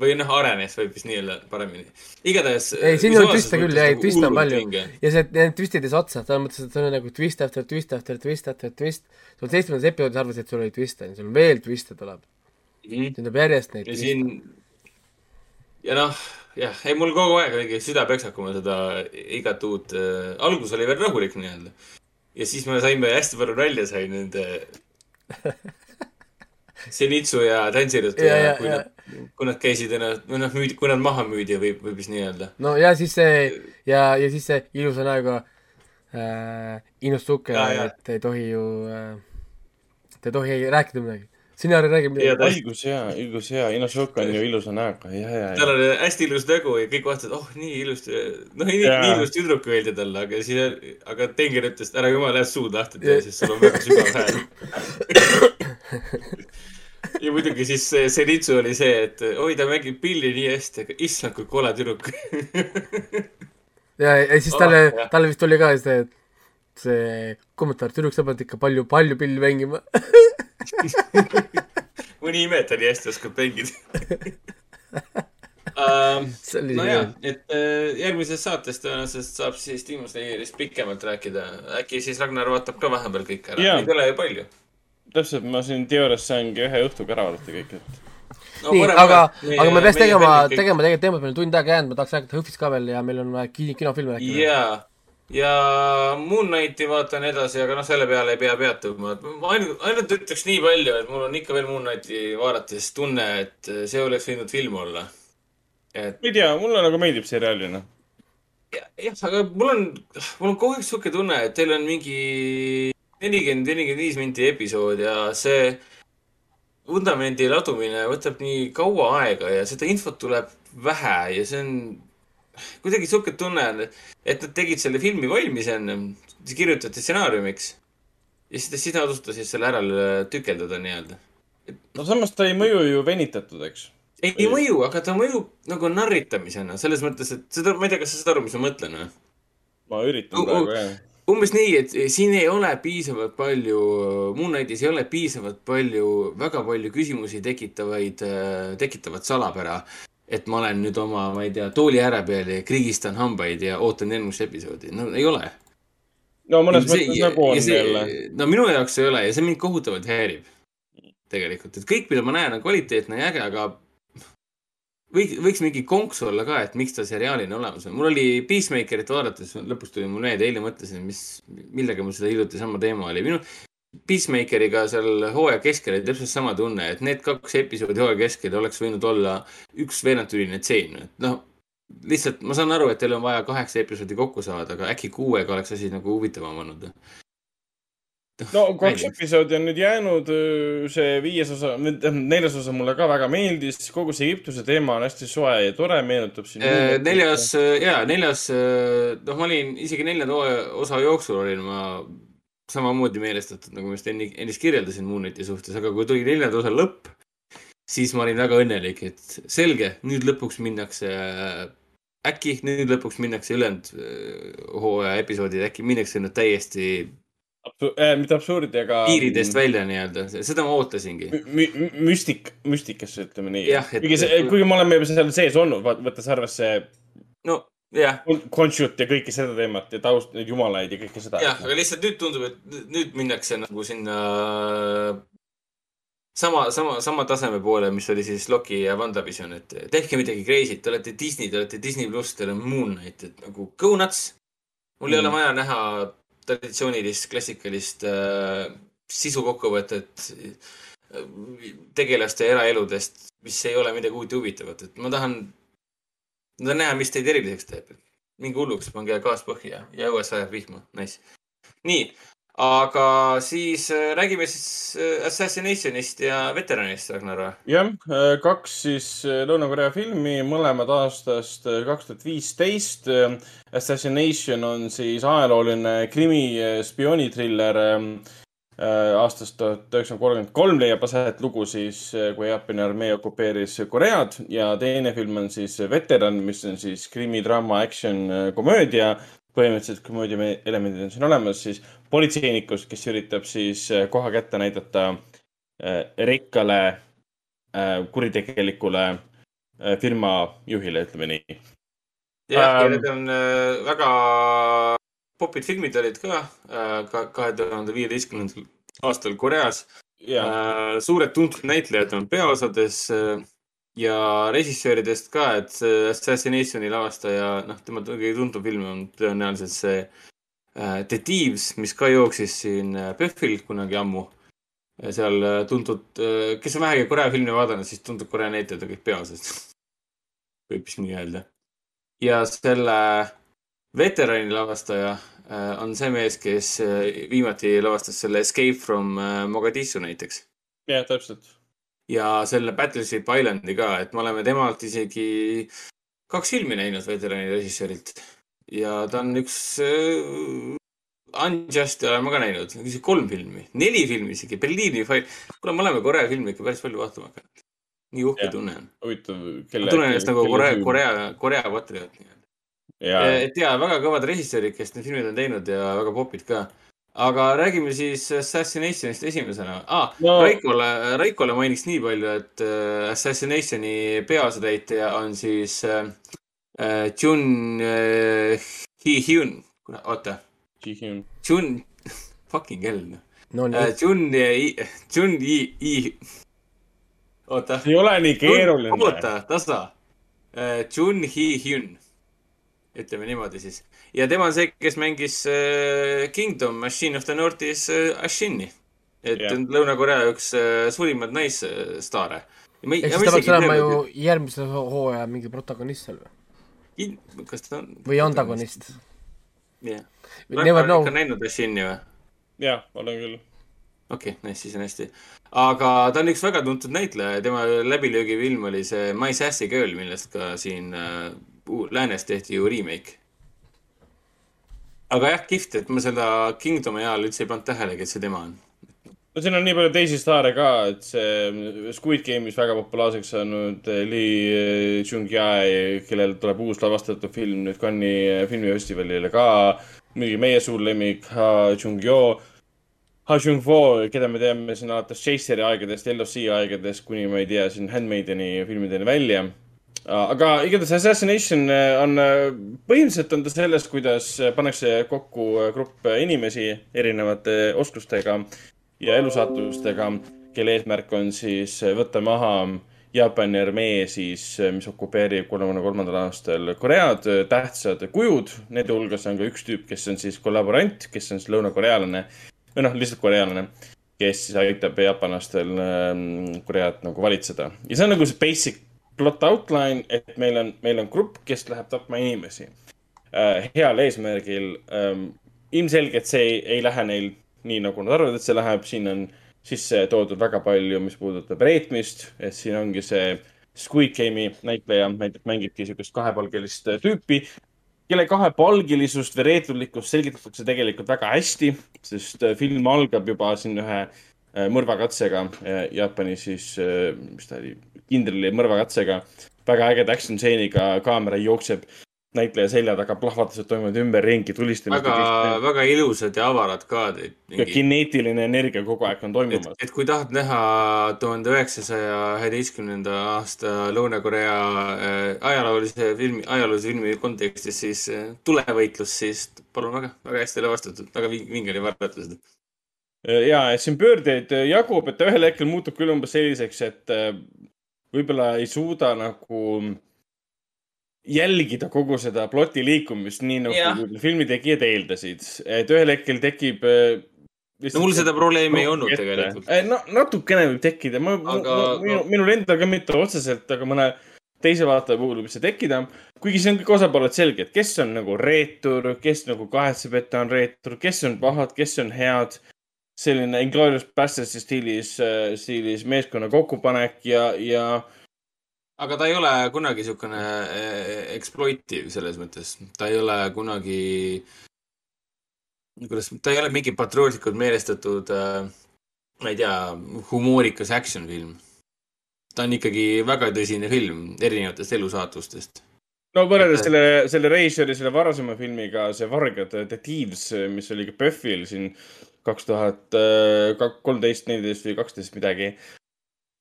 Või noh, arenes võib vist nii öelda paremini. igatahes. ei, siin on twiste küll ja, ei twiste on palju ja see, need twistid ei saa otsa, selles mõttes, et sul on nagu twist after twist after twist after twist. sul seitsmendas episoodis arvasid, et sul oli twiste, sul on veel twiste tuleb. Mhm. siin tuleb järjest neid ja siin ja noh, jah, ei mul kogu aeg oligi süda peksak, kui ma seda igat uut äh,, algus oli veel rahulik nii-öelda. ja siis me saime hästi palju nalja sai nende Zenitsu ja Tanjirut Ja, ja, ja, ja kui ja. nad, kui nad käisid ennast, või noh, müüdi, kui nad maha müüdi, võib, võib vist nii öelda. no ja siis see ja, ja siis see ilusa näoga äh, Inosuke, Ja, ja. et ei tohi ju äh,, te ei tohi rääkida midagi. sina ära räägi Ja midagi õigus hea, õigus hea, Inosuke on ju ilusa näoga, ja, ja, tal ja. oli hästi ilus nägu ja kõik vaatasid, oh nii ilus, noh nii, nii ilus tüdruk öeldi talle, aga siis, aga Tenger ütles, ära jumala eest suud lahti tee, sest sul on väga sügav hääl. ja muidugi siis see Zenitsu oli see, et oi, ta mängib pilli nii hästi, aga issand, kui kole tüdruk. ja, ja siis talle Oh, talle vist oli ka see, see kommentaar, tüdruk, sa pead ikka palju, palju pilli mängima. mõni ime, et ta nii hästi oskab mängida. See oli nojah see-, et äh, järgmises saates tõenäoliselt saab siis Demon Slayerist pikemalt rääkida. äkki siis Ragnar vaatab ka vahepeal kõik ära neid ei ole ju palju. täpselt, ma siin teoorias saangi ühe õhtuga ära vaadata kõik, et. no, nii, aga, aga me peaks tegema, tegema tegelikult teemat, meil on tund aega jäänud, ma tahaks rääkida Hõhvist ka veel ja meil on vaja kino, kinofilme rääkida. jaa, ja Moon Knighti vaatan edasi, aga noh, selle peale ei pea peatuma. ma ainult, ainult ütleks nii palju, et mul on ikka veel Moon Knighti vaadates tunne, et see oleks võinud film olla. et ma ei tea, mulle nagu meeldib seriaalina. jah, aga mul on, mul on kogu aeg sihuke tunne, et teil on mingi nelikümmend, nelikümmend viis minti episood ja see vundamendi ladumine võtab nii kaua aega ja seda infot tuleb vähe ja see on kuidagi sihuke tunne on, et nad tegid selle filmi valmis enne, kirjutati stsenaariumiks ja siis, siis nad otsustasid selle ära tükeldada nii-öelda. no samas ta ei mõju ju venitatud, eks. ei, ei mõju, aga ta mõjub nagu narritamisena, selles mõttes, et seda, ma ei tea, kas sa saad aru, mis ma mõtlen või? ma üritan U- u- praegu, jah. Umbes nii, et siin ei ole piisavalt palju, Moon Knightis ei ole piisavalt palju, väga palju küsimusi tekitavaid, tekitavat salapära. et ma olen nüüd oma, ma ei tea, tooli ääre peal ja krigistan hambaid ja ootan järgmist episoodi. no ei ole. no mõnes mõttes nagu on jälle. no minu jaoks ei ole ja see mind kohutavalt häirib. tegelikult, et kõik, mida ma näen, on kvaliteetne ja äge, aga võiks, võiks mingi konks olla ka, et miks ta seriaalina olemas on. mul oli Peacemakerit vaadates, lõpus tuli mul meelde, eile mõtlesin, mis, millega mul seda hiljuti sama teema oli. minu Peacemakeriga seal hooaja keskel oli täpselt sama tunne, et need kaks episoodi hooaja keskel oleks võinud olla üks veerandtüline tseen. noh, lihtsalt ma saan aru, et teil on vaja kaheksa episoodi kokku saada, aga äkki kuuega oleks asi nagu huvitavam olnud. No kaks episoodi on nüüd jäänud, see viies osa, neljas osa mulle ka väga meeldis, kogu see Egiptuse teema on hästi soe ja tore, meenutab siin. Äh, neljas, jaa, neljas, noh, ma olin isegi neljanda osa jooksul olin ma samamoodi meelestatud, nagu ma just enne, ennist kirjeldasin Moonlighti suhtes, aga kui tuli neljanda osa lõpp, siis ma olin väga õnnelik, et selge, nüüd lõpuks minnakse, äkki nüüd lõpuks minnakse ülejäänud äh, hooaja episoodid, äkki minnakse nüüd täiesti äh, mitte absurdi, aga. piiridest välja nii-öelda, seda ma ootasingi. mü-, müstik, müstikasse, ütleme nii kuigi see, kuigi me oleme juba seal sees olnud, võttes arvesse no jah, Conchut ja kõike seda teemat ja taust, neid jumalaid ja kõike seda. jah, aga lihtsalt nüüd tundub, et nüüd minnakse nagu sinna sama, sama, sama taseme poole, mis oli siis Loki ja WandaVision, et tehke midagi crazy't, te olete Disney, te olete Disney pluss, teil on Moon Knight, et nagu go nuts. mul mm. ei ole Mm. vaja näha traditsioonilist, klassikalist äh, sisukokkuvõtet äh, tegelaste eraeludest, mis ei ole midagi uut ja huvitavat, et ma tahan, ma tahan näha, mis teid eriliseks teeb. minge hulluks, pange gaas põhja ja õues sajab vihma, nice. nii, aga siis äh, räägime siis äh, Assassinationist ja veteranist, Ragnar jah, kaks siis äh, Lõuna-Korea filmi, mõlemad aastast äh, kaks tuhat viisteist. Assassination on siis ajalooline krimi äh, spioonitriller ähm, äh, aastast tuhat üheksasada kolmkümmend kolm leiab aset lugu siis, kui Jaapani armee okupeeris Koread ja teine film on siis Veteran, mis on siis krimi, draama, action, komöödia. põhimõtteliselt komöödia elemendid on siin olemas, siis politseinikust, kes üritab siis äh, koha kätte näidata äh, rikkale äh, kuritegelikule firma juhile, ütleme nii. jah, ja Ähm. need on väga popid filmid olid ka kahe tuhande viieteistkümnendal aastal Koreas. Suured tuntud näitlejad on peaosades ja režissööridest ka, et Assassinationi lavastaja, noh, tema kõige tuntum film on tõenäoliselt see äh, The Thieves, mis ka jooksis siin äh, PÖFFil kunagi ammu. seal äh, tuntud, kes on vähegi Korea filmi vaadanud, siis tuntud Korea näitlejad on kõik peaosas. võib vist nii öelda. ja selle veterani lavastaja äh, on see mees, kes äh, viimati lavastas selle Escape from äh, Mogadishu näiteks. jah, täpselt. ja selle Battleship Islandi ka, et me oleme temalt isegi kaks filmi näinud veterani režissöörilt. Ja ta on üks äh, Unjust oleme ka näinud, kolm filmi, neli filmi isegi, Berliini fail. kuule, me oleme Korea filme ikka päris palju vaatama hakanud. nii uhke tunne on. huvitav, ma kelle. tunnen ennast nagu Korea, Korea, Korea patrioot. ja, et ja väga kõvad režissöörid, kes need filmid on teinud ja väga popid ka. aga räägime siis Assassinationist esimesena ah,. No- Raikole, Raikole mainiks nii palju, et äh, Assassinationi peaosatäitja on siis äh, äh, Jun äh, Hee-hyun, oota, Ji-hyun. Jun, fucking hell noh no nii äh,. Jun, Jun Yi, oota. ei ole nii keeruline. oota, tasa. Jun Hee-hyun, ütleme niimoodi siis. ja tema on see, kes mängis äh, Kingdom Machine of the Northis äh, Ashini. et yeah. Lõuna-Korea üks äh, suurimaid naisstaare. ehk siis ta peaks olema ju järgmise ho- hooaja mingi protagonist seal või? ju. kas ta on? või antagonist? jah. Know ikka. näinud Ashini või? jah, olen küll. okei okay,, nice, siis on hästi. aga ta on üks väga tuntud näitleja ja tema läbilöögifilm oli see My Sassy Girl, millest ka siin äh, läänes tehti ju remake. aga jah, kihvt, et ma seda Kingdomi ajal üldse ei pannud tähelegi, et see tema on. No siin on nii palju teisi staare ka, et see Squid Game'is väga populaarseks saanud Lee Chung-jae, kellel tuleb uus lavastatud film nüüd Cannes'i filmifestivalile ka. muidugi meie suur lemmik Ha Chung-yo, Ha Chung-fo, keda me teame siin alates Chaseri aegadest, LOC aegadest kuni ma ei tea, siin Handmaideni filmideni välja. aga igatahes Assassination on, põhimõtteliselt on ta sellest, kuidas pannakse kokku grupp inimesi erinevate oskustega ja elusaatustega, kelle eesmärk on siis võtta maha Jaapani armee siis, mis okupeerib kolmekümne kolmandal aastal Koread, tähtsad kujud. Nende hulgas on ka üks tüüp, kes on siis kollaborant, kes on siis lõunakorealane või noh, lihtsalt korealane, kes siis aitab jaapanlastel ähm, Koread nagu valitseda. ja see on nagu see basic plot outline, et meil on, meil on grupp, kes läheb tapma inimesi äh, heal eesmärgil ähm,. ilmselgelt see ei, ei lähe neil nii, nagu nad arvavad, et see läheb, siin on sisse toodud väga palju, mis puudutab reetmist, et siin ongi see Squid Game'i näitleja näiteks mängibki siukest kahepalgelist äh, tüüpi, kelle kahepalgelisust või reeturlikkust selgitatakse tegelikult väga hästi, sest äh, film algab juba siin ühe äh, mõrvakatsega, Jaapani siis, mis ta oli, kindrali mõrvakatsega. väga ägeda action stseeniga, kaamera jookseb näitleja selja taga, plahvatused toimuvad ümberringi, tulistamist. väga, väga ilusad ja avarad kaadrid. kineetiline energia kogu aeg on toimumas., et kui tahad näha tuhande üheksasaja üheteistkümnenda aasta Lõuna-Korea äh, ajaloolise filmi, ajaloolise filmi kontekstis, siis äh, tulevõitlus, siis palun väga, väga hästi lavastatud, väga ving- vinged ja väärtused. ja, et siin pöördeid jagub, et ta ühel hetkel muutub küll umbes selliseks, et äh, võib-olla ei suuda nagu jälgida kogu seda ploti liikumist, nii nagu filmitegijad eeldasid. et ühel hetkel tekib äh, no mul seda probleemi ei olnud ette. tegelikult. Eh, no natukene võib tekkida, ma Aga- minu, minul endal ka mitte otseselt, aga mõne teise vaataja puhul võib see tekkida. kuigi see on kõik osapooled selged, kes on nagu reetur, kes nagu kahetseb, et ta on reetur, kes on pahad, kes on head. selline Inglourious Bastards'i stiilis, stiilis meeskonna kokkupanek ja, ja aga ta ei ole kunagi niisugune eh, exploitive selles mõttes, ta ei ole kunagi, kuidas, ta ei ole mingi patriootlikult meelestatud äh,, ma ei tea, humoorikas action film. ta on ikkagi väga tõsine film erinevatest elusaatustest. no võrreldes Et- selle, selle reisijari, selle varasema filmiga, see Vargad Thieves, mis oli ka PÖFFil siin kaks tuhat kolmteist, neliteist või kaksteist midagi.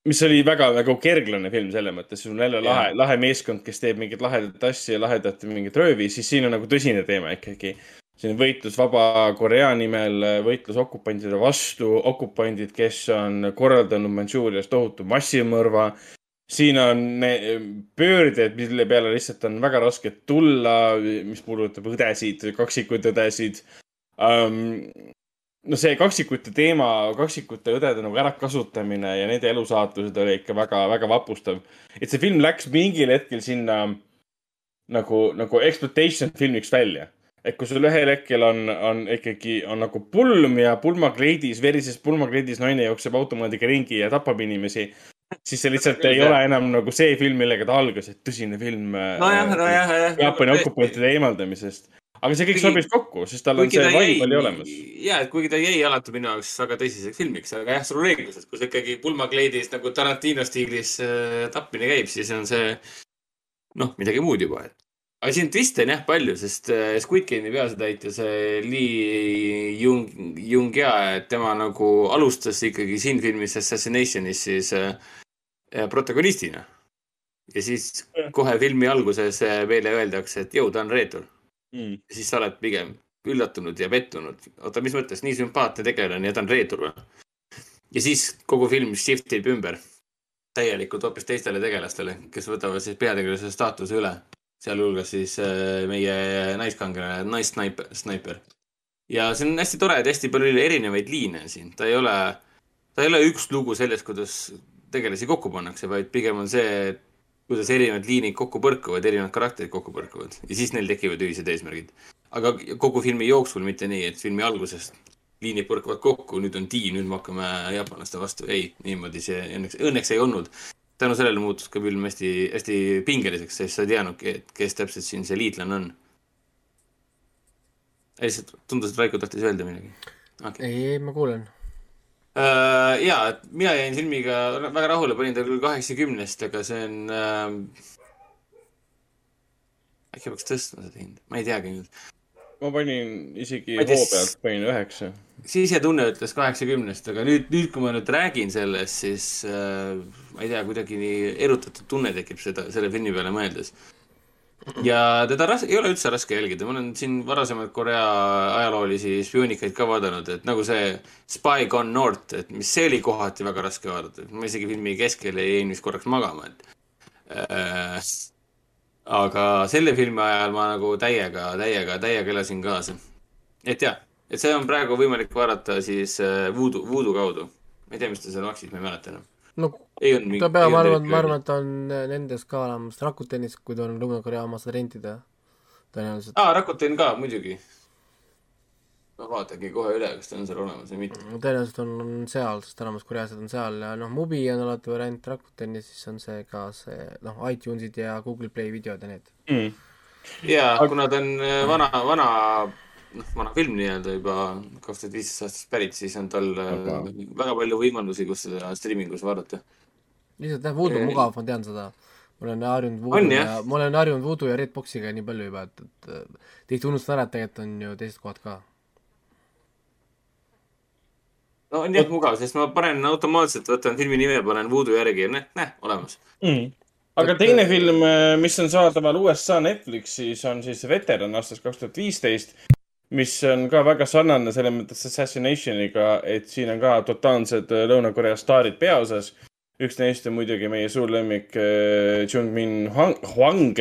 Mis oli väga nagu kerglane film selles mõttes, sul on jälle lahe, lahe meeskond, kes teeb mingit lahedat asja, lahedat mingit röövi, siis siin on nagu tõsine teema ikkagi. siin on võitlus Vaba Korea nimel, võitlus okupantide vastu, okupandid, kes on korraldanud Mandžuurias tohutu massimõrva siin on pöörded, mille peale lihtsalt on väga raske tulla, mis puudutab õdesid, kaksikuid õdesid um,. No see kaksikute teema, kaksikute õdede nagu ärakasutamine ja nende elusaatused oli ikka väga-väga vapustav. et see film läks mingil hetkel sinna nagu, nagu exploitation filmiks välja. et kui sul ühel hetkel on, on ikkagi, on nagu pulm ja pulmakleidis, verises pulmakleidis naine jookseb automaadiga ringi ja tapab inimesi, siis see lihtsalt ei ole enam nagu see film, millega ta algas, et tõsine film äh, nojah, nojah, jah. Jaapani okupantide eemaldamisest. Aga see kõik Kuigi- sobis kokku, sest tal on see vibe oli olemas., ja, et kuigi ta jäi alati minu jaoks väga tõsiseks filmiks, aga jah, sul on õigus, et kui see ikkagi pulmakleidis nagu Tarantino stiilis äh, tapmine käib, siis on see noh, midagi muud juba. aga siin twiste on jah palju, sest äh, Squid Game'i peasetäitja, see Lee Jung, Jung-ja, et tema nagu alustas ikkagi siin filmis Assassinationis siis äh, äh, protagonistina. ja siis kohe filmi alguses äh, meile öeldakse, et jõu, ta on reetur Mm. ja siis sa oled pigem üllatunud ja pettunud. oota, mis mõttes, nii sümpaatne tegelane ja ta on reetur või? ja siis kogu film shift ib ümber täielikult hoopis teistele tegelastele, kes võtavad siis peategelase staatuse üle. sealhulgas siis äh, meie naiskangelane, naissnaiper, snaiper. ja see on hästi tore, et hästi palju erinevaid liine on siin, ta ei ole, ta ei ole üks lugu sellest, kuidas tegelasi kokku pannakse, vaid pigem on see, et kuidas erinevad liinid kokku põrkuvad, erinevad karakterid kokku põrkuvad ja siis neil tekivad ühised eesmärgid. aga kogu filmi jooksul mitte nii, et filmi alguses liinid põrkuvad kokku, nüüd on tii, nüüd me hakkame jaapanlaste vastu. ei, niimoodi see õnneks, õnneks ei olnud. tänu sellele muutus ka film hästi, hästi pingeliseks, sest sa ei teadnudki, et kes täpselt siin see liitlane on. lihtsalt tundus, et Raiko tahtis öelda midagi okay.. ei, ei, ma kuulen. Uh, ja, et mina jäin filmiga väga rahule, panin ta küll kaheksakümnest, aga see on uh,. äkki peaks tõstma seda hinda, ma ei teagi nüüd. ma panin isegi Ma hoo pealt, panin üheksa. sisetunne ütles kaheksakümnest, aga nüüd, nüüd, kui ma nüüd räägin sellest, siis uh, ma ei tea, kuidagi nii erutatud tunne tekib seda, selle filmi peale mõeldes. Ja teda ras-, ei ole üldse raske jälgida, ma olen siin varasemaid Korea ajaloolisi spioonikaid ka vaadanud, et nagu see Spy Gone North, et mis see oli kohati väga raske vaadata, ma isegi filmi keskel jäin vist korraks magama, et äh, aga selle filmi ajal ma nagu täiega, täiega, täiega elasin kaasa. et jah, et see on praegu võimalik vaadata siis äh, Voodoo, Voodoo kaudu. ma ei tea, mis ta seal maksis, ma ei mäleta enam. no ei olnud ta peab, ma arvan, ma arvan, et ta on nendes ka olemas Rakutenis, kui ta on Lõuna-Korea oma seda rentida. tõenäoliselt. aa, Rakuten ka muidugi. ma vaatangi kohe üle, kas ta on seal olemas või mitte. tõenäoliselt on, on seal, sest enamus koreased on seal ja noh, Mubi on alati variant Rakuteni, siis on see ka see noh, iTunesid ja Google Play videod ja need mm.. ja kuna ta on äh, vana, vana, noh, vana film nii-öelda juba kaks tuhat viisteist aastast pärit, siis on tal aga... väga palju võimalusi, kus seda striimingus vaadata. Lihtsalt jah, Voodoo on mugav, ma tean seda. ma olen harjunud On, Voodoo ja ma olen harjunud Voodoo ja Redboxiga nii palju juba, et, et tihti unustan ära, et tegelikult on ju teised kohad ka. no on jah mugav, sest ma panen automaatselt, võtan filmi nime, panen Voodoo järgi ja näh, näh, olemas. mm.. aga teine film, mis on saadaval USA Netflixis, on siis Veteran aastast kaks tuhat viisteist, mis on ka väga sarnane selles mõttes Assassinationiga, et siin on ka totaalsed äh, Lõuna-Korea staarid peaosas. Üks neist on muidugi meie suur lemmik äh, Jung-Min Hwang,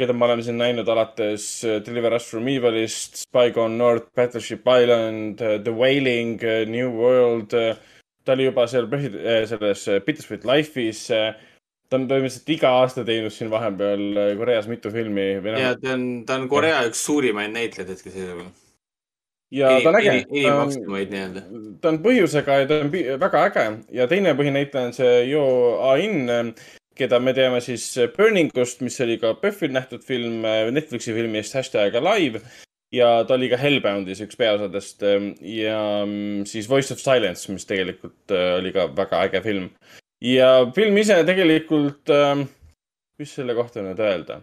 keda me oleme siin näinud alates Deliver Us From Evilist, Spy Gone North, Battleship Island, The Wailing, New World. ta oli juba seal selles Bittersweet Life'is. ta on põhimõtteliselt iga aasta teinud siin vahepeal Koreas mitu filmi või ja noh, ta on, ta on Korea üks suurimaid näitlejaid hetkeseisuga. Ja ta on äge. enim maksnumaid nii-öelda. ta on põhjusega ja ta on väga äge ja teine põhinäitleja on see Jo A-in, keda me teame siis Burning ust, mis oli ka PÖFFil nähtud film, Netflixi filmist Hashtag Alive. ja ta oli ka Hellboundis üks peaosadest ja mm, siis Voice of Silence, mis tegelikult äh, oli ka väga äge film. ja film ise tegelikult, mis selle kohta nüüd öelda?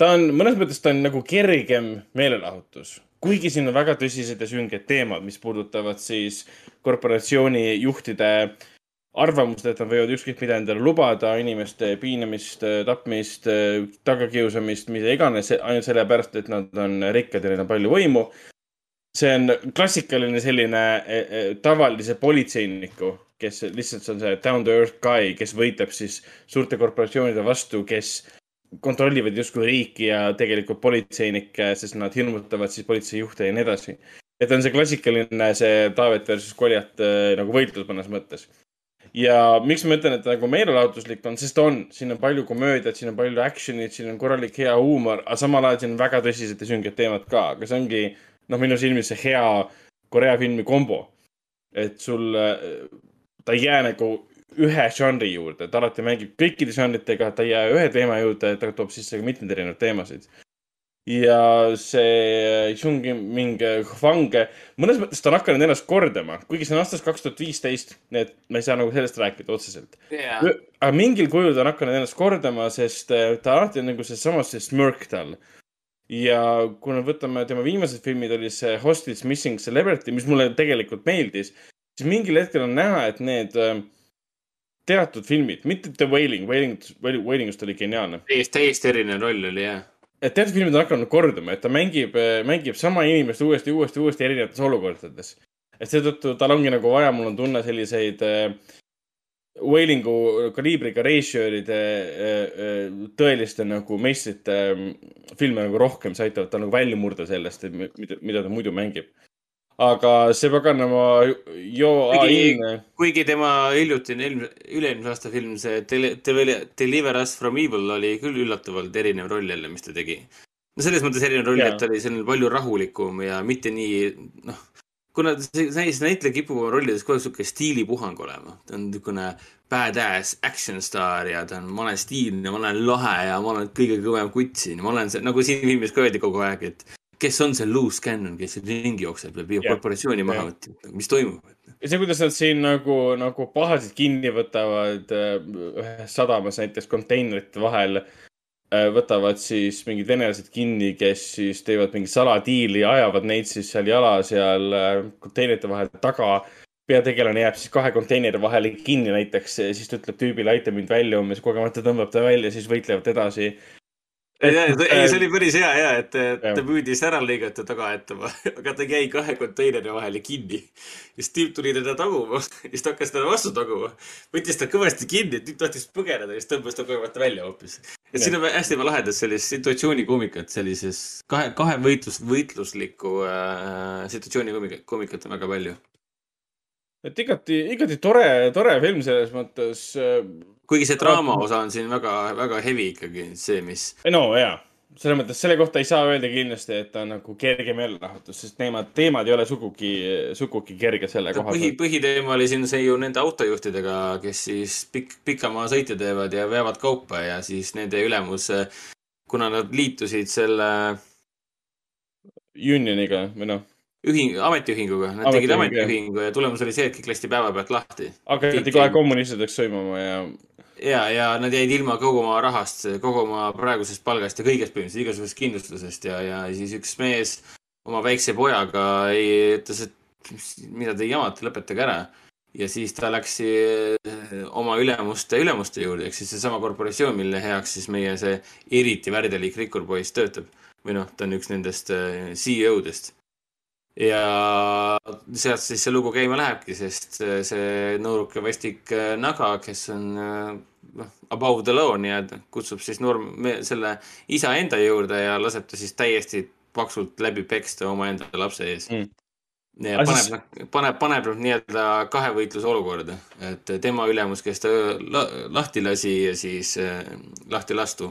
ta on, mõnes mõttes ta on nagu kergem meelelahutus, kuigi siin on väga tõsised ja sünged teemad, mis puudutavad siis korporatsiooni juhtide arvamust, et nad võivad ükskõik mida endale lubada, inimeste piinamist, tapmist, tagakiusamist, mida iganes, ainult sellepärast, et nad on rikkad ja neil on palju võimu. see on klassikaline selline eh, eh, tavalise politseiniku, kes lihtsalt on see down to earth guy, kes võitleb siis suurte korporatsioonide vastu, kes kontrollivad justkui riiki ja tegelikult politseinikke, sest nad hirmutavad siis politseijuhte ja nii edasi. et on see klassikaline, see Taavet versus Koljat äh, nagu võitlus mõnes mõttes. ja miks ma ütlen, et ta nagu meelelahutuslik on, sest on, siin on palju komöödiat, siin on palju action'it, siin on korralik hea huumor, aga samal ajal siin on väga tõsised ja sünged teemad ka, aga see ongi noh, minu silmis see hea Korea filmi kombo. et sul, ta ei jää nagu ühe žanri juurde, ta alati mängib kõikide žanritega, ta ei jää ühe teema juurde, ta toob sisse ka mitmeid erinevaid teemasid. ja see Jungi mingi Hwang, mõnes mõttes ta on hakanud ennast kordama, kuigi see on aastast kaks tuhat viisteist, nii et me ei saa nagu sellest rääkida otseselt. jaa, aga mingil kujul ta on hakanud ennast kordama, sest äh, ta alati on nagu seesama see smirk tal. ja kui me võtame tema viimased filmid, oli see Hostage Missing Celebrity, mis mulle tegelikult meeldis, siis mingil hetkel on näha, et need äh, teatud filmid, mitte The Wailing, Wailing, Wailingust oli geniaalne. täiesti, täiesti erinev roll oli jah. et teatud filmid on hakanud korduma, et ta mängib, mängib sama inimest uuesti, uuesti, uuesti erinevates olukordades. et seetõttu tal ongi nagu vaja, mul on tunne selliseid äh, Wailingu kaliibriga režissööride äh, äh, tõeliste nagu meistrite filme nagu rohkem, see aitab tal nagu välja murda sellest, mida, mida ta muidu mängib. Aga see paganama Jo Kuigi- A-in, kuigi tema hiljutine eelmise, üle-eelmise aasta film, see Tele-, Tele-, Deliver Us From Evil oli küll üllatavalt erinev roll jälle, mis ta tegi. no selles mõttes erinev roll, et ta oli selline palju rahulikum ja mitte nii, noh, kuna see, see näitleja kipub oma rollides kogu aeg sihuke stiilipuhang olema, ta on niisugune badass action staar ja ta on, ma olen stiilne, ma olen lahe ja ma olen kõige kõvem kutt siin. Ma olen see, nagu siin filmis ka öeldi kogu aeg, et kes on see loose cannon, kes ringi jookseb ja püüab Jah. korporatsiooni maha võtta, mis toimub? ja see, kuidas nad siin nagu, nagu pahasid kinni võtavad äh, ühes sadamas näiteks konteinerite vahel, võtavad siis mingid venelased kinni, kes siis teevad mingit saladiili ja ajavad neid siis seal jala seal äh, konteinerite vahel taga. peategelane jääb siis kahe konteineri vahele kinni näiteks, siis ta ütleb tüübile, aita mind välja umbes, kogemata tõmbab ta välja, siis võitlevad edasi. ei, ei, see oli päris hea ja, et ta püüdis ära lõigata taga ette, aga ta jäi kahe konteineri vahele kinni. ja siis tüüp tuli teda taguma, siis ta hakkas teda vastu taguma. võttis ta kõvasti kinni, et nüüd tahtis põgeneda ja siis tõmbas ta kogemata välja hoopis. et siin on hästi lahedat sellist situatsioonikoomikat sellises kahe, kahe võitlus, võitluslikku äh, situatsioonikoomikat, koomikat on väga palju. et igati, igati tore, tore film selles mõttes. Kuigi see draama osa on siin väga, väga heavy ikkagi, see, mis no jaa, selles mõttes selle kohta ei saa öelda kindlasti, et ta on nagu kerge meelelahutus, sest teemad, teemad ei ole sugugi, sugugi kerged selle koha põhi, pealt. põhiteema oli siin see ju nende autojuhtidega, kes siis pikk, pikamaasõite teevad ja veavad kaupa ja siis nende ülemus, kuna nad liitusid selle Unioniga või noh, ühing, ametiühinguga, nad tegid Ametiühing, jah. ametiühingu ja tulemus oli see, et kõik lasti päevapealt lahti. hakati kohe kommunistideks sõimama ja ja, ja nad jäid ilma kogu oma rahast, kogu oma praegusest palgast ja kõigest põhimõtteliselt, igasugusest kindlustusest ja, ja siis üks mees oma väikse pojaga ei, ütles, et mida te jamate, lõpetage ära. ja siis ta läks eh, oma ülemuste, ülemuste juurde, ehk siis seesama korporatsioon, mille heaks siis meie see eriti värdelik rikkurpoiss töötab. või noh, ta on üks nendest eh, CEO-dest. ja sealt siis see lugu käima lähebki, sest see- see nõuruk ja vastik Naga, kes on noh, above the law nii-öelda, kutsub siis noor, selle isa enda juurde ja laseb ta siis täiesti paksult läbi peksta omaenda lapse ees Mm. ja paneb siis-, paneb, paneb nad nii-öelda kahevõitluse olukorda, et tema ülemus, kes ta la, lahti lasi ja siis äh, lahti lastu,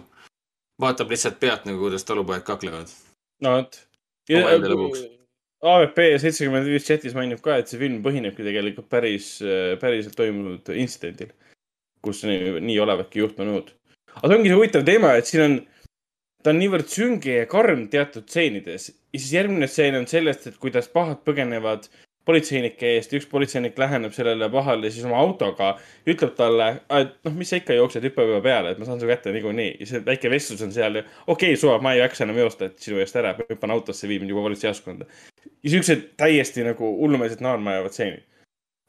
vaatab lihtsalt pealt nagu, kuidas talupojad kaklevad. no vot. Omaenda lõbuks. AVP seitsekümmend viis chatis mainib ka, et see film põhinebki tegelikult päris, päriselt toimunud intsidendil, kus nii, nii olevatki juhtunud. aga see ongi see huvitav teema, et siin on, ta on niivõrd sünge ja karm teatud stseenides ja siis järgmine stseen on sellest, et kuidas pahad põgenevad politseinike eest, üks politseinik läheneb sellele pahale siis oma autoga, ütleb talle, et noh, mis sa ikka jooksed, hüppa juba peale, et ma saan su kätte niikuinii. ja see väike vestlus on seal ja okei okay,, suva, ma ei jaksa enam joosta, et sinu eest ära, hüppan autosse, viib mind juba politseijaoskonda. ja siuksed täiesti nagu hullumeelsed naerma ajavad stseenid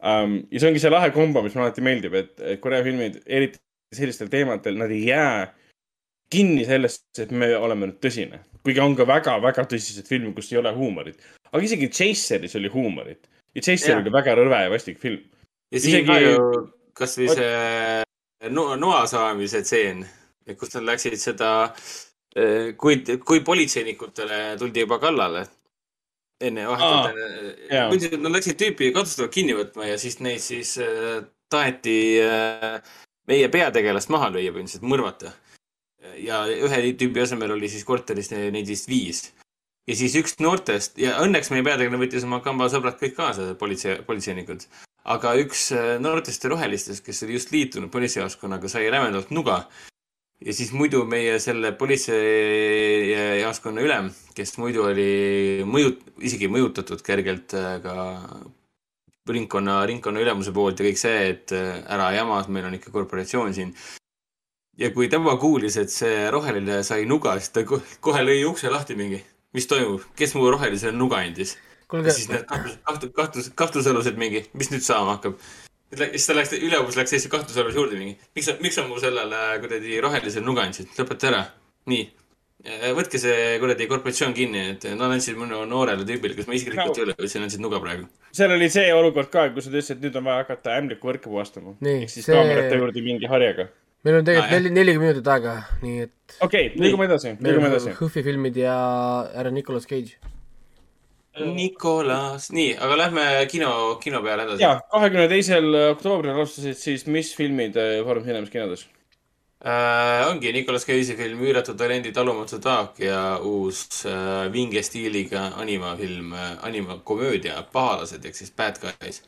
um,. ja see ongi see lahe kombo, mis mulle alati meeldib, et et Korea filmid, eriti sellistel teemadel, nad ei jää kinni sellesse, et me oleme nüüd tõsine. kuigi on ka väga-väga tõsised filmid, kus ei ole huumorit. aga isegi Chaseris oli huumorit. ja Chaser Jah. oli väga rõve ja vastik film. ja siin Isegi- ka ju kasvõi see no, noa saamise tseen, kus nad läksid seda, kui, kui politseinikutele tuldi juba kallale enne vahetult jaa. enne, nad läksid tüüpi katsustavad kinni võtma ja siis neid siis äh, taheti äh, meie peategelast maha lüüa, põhimõtteliselt mõrvata. ja ühe tüübi asemel oli siis korteris ne- neid vist viis. ja siis üks noortest ja õnneks meie peategelane võttis oma kamba sõbrad kõik kaasa, politsei, politseinikud. aga üks äh, noortest rohelistest, kes oli just liitunud politseijaoskonnaga, sai rämedalt nuga. Ja siis muidu meie selle politseijaoskonna ülem, kes muidu oli mõjut-, isegi mõjutatud kergelt äh, ka ringkonna, ringkonna ülemuse poolt ja kõik see, et äh, ära jama, meil on ikka korporatsioon siin. ja kui tema kuulis, et see roheline sai nuga, siis ta ko- kohe lõi ukse lahti mingi. mis toimub, kes mu rohelisele nuga andis? siis need kahtlus, kahtlus, kahtlusalused mingi, mis nüüd saama hakkab? Siis ta läks, ülemus läks Eesti kahtlusaluse juurde mingi, miks sa, miks sa mu sellele kuradi rohelisele nuga andsid, lõpeta ära. nii, võtke see kuradi korporatsioon kinni, et nad andsid minu noorele tüübile, kes ma isiklikult ei ole, ütlesin, andsid nuga praegu. seal oli see olukord ka, kus sa ütlesid, et nüüd on vaja hakata ämblikuvõrke puhastama. Nii, ehk siis see- kaamerate juurde mingi harjaga. meil on tegelikult Ah, neli, nelikümmend minutit aega, nii et okei okay,, liigume edasi, liigume edasi. Hõhvi filmid ja härra Nicolas Cage. Nikolas, nii, aga lähme kino, kino peale edasi. ja, kahekümne teisel oktoobril alustasid siis mis filmid äh, Foorum Cinemas kinodes? äh,. ongi Nicolas Cage'i film Üüratu talendi talumatu taak ja uus äh, vinge stiiliga animafilm äh,, animakomöödia Pahalased ehk siis Bad Guys.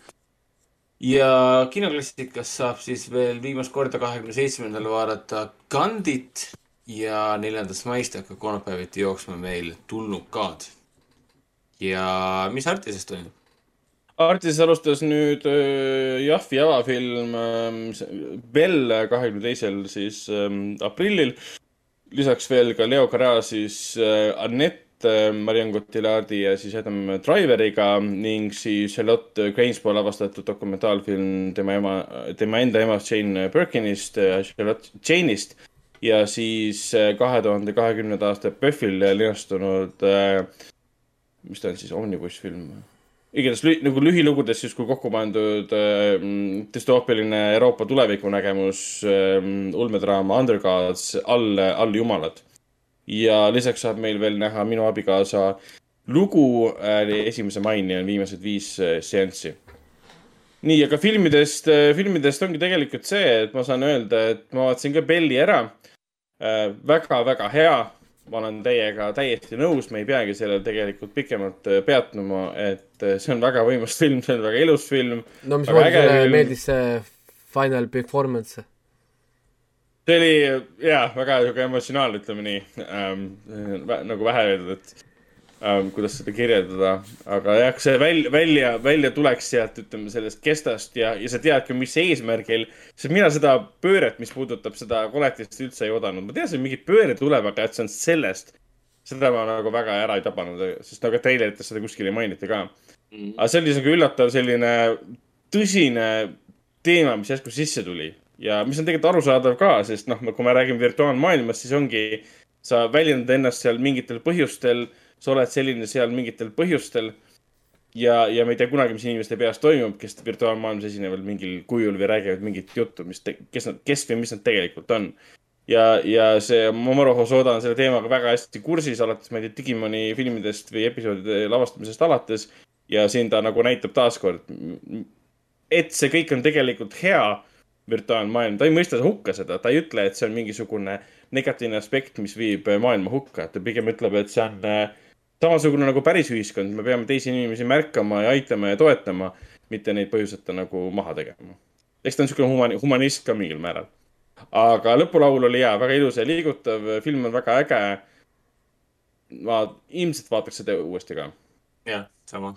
ja kinoklassikas saab siis veel viimast korda kahekümne seitsmendal vaadata Gandit ja neljandast maist hakkab kolmapäeviti jooksma meil Tulnukad. Ja mis Artises toimub? Artis alustas nüüd äh, Jahvi avafilm ähm, Bell kahekümne teisel siis ähm, aprillil. lisaks veel ka Leo Carasis äh, Annette äh, Marion Cotillardi ja siis Adam Driveriga ning siis Charlotte Gainsbourg lavastatud dokumentaalfilm tema ema, tema enda emast Jane Birkinist, Charlotte Jane'ist ja siis kahe tuhande kahekümnenda aasta PÖFFil linastunud äh, mis ta on siis, omnibus film? igatahes lü- nagu lühilugudes justkui kokku pandud äh, düstoopiline Euroopa tulevikunägemus äh,, ulmedraama Undergods, all, alljumalad. ja lisaks saab meil veel näha Minu abikaasa lugu äh, esimese maini on viimased viis äh, seanssi. nii, aga filmidest, filmidest ongi tegelikult see, et ma saan öelda, et ma vaatasin ka Belli ära äh,. väga-väga hea ma olen teiega täiesti nõus, me ei peagi sellel tegelikult pikemalt äh, peatuma, et äh, see on väga võimas film, see on väga ilus film. no mis mulle film. meeldis see final performance? see oli jaa, väga sihuke emotsionaalne, ütleme nii ähm,. nagu vähe öeldud, et ähm, kuidas seda kirjeldada, aga jah, see välja, välja, välja tuleks sealt, ütleme sellest kestast ja, ja sa tead ka, mis eesmärgil. sest mina seda pööret, mis puudutab seda koletist üldse ei oodanud, ma teadsin, et mingi pööre tuleb, aga et see on sellest. seda ma nagu väga ära ei tabanud, sest nagu treilerites seda kuskil ei mainita ka. aga see oli sihuke üllatav selline tõsine teema, mis järsku sisse tuli ja mis on tegelikult arusaadav ka, sest noh, kui me räägime virtuaalmaailmast, siis ongi, sa väljendad ennast seal mingitel põhjustel, sa oled selline seal mingitel põhjustel ja, ja me ei tea kunagi, mis inimeste peas toimub, kes virtuaalmaailmas esinevad mingil kujul või räägivad mingit juttu, mis, kes nad, kes või mis nad tegelikult on. ja, ja see Mamoru Hosoda on selle teemaga väga hästi kursis, alates, ma ei tea, Digimoni filmidest või episoodide lavastamisest alates. ja siin ta nagu näitab taaskord, et see kõik on tegelikult hea virtuaalmaailm, ta ei mõista hukka seda, ta ei ütle, et see on mingisugune negatiivne aspekt, mis viib maailma hukka, ta pigem ütleb, et see on äh, samasugune nagu päris ühiskond, me peame teisi inimesi märkama ja aitama ja toetama, mitte neid põhjuseta nagu maha tegema. eks ta on niisugune humani-, humanist ka mingil määral. aga lõpulaul oli hea, väga ilus ja liigutav, film on väga äge. ma ilmselt vaataks seda uuesti ka jah, sama.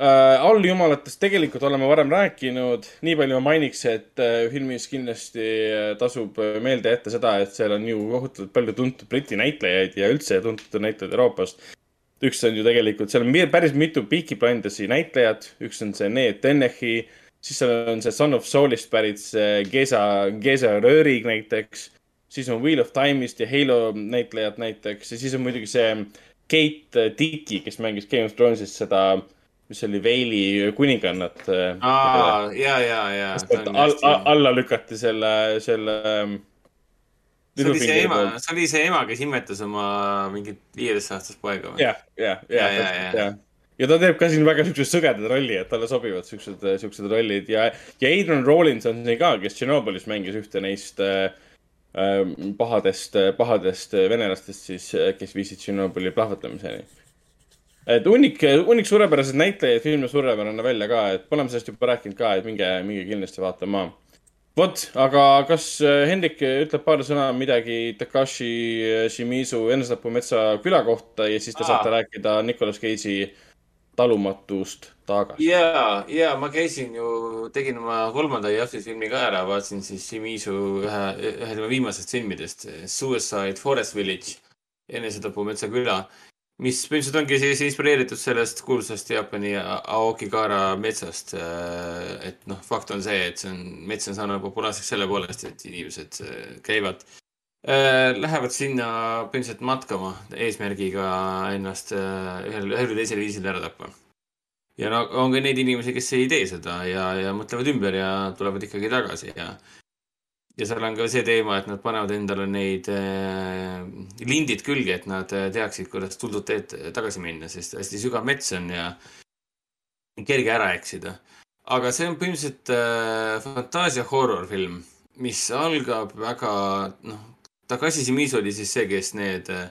äh,. alljumalatest tegelikult oleme varem rääkinud, nii palju ma mainiks, et äh, filmis kindlasti äh, tasub meelde jätta seda, et seal on ju kohutavalt palju tuntud Briti näitlejaid ja üldse tuntud näitlejaid Euroopast. Üks on ju tegelikult, seal on päris mitu Peaky Blindersi näitlejat, üks on see Need Tennechi, siis seal on see Son of Soul'ist pärit see Geza, Geza Röörig näiteks, siis on Wheel of Time'ist ja Halo näitlejad näiteks ja siis on muidugi see Kate Dickie, kes mängis Game of Thrones'is seda, mis oli Veili kuningannat. aa, ja, ja, ja. all, all, alla lükati selle, selle. See oli see ema, see oli see ema, kes imetas oma mingit viieteistaastast poega või? jah, jah, Ja, jah, ja, jah ja.. ta teeb ka siin väga siukse sõgedad rolli, et talle sobivad siuksed, siuksed rollid ja, ja Adrian Rollins on siin ka, kes Tšernobõlis mängis ühte neist äh, pahadest, pahadest venelastest siis, kes viisid Tšernobõli plahvatamiseni. et hunnik, hunnik suurepäraseid näitlejaid, film näeb suurepärane välja ka, et me oleme sellest juba rääkinud ka, et minge, minge kindlasti vaatama. vot, aga kas äh, Hendrik ütleb paar sõna midagi Takashi Shimizu Enesetapumetsa küla kohta ja siis te Aa. saate rääkida Nicolas Cage'i talumatust taagast. ja, ja ma käisin ju, tegin oma kolmanda Justice filmi ka ära, vaatasin siis Shimizu ühe, ühe tema viimasest filmidest, Suicide Forest Village, enesetapumetsa küla, mis põhimõtteliselt ongi siis inspireeritud sellest kuulsast Jaapani Aokigara metsast. et noh, fakt on see, et see on, mets on saanud populaarseks selle poolest, et inimesed äh, käivad äh, Lähevad sinna põhimõtteliselt matkama eesmärgiga ennast äh, ühel, ühel või teisel viisil ära tappa. ja no on ka neid inimesi, kes ei tee seda ja, ja mõtlevad ümber ja tulevad ikkagi tagasi ja ja seal on ka see teema, et nad panevad endale neid äh, lindid külge, et nad äh, teaksid, kuidas tuldud teed tagasi minna, sest hästi sügav mets on ja kerge ära eksida. aga see on põhimõtteliselt äh, fantaasia horror-film, mis algab väga, noh, Takashi Shimizu oli siis see, kes need äh,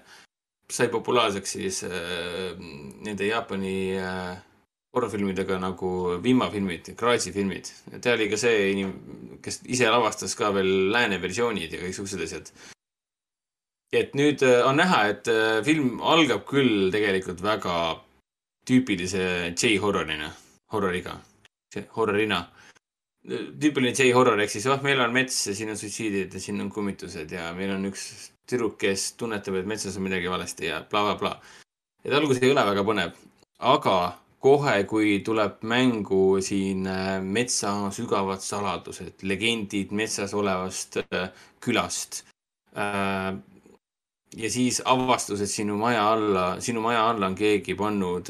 sai populaarseks siis äh, nende Jaapani äh, horrorfilmidega nagu Vimma-filmid, Crysi filmid. ta oli ka see inim-, kes ise lavastas ka veel lääne versioonid ja kõiksugused asjad. et nüüd äh, on näha, et äh, film algab küll tegelikult väga tüüpilise J-horrorina, horroriga, horrorina. tüüpiline J-horror ehk siis, oh, meil on mets ja siin on suitsiidid ja siin on kummitused ja meil on üks tüdruk, kes tunnetab, et metsas on midagi valesti ja blablabla bla,. Bla. et algus ei ole väga põnev, aga kohe, kui tuleb mängu siin äh, metsa sügavad saladused, legendid metsas olevast äh, külast äh,. ja siis avastus, et sinu maja alla, sinu maja alla on keegi pannud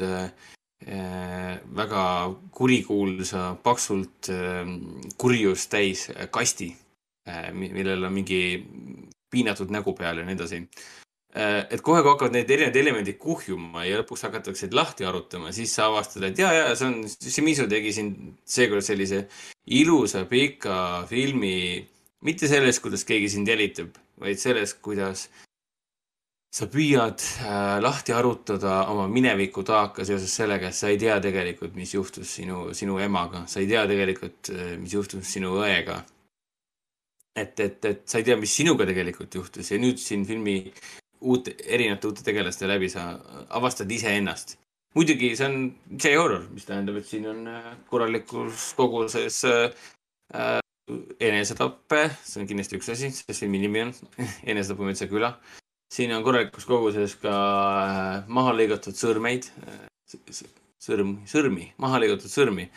väga kurikuulsa, paksult kurjust täis kasti millel on mingi piinatud nägu peal ja nii edasi et kohe, kui hakkavad need erinevad elemendid kuhjuma ja lõpuks hakatakse neid lahti arutama, siis sa avastad, et ja, ja see on, Shimizu tegi siin seekord sellise ilusa pika filmi, mitte sellest, kuidas keegi sind jälitab, vaid sellest, kuidas sa püüad äh, lahti arutada oma mineviku taaka seoses sellega, et sa ei tea tegelikult, mis juhtus sinu, sinu emaga, sa ei tea tegelikult, mis juhtus sinu õega. et, et, et sa ei tea, mis sinuga tegelikult juhtus ja nüüd siin filmi uute, erinevate uute tegelaste läbi sa avastad iseennast. muidugi see on J-horror, mis tähendab, et siin on äh, korralikus koguses äh, äh, enesetappe, see on kindlasti üks asi, see filmi nimi on Enesetapumetsa küla. siin on korralikus koguses ka äh, maha lõigatud sõrmeid, sõrm, sõrmi, maha lõigatud sõrmi.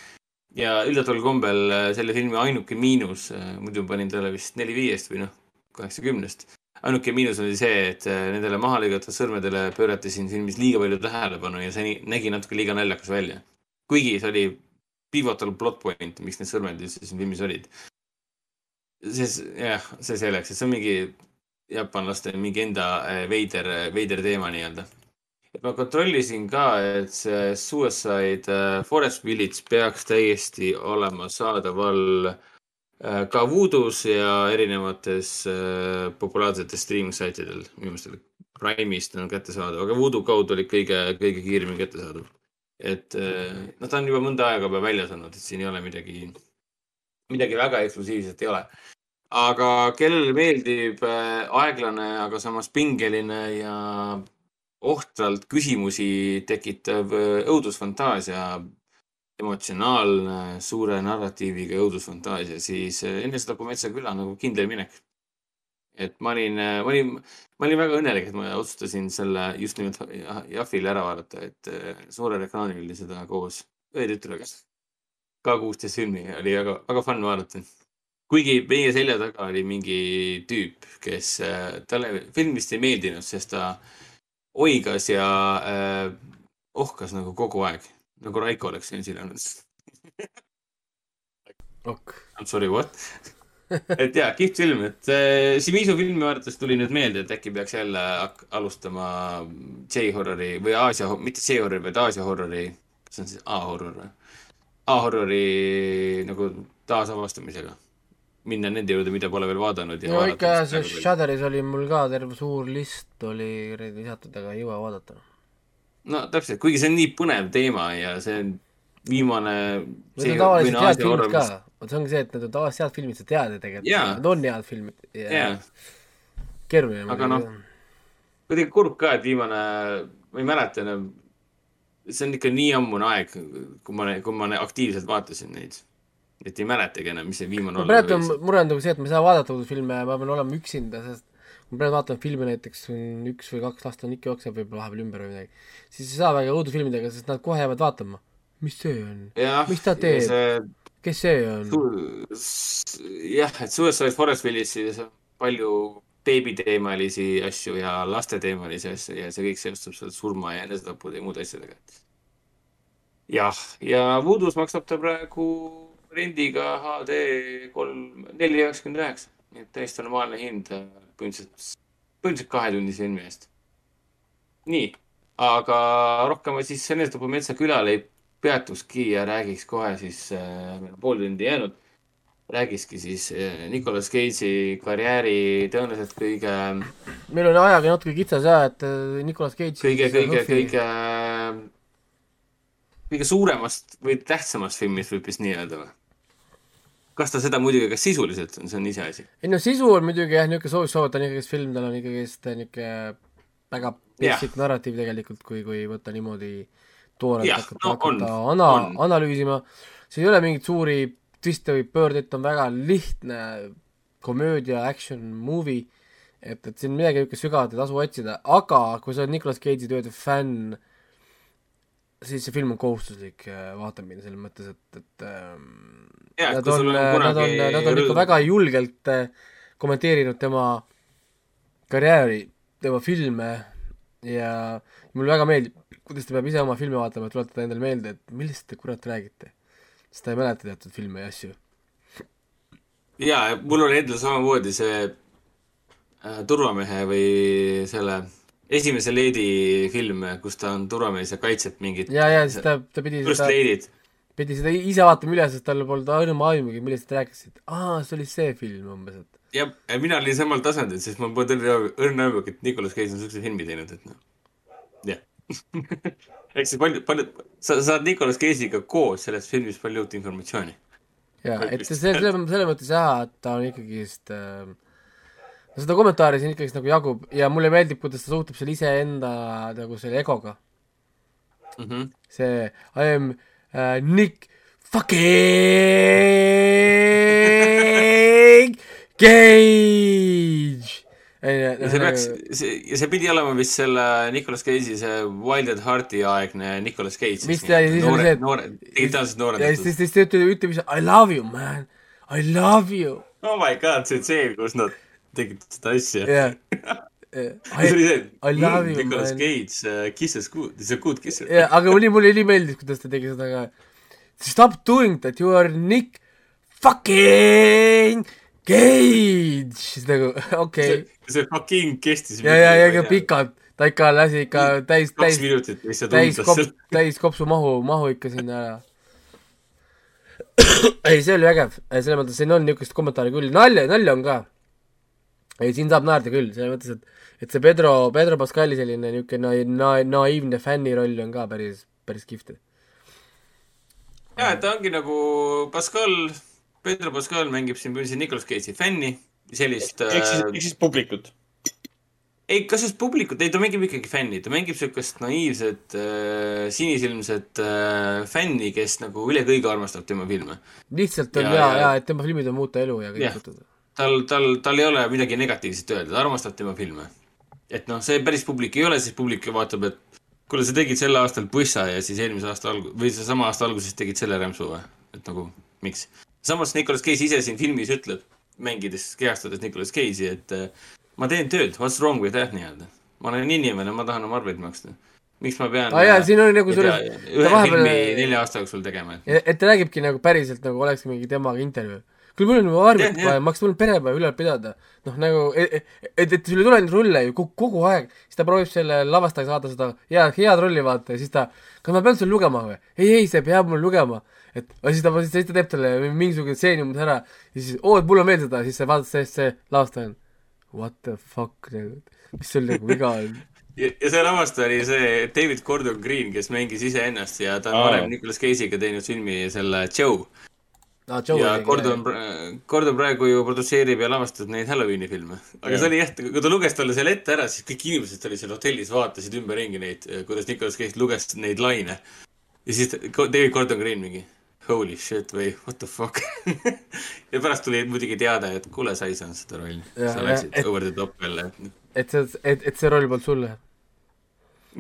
ja üllataval kombel selle filmi ainuke miinus, muidu panin talle vist neli viiest või noh, kaheksakümnest ainuke miinus oli see, et äh, nendele maha lõigatud sõrmedele pöörati siin filmis liiga palju tähelepanu ja see nägi natuke liiga naljakas välja. kuigi see oli pivotal plot point, miks need sõrmed üldse siin filmis olid. see, jah, see selleks, et see on mingi jaapanlaste mingi enda eh, veider, veider teema nii-öelda. et ma kontrollisin ka, et see Suicide eh, Forest Village peaks täiesti olema saadaval eh, ka Voodoo's ja erinevates eh, populaarsetes streaming saitidel. minu meelest oli Prime'ist on kättesaadav, aga Voodoo kaudu oli kõige, kõige kiiremini kättesaadav. et noh, ta on juba mõnda aega juba väljas olnud, et siin ei ole midagi, midagi väga eksklusiivset ei ole. aga kellele meeldib äh, aeglane, aga samas pingeline ja ohtralt küsimusi tekitav äh, õudusfantaasia, emotsionaalne, suure narratiiviga õudusfantaasia, siis äh, enne seda Pometsa küla nagu kindel minek. et ma olin, ma olin, ma olin väga õnnelik, et ma otsustasin selle just nimelt Jahvile ära vaadata, et äh, suurel ekraanil oli seda koos õe tütrega. ka kuusteist filmi oli väga, väga fun vaadata. kuigi meie selja taga oli mingi tüüp, kes talle film vist ei meeldinud, sest ta oigas ja äh, ohkas nagu kogu aeg, nagu Raiko oleks sensil olnud. ok. I m sorry, what? et jaa, kihvt film, et äh, Shimizu filmi vaadates tuli nüüd meelde, et äkki peaks jälle alustama J-horrori või Aasia, mitte J-horrori, vaid Aasia horrori, kas see on siis A-horror või? A-horrori nagu taasavastamisega. minna nende juurde, mida pole veel vaadanud no ikka mis see veel- Shudderis oli mul ka terve suur list oli lisatud, aga ei jõua vaadata. No täpselt, kuigi see on nii põnev teema ja see on viimane. Need on tavaliselt head filmid ka, vot see ongi see, et need on tavaliselt head filmid, sa tead ju tegelikult Jaa., need on head filmid ja jaa, keeruline. Aga noh, kuidagi kurb ka, et viimane, ma ei mäleta enam. see on ikka nii ammune aeg, kui ma, kui ma aktiivselt vaatasin neid. et ei mäletagi enam, mis see viimane no praegu on mure on nagu see, et ma ei saa vaadata uudisfilme ja ma pean olema üksinda, sest ma praegu vaatan filmi näiteks, üks või kaks last on ikka jookseb võib-olla vahepeal ümber või midagi, siis ei saa väga õudusfilmidega, sest nad kohe jäävad vaatama. mis see on? mis ta teeb? see kes see on? jah, et Suicide Forest Village'is on palju beebiteemalisi asju ja lasteteemalisi asju ja see kõik seostub seal surma ja enesetapude ja muude asjadega. jah, ja Voodoo's maksab ta praegu rendiga HD kolm, neli üheksakümmend üheksa, nii et täiesti normaalne hind äh, põhimõtteliselt, põhimõtteliselt kahetunnise filmi eest. nii, aga rohkem ma siis Enesetapu metsa külal ei peatuski ja räägiks kohe siis äh,, meil on pool tundi jäänud, räägikski siis äh, Nicolas Cage'i karjääri tõenäoliselt kõige, meil on ajaga natuke kitsas ja, et äh, Nicolas Cage kõige, kõige, kõige, kõige suuremast või tähtsamast filmist võib vist nii öelda või? Kas ta seda muidugi ka sisuliselt on, see on iseasi. ei no sisu on muidugi jah, niisugune soovitus soovitan ikkagist film, tal on ikkagist niisugune väga basic narratiiv tegelikult, kui, kui võtta niimoodi toorelt Jah, hakata no on, hakata ana- on., analüüsima, siin ei ole mingeid suuri twiste või pöördeid, ta on väga lihtne komöödia, action movie, et, et siin midagi niisugust sügavat ei tasu otsida, aga kui sa oled Nicolas Cage'i tööde fänn, siis see film on kohustuslik äh, vaatamine selles mõttes, et, et ähm, nad on, on nad on, kunagi nad on ikka väga julgelt äh, kommenteerinud tema karjääri, tema filme ja mulle väga meeldib, kuidas ta peab ise oma filme vaatama, et tuletada endale meelde, et millest te kurat räägite. sest ta ei mäleta teatud filme ja asju. ja, mul oli endal samamoodi see äh, turvamehe või selle esimese leedi film, kus ta on turvamees ja kaitseb mingit ja, ja siis ta, ta pidi First seda, Lady't. Pidi seda ise vaatama üle, sest tal polnud ainuüksi aimugi, millest te rääkisite. aa, see oli see film umbes, et ja ja mina olin samal tasandil, sest ma polnud õrna õrna aimugi, et Nicolas Cage on siukse filmi teinud, et noh, jah. eks see palju, palju, sa sa saad Nicolas Cage'iga koos sellest filmist palju uut informatsiooni. jaa, et see, selle, selles mõttes jah, et ta on ikkagist äh, seda kommentaari siin ikkagist nagu jagub ja mulle meeldib, kuidas ta suhtub selle iseenda nagu selle egoga. mm. -hmm. see I am uh, Nick fucking Cage. ja see peaks, see, ja see pidi olema vist selle Nicolas Cage'i see Wild at Heart'i aegne Nicolas Cage. Vist ja siis oli see, et- noored, digitaalselt ja siis, noorendatud. siis, siis ta ütleb, ütleb ise I love you man, I love you. oh my god, see tseen, kus nad tegid seda asja. jah, I, see oli see, I love you, Nicolas. Cage kisses good, he's a good kisser. ja, aga mulle, mulle ülimeeldis, kuidas ta tegi seda ka. Stop doing that, you are Nick fucking Cage, siis nagu okei okay.. see fucking kestis. ja, ja, ja ikka. pikalt, ta ikka lasi ikka täis, täis, täis umbes kop-, täis kopsu mahu, mahu ikka sinna ära. ei, see oli vägev, selles mõttes siin on niisugust kommentaari küll, nalja, nalja on ka. ei, siin saab naerda küll, selles mõttes, et et see Pedro, Pedro Pascali selline niisugune na-, na-, naiivne fänniroll on ka päris, päris kihvt. ja, et ta ongi nagu Pascal, Pedro Pascal mängib siin põhimõtteliselt Nicolas Cage'i fänni, sellist ehk siis, äh, ehk siis publikut. ei, kas just publikut, ei ta mängib ikkagi fänni, ta mängib siukest naiivset äh,, sinisilmset äh, fänni, kes nagu üle kõige armastab tema filme. lihtsalt on Ja- ja, ja- ja et tema filmid on muuta elu ja kõik jutud. tal, tal, tal ei ole midagi negatiivset öelda, ta armastab tema filme. et noh, see päris publik ei ole, siis publik vaatab, et kuule, sa tegid sel aastal Bussa ja siis eelmise aasta alg-, või sa sama aasta alguses tegid selle rämpsu või? et nagu, miks? samas Nicolas Cage ise siin filmis ütleb, mängides, kehastades Nicolas Cage'i, et äh, ma teen tööd, what's wrong with that nii-öelda. ma olen inimene, ma tahan oma arveid maksta. miks ma pean Aa jaa, siin oli nagu selles- ühe vahepeal- filmi nelja aasta jooksul tegema, et et ta räägibki nagu päriselt nagu oleks mingi temaga intervjuu. kuule, mul on nagu arvet vaja, ma hakkasin mul perepäeva ülal pidada. noh, nagu, et, et, et sul ei tule neid rulle ju kogu, kogu aeg, siis ta proovib selle lavastaja saada seda head, head rolli vaata ja siis ta, kas ma pean sulle lugema või? ei, ei, sa ei pea mulle lugema. et siis ta, siis ta teeb talle mingisuguse stseeni umbes ära ja siis, oo, et mulle on meeldib seda, siis sa vaatad sellest see lavastaja on what the fuck nagu, mis sul nagu viga on? ja, ja see lavastaja oli see David Gordon Green, kes mängis iseennast ja ta on varem Nicolas Cage'iga teinud filmi selle Joe. aa, Joe ja Gordon, Gordon praegu ju produtseerib ja lavastab neid Halloweeni filme. aga Jah. see oli jah, kui ta luges talle selle ette ära, siis kõik inimesed olid seal hotellis, vaatasid ümberringi neid, kuidas Nicolas Cage luges neid laine. ja siis David Gordon Green mingi holy shit või what the fuck. ja pärast tuli muidugi teade, et kuule, sa ei saanud seda rolli. Ja- sa ja- läksid et- over the top jälle. et see, et, et see roll polnud sulle mm.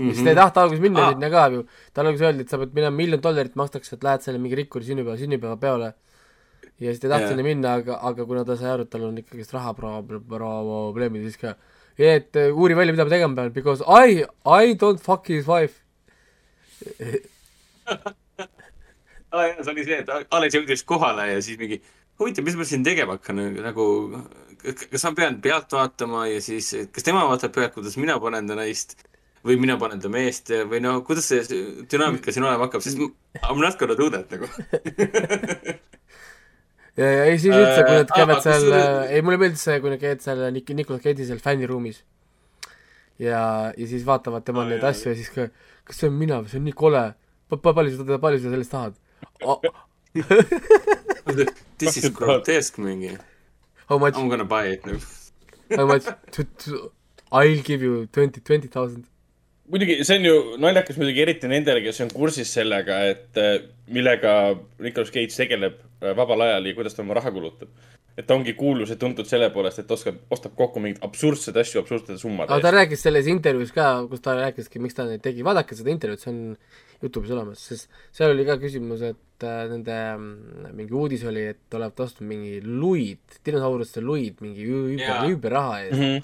-hmm. siis ta ei tahta alguses minna Aa. sinna ka ju, talle alguses öeldi, et sa pead minema miljon dollarit makstakse, et lähed selle mingi rikkuri sünnipäeva, sünnipäevapeole. Ja siis ta ei tahtnud sinna minna, aga, aga kuna ta sai aru, et tal on ikkagist rahaprobleemid, siis ka, et äh, uuri välja, mida ma tegema pean, because I, I don't fuck his wife. aa jaa, see oli see, et alles jõudis kohale ja siis mingi huvitav, mis ma siin tegema hakkan, nagu kas ma pean pealt vaatama ja siis, kas tema vaatab pealt, kuidas mina panen ta naist või mina panen ta meest või no kuidas see dünaamika siin olema hakkab, sest I m not gonna do that nagu. ja, ja ei siis üldse, kui nad Äh, käivad aga seal kusjuures-, ei mulle meeldis see, kui nad käivad seal Nik-, Nicolas Cage'i seal fänniruumis. ja, ja siis vaatavad tema Aa, neid jaa, asju ja siis ka, kas see on mina või see on nii kole. palju sa, palju sa sellest tahad oh? This is grotesque mingi. How much I m, gonna buy it nagu. how much to, to, I will give you twenty, twenty thousand. muidugi, see on ju naljakas muidugi eriti nendele, kes on kursis sellega, et äh, millega Nicolas Cage tegeleb äh, vabal ajal ja kuidas ta oma raha kulutab. et ta ongi kuulus ja tuntud selle poolest, et oskab, ostab kokku mingeid absurdseid asju absurdsete summade aga ta rääkis selles intervjuus ka, kus ta rääkiski, miks ta neid tegi, vaadake seda intervjuud, see on Youtube'is olemas, sest seal oli ka küsimus, et äh, nende mm, mingi uudis oli, et olevat ostnud mingi luid, dinosauruste luid mingi ü- ümber Jaa., ümber raha eest Mhm.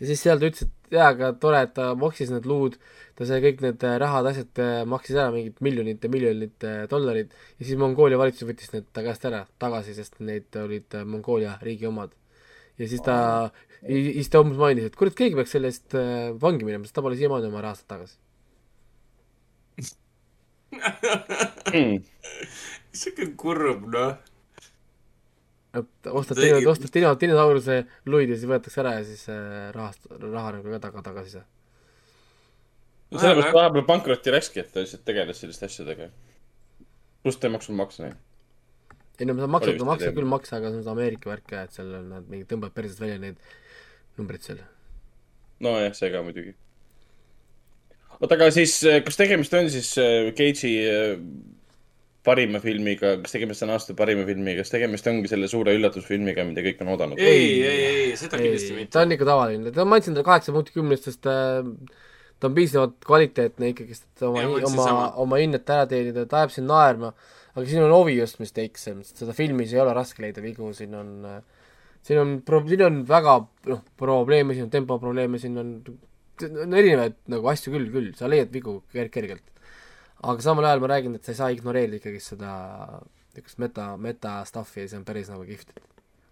ja siis seal ta ütles, et jaa, aga tore, et ta maksis need luud, ta sai kõik need äh, rahad, asjad äh, maksis ära mingid miljonid ja miljonid äh, dollarid ja siis Mongoolia valitsus võttis need ta käest ära tagasi, sest need olid Mongoolia riigi omad. ja siis ta, siis ta umbes mainis, et kurat, keegi peaks selle eest vangi minema, sest ta pole siiamaani oma rahast tagasi. Mm. siuke kurb noh. et ostad ostad dino, dinosauruse luid ja siis võetakse ära ja siis rahast, raha nagu ka taga, tagasi ei saa. Sellepärast ta vahepeal pankrotti läkski, et ta lihtsalt tegeles selliste asjadega. pluss ta ei maksnud makse neid. ei no maksad, vist maksad teema. küll makse, aga see on see Ameerika värk ka, et seal on nad mingi tõmbavad persest välja neid numbreid seal. nojah, see ka muidugi. oota, aga siis, kas tegemist on siis äh, Cage'i äh, parima filmiga, kas tegemist on aasta parima filmiga, kas tegemist ongi selle suure üllatusfilmiga, mida kõik on oodanud? ei, ei, ei, seda kindlasti mitte. ta on ikka tavaline, ta, ma andsin talle kaheksa punkti kümnest, sest äh, ta on piisavalt kvaliteetne ikkagist, et oma oma oma hinnet ära teenida, ta ajab sind naerma, aga siin on obvious mistakes, seda filmis ei ole raske leida vigu, siin on siin on pro-, siin on väga noh, probleeme, siin on tempoprobleeme, siin on, on erinevaid nagu asju küll, küll, sa leiad vigu ker-, kergelt. aga samal ajal ma räägin, et sa ei saa ignoreerida ikkagi seda niisugust meta, meta stuff'i ja see on päris nagu kihvt.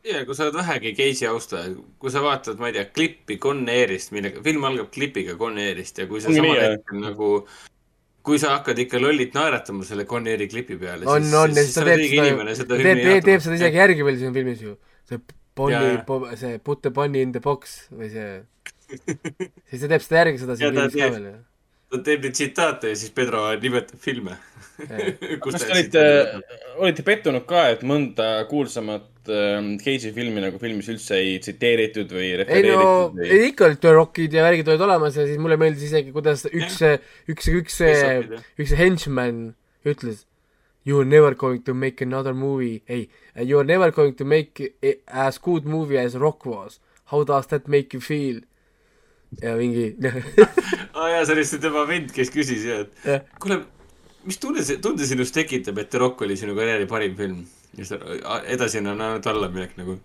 Ja kui sa oled vähegi Cage'i austaja, kui sa vaatad, ma ei tea, klippi Con Airist, millega, film algab klipiga Con Airist ja kui sa samal hetkel nagu, kui sa hakkad ikka lollit naeratama selle Con Airi klipi peale, on, siis, on ja siis siis sa oled teeb õige seda inimene, seda teeb, teeb, teeb seda isegi järgi veel siin filmis ju. see Jaa., see put the bunny in the box või see, siis ta teeb seda järgi seda siin filmis ka teeb- veel ju. ta teeb neid tsitaate ja siis Pedro nimetab filme. kas te olite, olite pettunud ka, et mõnda kuulsamat ähm, Cage'i filmi nagu filmis üldse ei tsiteeritud või ei no refereeritud, või? ei ikka olid rockid ja värgid olid olemas ja siis mulle meeldis isegi, kuidas üks, üks, üks üks henchman ütles You are never going to make another movie, ei, you are never going to make as good movie as Rock was. How does that make you feel? ja mingi aa jaa, see oli see tema vend, kes küsis ja, et kuule, mis tunde see, tunde sinust tekitab, et The Rock oli sinu karjääri parim film? ta- edasi on ainult allaminek nagu.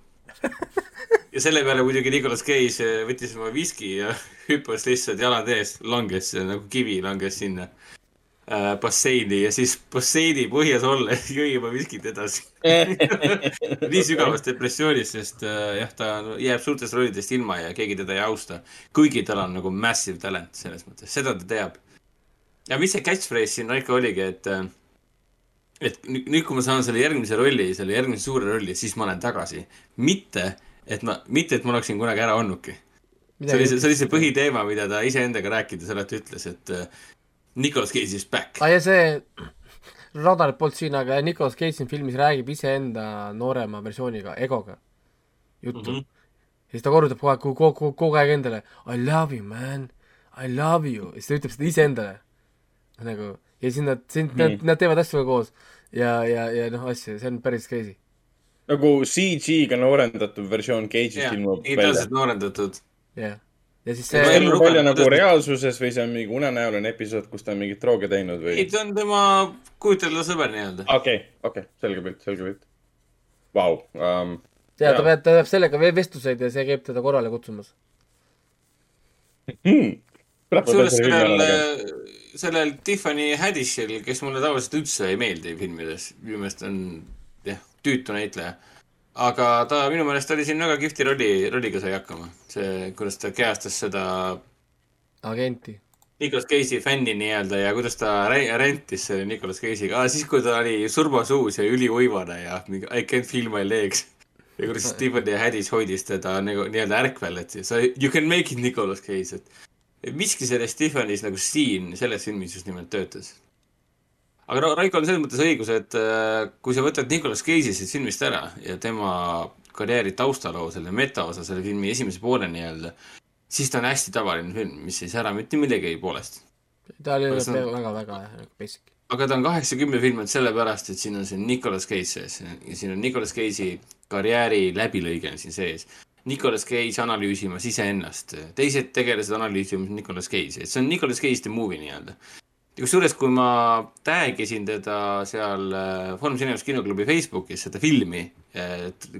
ja selle peale muidugi Nicolas Cage eh, võttis oma viski ja hüppas lihtsalt jalad ees, langes nagu kivi langes sinna äh, basseini ja siis basseini põhjas olles jõi oma viskit edasi. nii sügavas depressioonis, sest äh, jah, ta jääb suurtest rollidest ilma ja keegi teda ei austa. kuigi tal on nagu massive talent selles mõttes, seda ta teab. Ja mis see catchphrase siin ikka oligi, et, et nüüd, kui ma saan selle järgmise rolli, selle järgmise suure rolli, siis ma olen tagasi. mitte, et ma, mitte, et ma oleksin kunagi ära olnudki. see oli see, see oli see põhiteema, mida ta iseendaga rääkides alati ütles, et äh, Nicolas Cage is back. aa ja see radarit polnud siin, aga Nicolas Cage siin filmis räägib iseenda noorema versiooniga, Egoga juttu mm. -hmm. ja siis ta kordab kogu aeg, kogu, kogu, kogu aeg endale I love you man, I love you ja siis ta ütleb seda iseendale. Nagu ja siis nad, siin nad nad teevad asju koos ja, ja, ja noh, asju, see on päris crazy. nagu CG-ga noorendatud versioon Cage'ist jah, ilmub välja digitaalselt. noorendatud. jah, ja siis see ta ei- ilmub lugenud, välja nagu reaalsuses või see on mingi unenäoline episood, kus ta on mingeid drooge teinud ei, või? ta on tema kujutelda sõber nii-öelda. okei, okei, selge pilt, selge pilt. Vau, um, ja ta peab, ta peab sellega veel vestluseid ja see käib teda korrale kutsumas. hmm.. kusjuures sellel, sellel Tiffany Haddishil, kes mulle tavaliselt üldse ei meeldi filmides, minu meelest on jah, tüütu näitleja. aga ta minu meelest oli siin väga kihvti rolli, rolliga sai hakkama. see, kuidas ta kehastas seda agenti. Nicolas Cage'i fänni nii-öelda ja kuidas ta re- rentis selle Nicolas Cage'iga ah,, siis kui ta oli surmasuus ja üliuivane ja I can't feel my legs. ja kuidas Stephen Haddis hoidis teda nagu nii-öelda ärkvel, et sa, you can make it Nicolas Cage, et miski selles Stephenis nagu siin selles filmis just nimelt töötas. aga Ra- Raiko on selles mõttes õigus, et äh, kui sa võtad Nicolas Cage'i siit filmist ära ja tema karjääri taustaloo, selle metaosa selle filmi esimese poole nii-öelda, siis ta on hästi tavaline film, mis ei sära mitte millegi poolest. ta oli see on- väga-väga nagu basic. aga ta on kaheksakümne film ainult sellepärast, et siin on see Nicolas Cage sees ja siin on Nicolas Cage'i karjääri läbilõige on siin sees. Nicolas Cage analüüsimas iseennast, teised tegelased analüüsimas Nicolas Cage'i, et see on Nicolas Cage the movie nii-öelda. kusjuures, kui ma tag isin teda seal äh, Foorum Cinemas kinoklubi Facebookis seda filmi,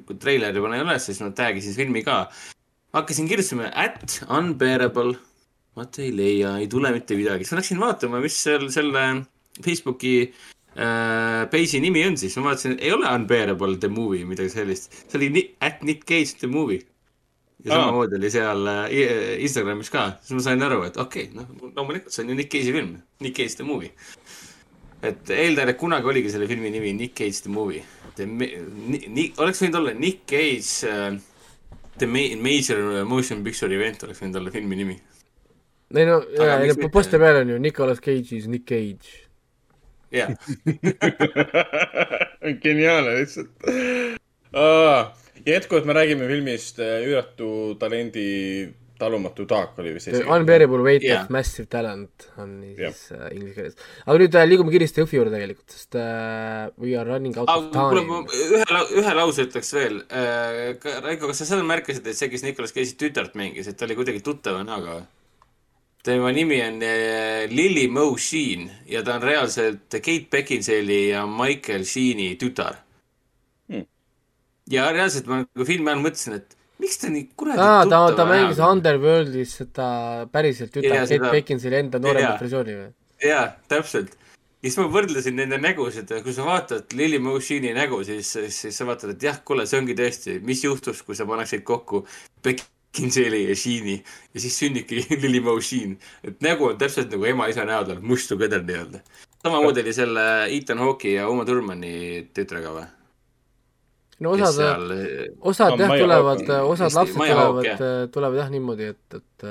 kui treileri panen üles, siis ma tag isin filmi ka. hakkasin kirjutama at unbearable, vaata ei leia, ei tule mitte midagi, siis ma läksin vaatama, mis seal selle Facebooki äh, page'i nimi on siis, ma vaatasin, ei ole Unbearable the movie, midagi sellist. see oli at Nick Cage the movie. Ja samamoodi oli seal äh, i- Instagramis ka, siis ma sain aru, et okei okay,, noh, loomulikult see on ju Nick Cage'i film, Nick Cage the movie. et eeldan, et kunagi oligi selle filmi nimi Nick Cage the movie. Oleks võinud olla Nick Cage äh, The ma- Major Motion Picture Event oleks võinud olla filmi nimi. ei no, Aga jaa, ei no posti peal on ju Nicolas Cage is Nick Cage. jah, geniaalne lihtsalt uh,. jätkuvalt me räägime filmist äh, Üüratu talendi talumatu taak oli vist The Unbearable weight Jah. of massive talent on Jah. siis uh, inglise keeles. aga nüüd uh, liigume kiiresti Jõhvi juurde tegelikult, sest uh, we are running out of aga kuule, ma time. ühe, ühe lause ütleks veel. Raiko, kas sa seda märkasid, et see, kes Nicolas Cage'i tütart mängis, et ta oli kuidagi tuttava näoga või? tema nimi on äh, Lily Mo Sheen ja ta on reaalselt Kate Beckinsale'i ja Michael Sheen'i tütar. Ja reaalselt ma nagu filmi ajal mõtlesin, et miks ta nii kuradi aa, ta, ta mängis on. Underworldis seda päriselt Jaa, tütar Kate Beckinsale enda nooremat jaa. versiooni või? jaa, täpselt. ja siis ma võrdlesin nende nägusid ja kui sa vaatad Lily Motion'i nägu, siis, siis sa vaatad, et jah, kuule, see ongi tõesti, mis juhtuks, kui sa paneksid kokku Beckinsale'i ja Sheen'i ja siis sünnibki Lily Motion. et nägu on täpselt nagu ema-isa näod on must together nii-öelda. samamoodi oli selle Ethan Hawke'i ja Uma Thurmani tütrega või? No osad, osad No, jah, Maia tulevad on osad lapsed tulevad, tulevad jah niimoodi, et, et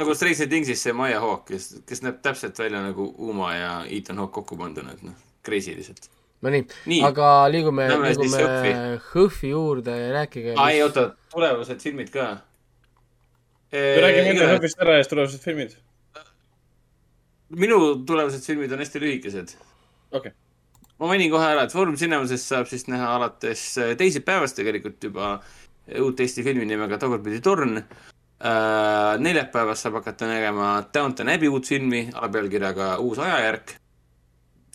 nagu Stranger Things'is see Maia Hawk, kes, kes näeb täpselt välja nagu Uma ja Ethan Hawke kokku panduna, et noh, crazy lihtsalt. no nii, Nii. aga liigume, liigume Hõhvi juurde ja rääkige. aa, ei oota, tulevased filmid ka. räägime enne Hõbist ära ja siis tulevased filmid. minu tulevased filmid on hästi lühikesed. okei okay.. Ma mainin kohe ära, et Foorum Cinemasest saab siis näha alates äh, teisipäevast tegelikult juba uut Eesti filmi nimega Tagurpidi torn äh,. neljapäevast saab hakata nägema Downton Abbey uut filmi alapealkirjaga Uus ajajärk.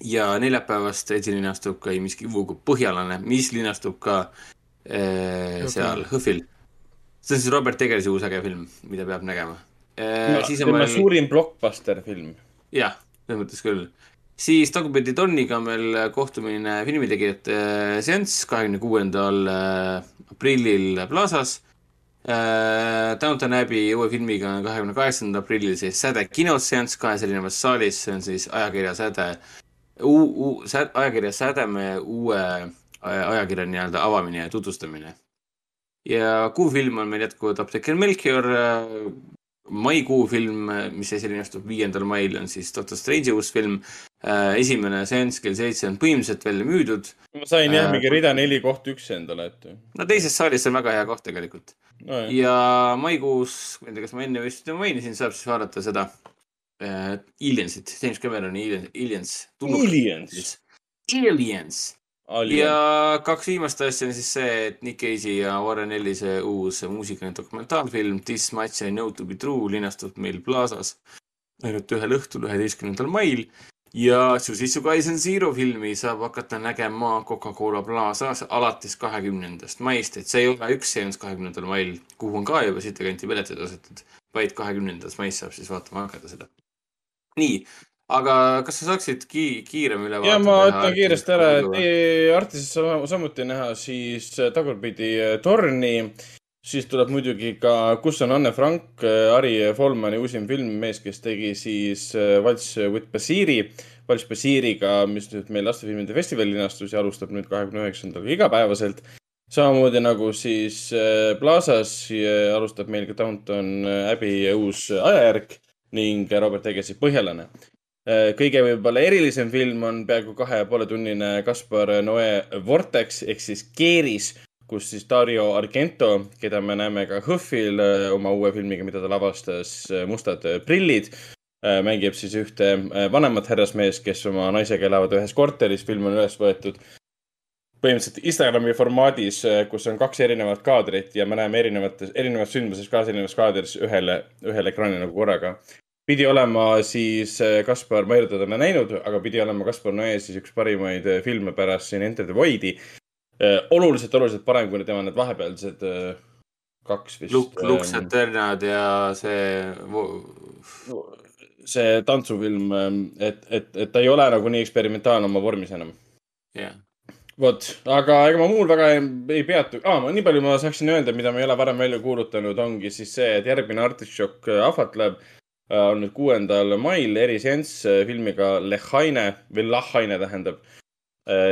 ja neljapäevast esilinastub ka miski kui Põhjalane, mis linastub ka äh, seal Hõhvil. see on siis Robert Eggersi uus äge film, mida peab nägema äh,. siis on tema meil suurim blockbuster film. jah, selles mõttes küll. Siis Tagurpidi Donniga on meil kohtumine filmitegijate seanss kahekümne kuuendal aprillil Plaza's. Downton Abbey uue filmiga on kahekümne kaheksandal aprillil siis Säde kinoseanss kahes erinevas saalis, see on siis ajakirja Säde, ajakirja Sädeme uue aja- ajakirja nii-öelda avamine ja tutvustamine. ja kuufilm on meil jätkuvalt Apteeker Melchior maikuu film, mis esilinastub viiendal mail, on siis Doctor Strange'i uus film. esimene seanss kell seitse on põhimõtteliselt välja müüdud. ma sain jah Äh, mingi rida neli koht üks endale, et. no teises saalis on väga hea koht tegelikult. no,. ja maikuus, ma ei tea, kas ma enne vist mainisin, saab siis vaadata seda äh, Aliensit, James Cameroni Alien- Aliens. Aliens. Aliens. Alien. ja kaks viimast asja on siis see, et Nick Cage'i ja Warren Ellise uus muusikaline dokumentaalfilm This much I know to be true linastub meil Plaza's ainult ühel õhtul, üheteistkümnendal mail. ja Suzuki Kaisen Zero filmi saab hakata nägema Coca-Cola Plazas alates kahekümnendast maist, et see ei ole üks seanss kahekümnendal mail, kuhu on ka juba siit kanti piletid ostetud, vaid kahekümnendas mais saab siis vaatama hakata seda. nii, aga kas sa saaksid ki kiirem ülevaate ja ma ütlen kiiresti ära, et teie Artises saab samuti näha siis Tagurpidi torni. siis tuleb muidugi ka Kus on Anne Frank, Ari Folmani uusim film, mees, kes tegi siis äh, Valts with Basiiri. Valts Basiiriga, mis nüüd meil lastefilmide festivalil linastus ja alustab nüüd kahekümne üheksandal igapäevaselt. samamoodi nagu siis äh, Plaza's äh, alustab meil ka Downton Abbey uus ajajärk ning Robert Eggesi Põhjalane kõige võib-olla erilisem film on peaaegu kahe ja poole tunnine Kaspar Noe Vortex ehk siis Keeris, kus siis Dario Argento, keda me näeme ka Hõhvil oma uue filmiga, mida ta lavastas, Mustad prillid, mängib siis ühte vanemat härrasmeest, kes oma naisega elavad ühes korteris, film on üles võetud põhimõtteliselt Instagrami formaadis, kus on kaks erinevat kaadrit ja me näeme erinevates, erinevas sündmuses kaasa erinevas kaadris ühele, ühele ekraanile nagu korraga pidi olema siis äh, Kaspar, ma ei ole teda näinud, aga pidi olema Kaspar Noe siis üks parimaid äh, filme pärast siin Enter the Void'i. oluliselt, oluliselt parem kui tema need vahepealsed kaks vist. Luk-, Lux Eternad ja see see tantsufilm, et, et, et ta ei ole nagu nii eksperimentaalne oma vormis enam. jah, vot, aga ega ma muul väga ei, ei peatu ah,. nii palju ma saaksin öelda, mida me ei ole varem välja kuulutanud, ongi siis see, et järgmine Artišok ahvatleb äh, on nüüd kuuendal mail eriseanss äh, filmiga Lehaine või Lahaine tähendab.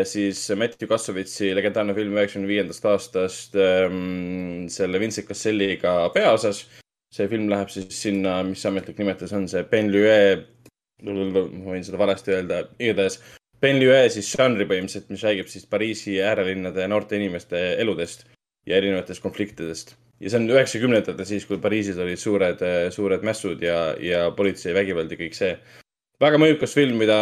siis Matthew Kassovitsi legendaarne film üheksakümne viiendast aastast ähm, selle Vincent Casselliga peaosas. see film läheb siis sinna, mis ametlik nimetus on, see Benlue, ma võin seda valesti öelda, igatahes Benlue siis žanri põhimõtteliselt, mis räägib siis Pariisi äärelinnade noorte inimeste eludest ja erinevatest konfliktidest. Ja see on üheksakümnendatel siis, kui Pariisis olid suured, suured mässud ja, ja politseivägivald ja kõik see. väga mõjukas film, mida,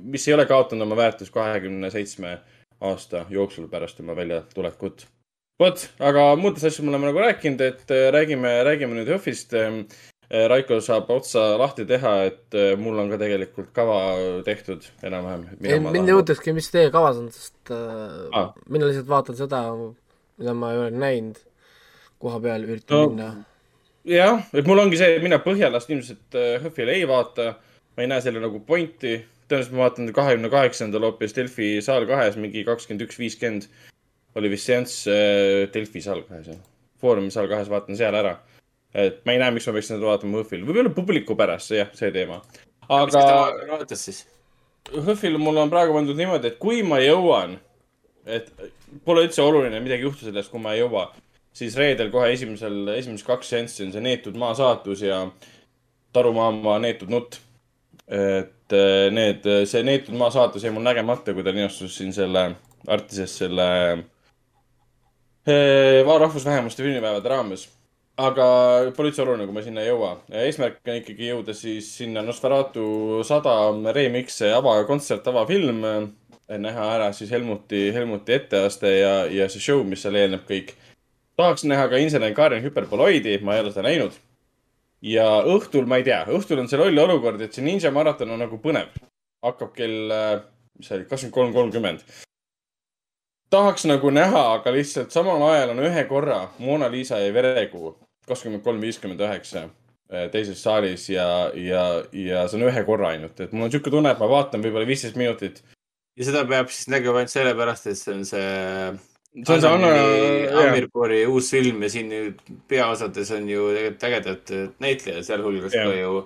mis ei ole kaotanud oma väärtust kahekümne seitsme aasta jooksul pärast tema väljatulekut. vot, aga muudest asjadest me oleme nagu rääkinud, et äh, räägime, räägime nüüd HÖFFist. Raiko saab otsa lahti teha, et äh, mul on ka tegelikult kava tehtud enam-vähem. ei, mind ei huvitakski, mis teie kavas on, sest äh, Ah. mina lihtsalt vaatan seda, mida ma ei ole näinud koha peal, üritan No, minna. jah, et mul ongi see, et mina Põhjalast ilmselt äh, HÖFFile ei vaata. ma ei näe selle nagu pointi. tõenäoliselt ma vaatan kahekümne kaheksandal hoopis Delfi saal kahes, mingi kakskümmend üks, viiskümmend oli vist seanss äh, Delfi saal kahes, jah. Foorumi saal kahes vaatan seal ära. et ma ei näe, miks ma peaksin seda vaatama HÖFFil, võib-olla publiku pärast, jah, see teema. aga vaatas siis? HÖFFil mul on praegu pandud niimoodi, et kui ma jõuan, et pole üldse oluline, midagi ei juhtu sellest, kui ma ei jõua, siis reedel kohe esimesel, esimesed kaks seanssi on see Neetud maa saatus ja Taru Maama Neetud nutt. et eh, need, see Neetud maa saatus jäi mul nägemata, kui ta linastus siin selle Artises selle eh, rahvusvähemuste filmipäevade raames. aga pole üldse oluline, kui ma sinna ei jõua. eesmärk on ikkagi jõuda siis sinna Nosferatu sada remix avakontsert, avafilm. näha ära siis Helmuti, Helmuti etteaste ja, ja see show, mis seal eelneb kõik. Tahaks näha ka insener Karin Hüperpoloidi, ma ei ole seda näinud. ja õhtul, ma ei tea, õhtul on see loll olukord, et see Ninja maraton on nagu põnev. hakkab kell, mis see oli, kakskümmend kolm, kolmkümmend tahaks nagu näha, aga lihtsalt samal ajal on ühe korra Mona Lisa ja verekuu kakskümmend kolm, viiskümmend üheksa eh, teises saalis ja, ja, ja see on ühe korra ainult, et mul on sihuke tunne, et ma vaatan võib-olla viisteist minutit. ja seda peab siis nägema ainult sellepärast, et see on see. See on see Anna-. Amirpoori uus film ja siin peaosades on ju tegelikult ägedad näitlejad, sealhulgas ka ju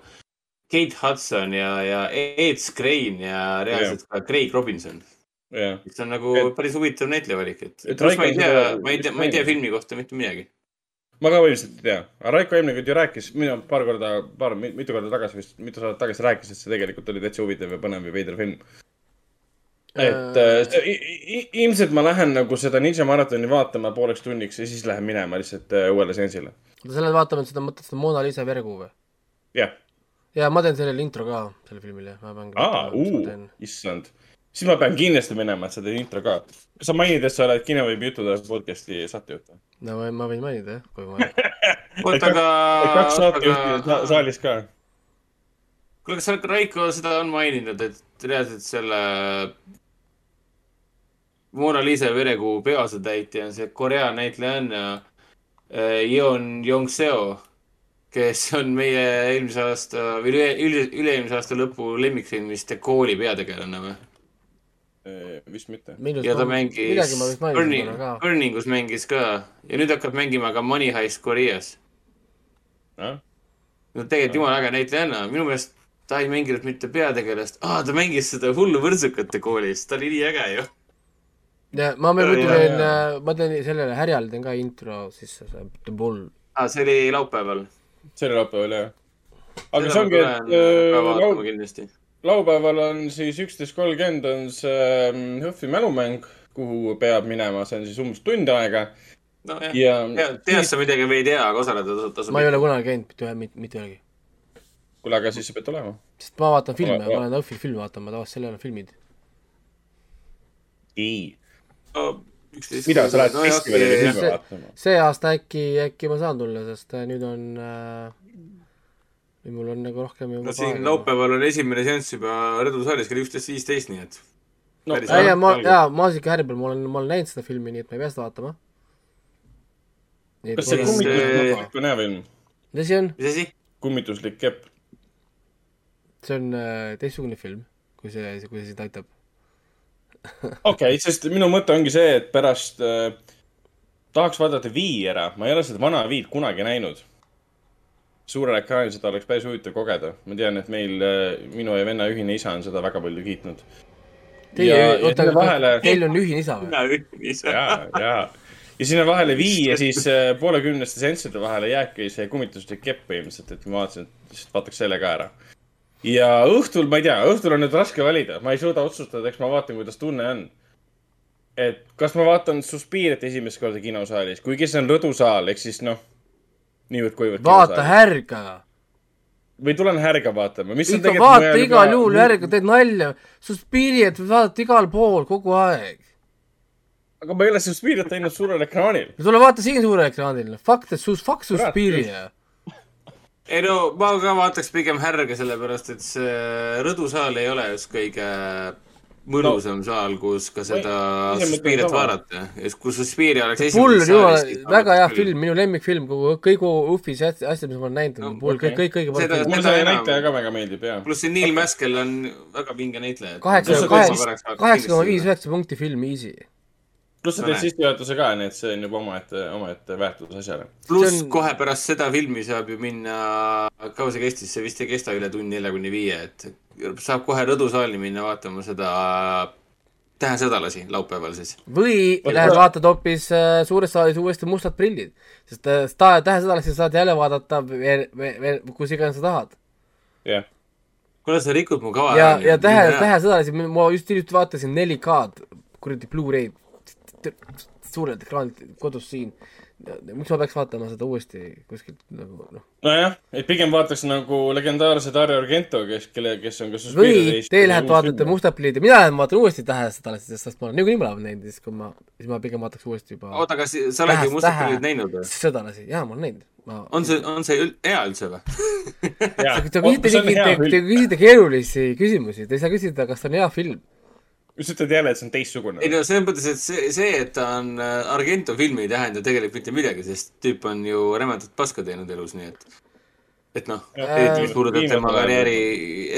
Kate Hudson ja, ja Ed Skrein ja reaalselt ka Craig Robinson. see on nagu Et- päris huvitav näitlejavalik, et, et ma ei tea ma ei tea, ma ei tea filmi kohta mitte midagi. ma ka põhimõtteliselt ei tea, aga Raiko eelmine kord ju rääkis, mina paar korda, paar, mitu korda tagasi vist, mitu saadet tagasi rääkis, et see tegelikult oli täitsa huvitav ja põnev ja veider film. Et äh, i- ilmselt ma lähen nagu seda Ninja maratoni vaatama pooleks tunniks ja siis lähen minema lihtsalt äh, uuele seansile. oota, sa lähed vaatama seda, mõtled seda Mona Lisa verekuu või? jah, ja ma teen sellele intro ka, sellele filmile, ma pean aa, uu, issand. siis ma pean kindlasti minema, et seda intro ka. kas sa mainid, et sa oled Kineveebi juttude podcast'i saatejuht või? no ma, ma võin mainida jah, kui ma oota, aga. kaks saatejuhti sa saalis ka. kuule, kas sa, Raiko, seda on maininud, et reaalselt selle Mona Lisa verekuu peaosatäitja on see Korea näitlejanna äh, Yeon Yongseo, kes on meie eelmise aasta või üle, üle, üle-eelmise aasta lõpu lemmikfilmis The Call'i peategelane või? vist mitte. ja ta mängis Burning Burningus mängis ka ja nüüd hakkab mängima ka Money Heist Koreas. Ah? no tegelikult jumala äge näitlejanna, minu meelest ta ei mänginud mitte peategelast ah,, ta mängis seda hullu võrdsukate koolis, ta oli nii äge ju. Ja ma veel muidu teen, ma teen sellele härjale teen ka intro sisse, see The Bull. aa, see oli laupäeval. see oli laupäeval jah. aga see ongi, et tulen, äh, äh, vaatama lau- kindlasti. laupäeval on siis üksteist kolmkümmend on see ähm, HÖFFi mälumäng, kuhu peab minema, see on siis umbes tund aega. nojah ja ja,, tead sa midagi või ei tea, aga osaleda tasub, tasub. ma ei ole kunagi käinud mitte ühe, mitte ühegi. kuule, aga siis sa pead tulema. sest ma vaatan filme, ma lähen õhtul filmi vaatama, tavaliselt seal ei ole filmid. ei. üksteist. mida sa lähed festivalile filme vaatama? see aasta äkki, äkki ma saan tulla, sest äh, nüüd on äh,, mul on nagu rohkem no siin. laupäeval on esimene seanss juba Redu saalis kell üksteist viisteist, nii et. No, päris ei, ja ma, jaa, Maasika härri peal ma olen, ma olen näinud seda filmi, nii et ma ei pea seda vaatama. kas see kummituslik on hea film? mis asi on? mis asi? kummituslik kepp. see on äh, teistsugune film, kui see, kui see sind aitab. Okei okay,, sest minu mõte ongi see, et pärast äh, tahaks vaadata Vii ära, ma ei ole seda vana Viid kunagi näinud. suurel ekraanil seda oleks päris huvitav kogeda, ma tean, et meil äh, minu ja venna ühine isa on seda väga palju kiitnud. Teie, oota, vahele... teil on ühine isa või? ja, ja, ja sinna vahele Vii ja siis äh, poolekümneste sensside vahele jääbki see kummituslik kepp põhimõtteliselt, et ma vaatasin, et lihtsalt vaataks selle ka ära. Ja õhtul, ma ei tea, õhtul on nüüd raske valida, ma ei suuda otsustada, eks ma vaatan, kuidas tunne on. et kas ma vaatan Suspiiriat esimest korda kinosaalis, kuigi see on rõdusaal, ehk siis noh, niivõrd-kuivõrd. vaata. härga. või tulen härga vaatama, mis on ikka vaata igal juhul härga, teed nalja. Suspiriat vaadata igal pool kogu aeg. aga ma ei ole Suspiriat näinud suurel ekraanil. tule vaata siin suurel ekraanil. Fuck the sus-, fuck Suspiria. Ei no ma ka vaataks pigem härga, sellepärast et see rõdusaal ei ole just kõige mõnusam no, saal, kus ka seda sama. vaadata. ja kus Suspiria oleks Pull on jumala, väga hea film, minu lemmikfilm kogu, kõigi Uffis asjad, mis ma olen näinud on Pull, kõik, kõik, kõige Seda- parem mulle see näitleja ka väga meeldib ja. pluss see Neil Maskell on väga vinge näitleja. kaheksa, kaheksa, kaheksa koma viis, üheksa punkti film Easy. Pluss sa teed sissejuhatuse ka, nii et see on juba omaette, omaette väärtus asjale. pluss on- kohe pärast seda filmi saab ju minna, kaua see kestis, see vist ei kesta üle tunni nelja kuni viie, et saab kohe rõdusaali minna vaatama seda Tähesõdalasi laupäeval siis. või lähed vaatad hoopis äh, suures saalis uuesti Mustad prillid, sest äh, sta- tähesõdalasi saad jälle vaadata veel, veel, kus iganes sa tahad. jah, kuule, sa rikud mu kava ja, ja tähe, tähesõdalasi, ma just hiljuti vaatasin 4K-d, kuradi Blu-ray'd, suurelt ekraanilt kodus siin. miks ma peaks vaatama seda uuesti kuskilt nagu noh, nojah, et pigem vaataks nagu legendaarse Dario Argento, kes, kelle, kes on ka või teie lähete vaatate Mustad prillid ja mina lähen vaatan uuesti tähesõdalasi, sest ma olen niikuinii mõlemad näinud siis kui ma, siis ma pigem vaataks uuesti juba oota, kas sa oled ju Mustad prillid näinud või? sõdalasi, jaa, ma olen näinud. ma on see, on see hea üldse või? Te te, te küsite keerulisi küsimusi, te ei saa küsida, kas see on hea film. Mis ütled jälle, et see on teistsugune ei? no selles mõttes, et see, see, et ta on äh, Argento film ei tähenda tegelikult mitte midagi, sest tüüp on ju rämedat paska teinud elus, nii et et noh, eriti mis puudutab tema karjääri,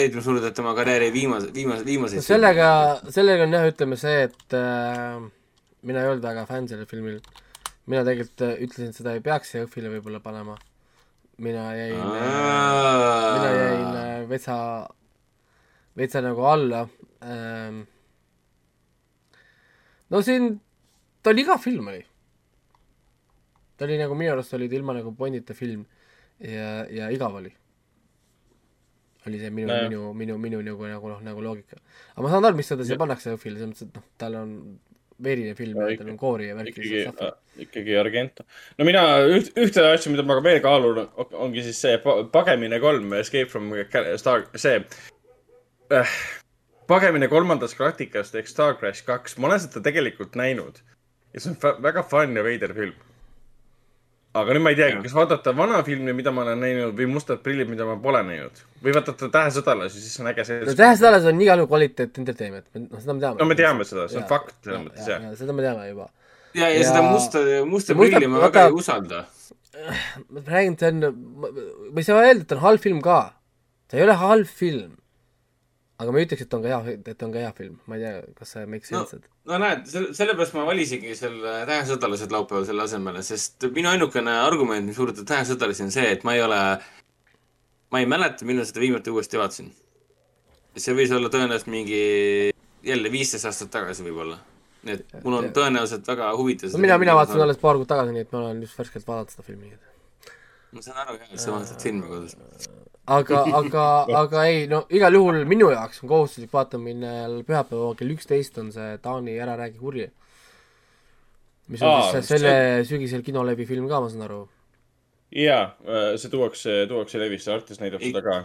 eriti mis puudutab tema karjääri viimase, viimase, viimaseid no sellega, sellega on jah, ütleme see, et äh, mina ei olnud väga fänn sellel filmil. mina tegelikult äh, ütlesin, et seda ei peaks Jõhvile võib-olla panema. mina jäin äh,, mina jäin äh, vetsa, vetsa nagu alla ähm,. No siin, ta oli igav film oli. ta oli nagu minu arust oli ta ilma nagu pointita film ja, ja igav oli. oli see minu no,, minu, minu, minu nagu, nagu noh, nagu loogika. aga ma saan aru, miks seda siia pannakse Jõhvile, selles mõttes, et noh, tal on verine film No ja tal on koori ja värki. ikkagi, ikkagi Argento. no mina üht, ühte asja, mida ma ka veel kaalun, ongi siis see Pa- Pagemine kolm, Escape from Star, see äh,. Pagemine kolmandast galaktikast ehk Star Crash kaks, ma olen seda tegelikult näinud ja see on väga fun ja veider film. aga nüüd ma ei teagi, kas vaadata vana filmi, mida ma olen näinud või Mustad prillid, mida ma pole näinud või vaadata Tähesõdalasi, siis see on äge no seltskond. Tähesõdalas on igal juhul kvaliteet entertainment, noh, seda me teame. no me teame seda, see on fakt selles mõttes jah. seda me teame juba. ja, ja seda musta, musta Ja prilli ma väga ei usalda. ma räägin, see on, ma ei saa öelda, et ta on halb film ka. ta ei ole halb film. Aga ma ei ütleks, et on ka hea, et on ka hea film, ma ei tea, kas see makes No, sense, no näed, selle, sellepärast ma valisingi selle Tähesõdalased laupäeval selle asemele, sest minu ainukene argument, mis puudutab Tähesõdalasi, on see, et ma ei ole, ma ei mäleta, millal seda viimati uuesti vaatasin. see võis olla tõenäoliselt mingi jälle viisteist aastat tagasi võib-olla. nii et mul on tõenäoliselt väga huvitav no mina, mina vaatasin alles paar kuud tagasi, nii et ma olen just värskelt vaadanud seda filmi. Ma saan aru jah, et sa vaatad filmi kodus. aga, aga, aga ei, no igal juhul minu jaoks on kohustuslik vaatamine pühapäeval kell üksteist on see Taani Ära räägi kurja. mis on Aa, siis selle sügisel kinolevi film ka, ma saan aru. ja see tuuakse, tuuakse levisse, Artis näitab seda ka.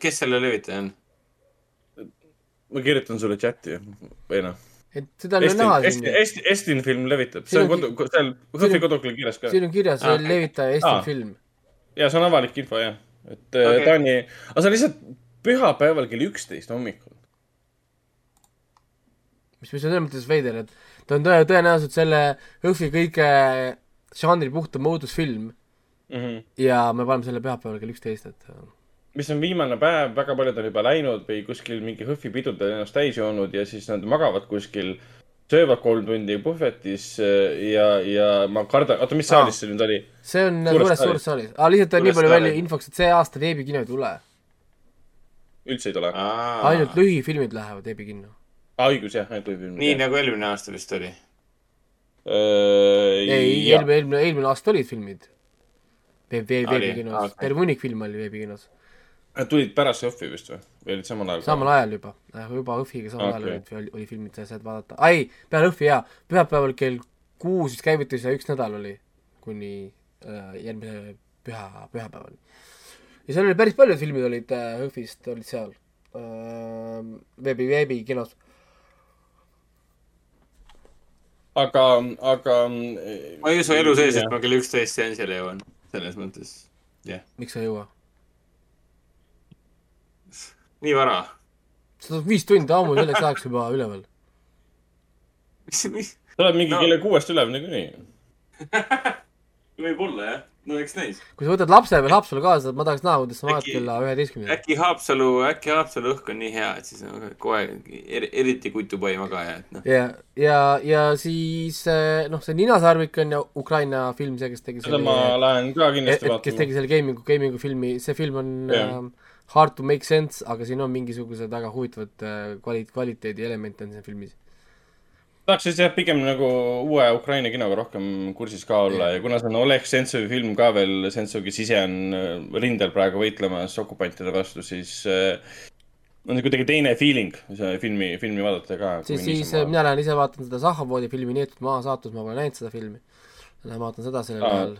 kes selle levitaja on? ma kirjutan sulle chati või noh. et seda on ju näha siin Estin. Estin, Estin film levitab, see on kodu, seal Hõhvi kodukul kirjas ka. siin on kirjas Ah, levitaja Eesti Aa. film. Ja see on avalik info jah, et okay. Okei. Taani, aga see on lihtsalt pühapäeval kell üksteist hommikul. mis, mis on selles mõttes veider, et ta on tõe-, tõenäoliselt selle Jõhvi kõige žanri puhtam õudusfilm Mm -hmm. ja me paneme selle pühapäeval kell üksteist, et äh, mis on viimane päev, väga paljud on juba läinud või kuskil mingi Hõhvi pidudel ennast täis joonud ja siis nad magavad kuskil, söövad kolm tundi puhvetis äh, ja, ja ma kardan, oota, mis saalis see nüüd oli? see on Suures suures, saalis. saalis. aa, lihtsalt on nii palju välja infoks, et see aasta veebikino ei tule. üldse ei tule? ainult lühifilmid lähevad veebikinno. õigus jah, ainult võib nii nagu eelmine aasta vist oli. ei, ei, eelmine, eelmine, eelmine aasta olid filmid. veebikinos Aa,, terve hunnik filme oli veebikinos. Nad tulid pärast Jõhvi vist või? või olid samal ajal? samal ajal juba, juba Õhviga samal ajal Okei. olid, oli, filmid, sa saad vaadata. ai, peale Õhvi jaa, pühapäeval kell kuus vist käivitus ja üks nädal oli kuni äh, järgmise püha, pühapäevani. ja seal oli päris paljud filmid olid äh, Õhvist olid seal äh, veebi, veebikinos. aga, aga. ma ei usu elu sees, et ma kell üksteist seansile jõuan, selles mõttes, jah. miks sa ei jõua? Nii vara. seda on viis tundi ammu selleks ajaks juba üleval. mis, mis, sa oled mingi No. kella kuuest üleval niikuinii. võib-olla jah, no eks näis. kui sa võtad lapse või Haapsalu kaasa, ma tahaks näha, kuidas sa magad kella üheteistkümneni. äkki Haapsalu, äkki Haapsalu õhk on nii hea, et siis on kohe eri, eriti kutupai magaja, et noh. ja, ja, ja siis eh, noh, see ninasarvik on ju Ukraina film, see, kes tegi seda ma lähen ka kindlasti et kes vaatama. tegi selle gaming'u, gaming'u filmi, see film on Jah. ähm, hard to make sense, aga siin on mingisugused väga huvitavad äh, kvali-, kvaliteedielemente on siin filmis. tahaks siis jah, pigem nagu uue Ukraina kinoga rohkem kursis ka olla ja kuna see on Oleg Sentsovi film ka veel, Sentsov, kes ise on äh, rindel praegu võitlemas okupantide vastu, siis äh, on kuidagi teine feeling, see filmi, filmi vaadata ka. siis, siis mina lähen ise vaatan seda Zahhovoodi filmi Neetud maa saatus, ma pole näinud seda filmi. Lähen vaatan seda sellel ajal.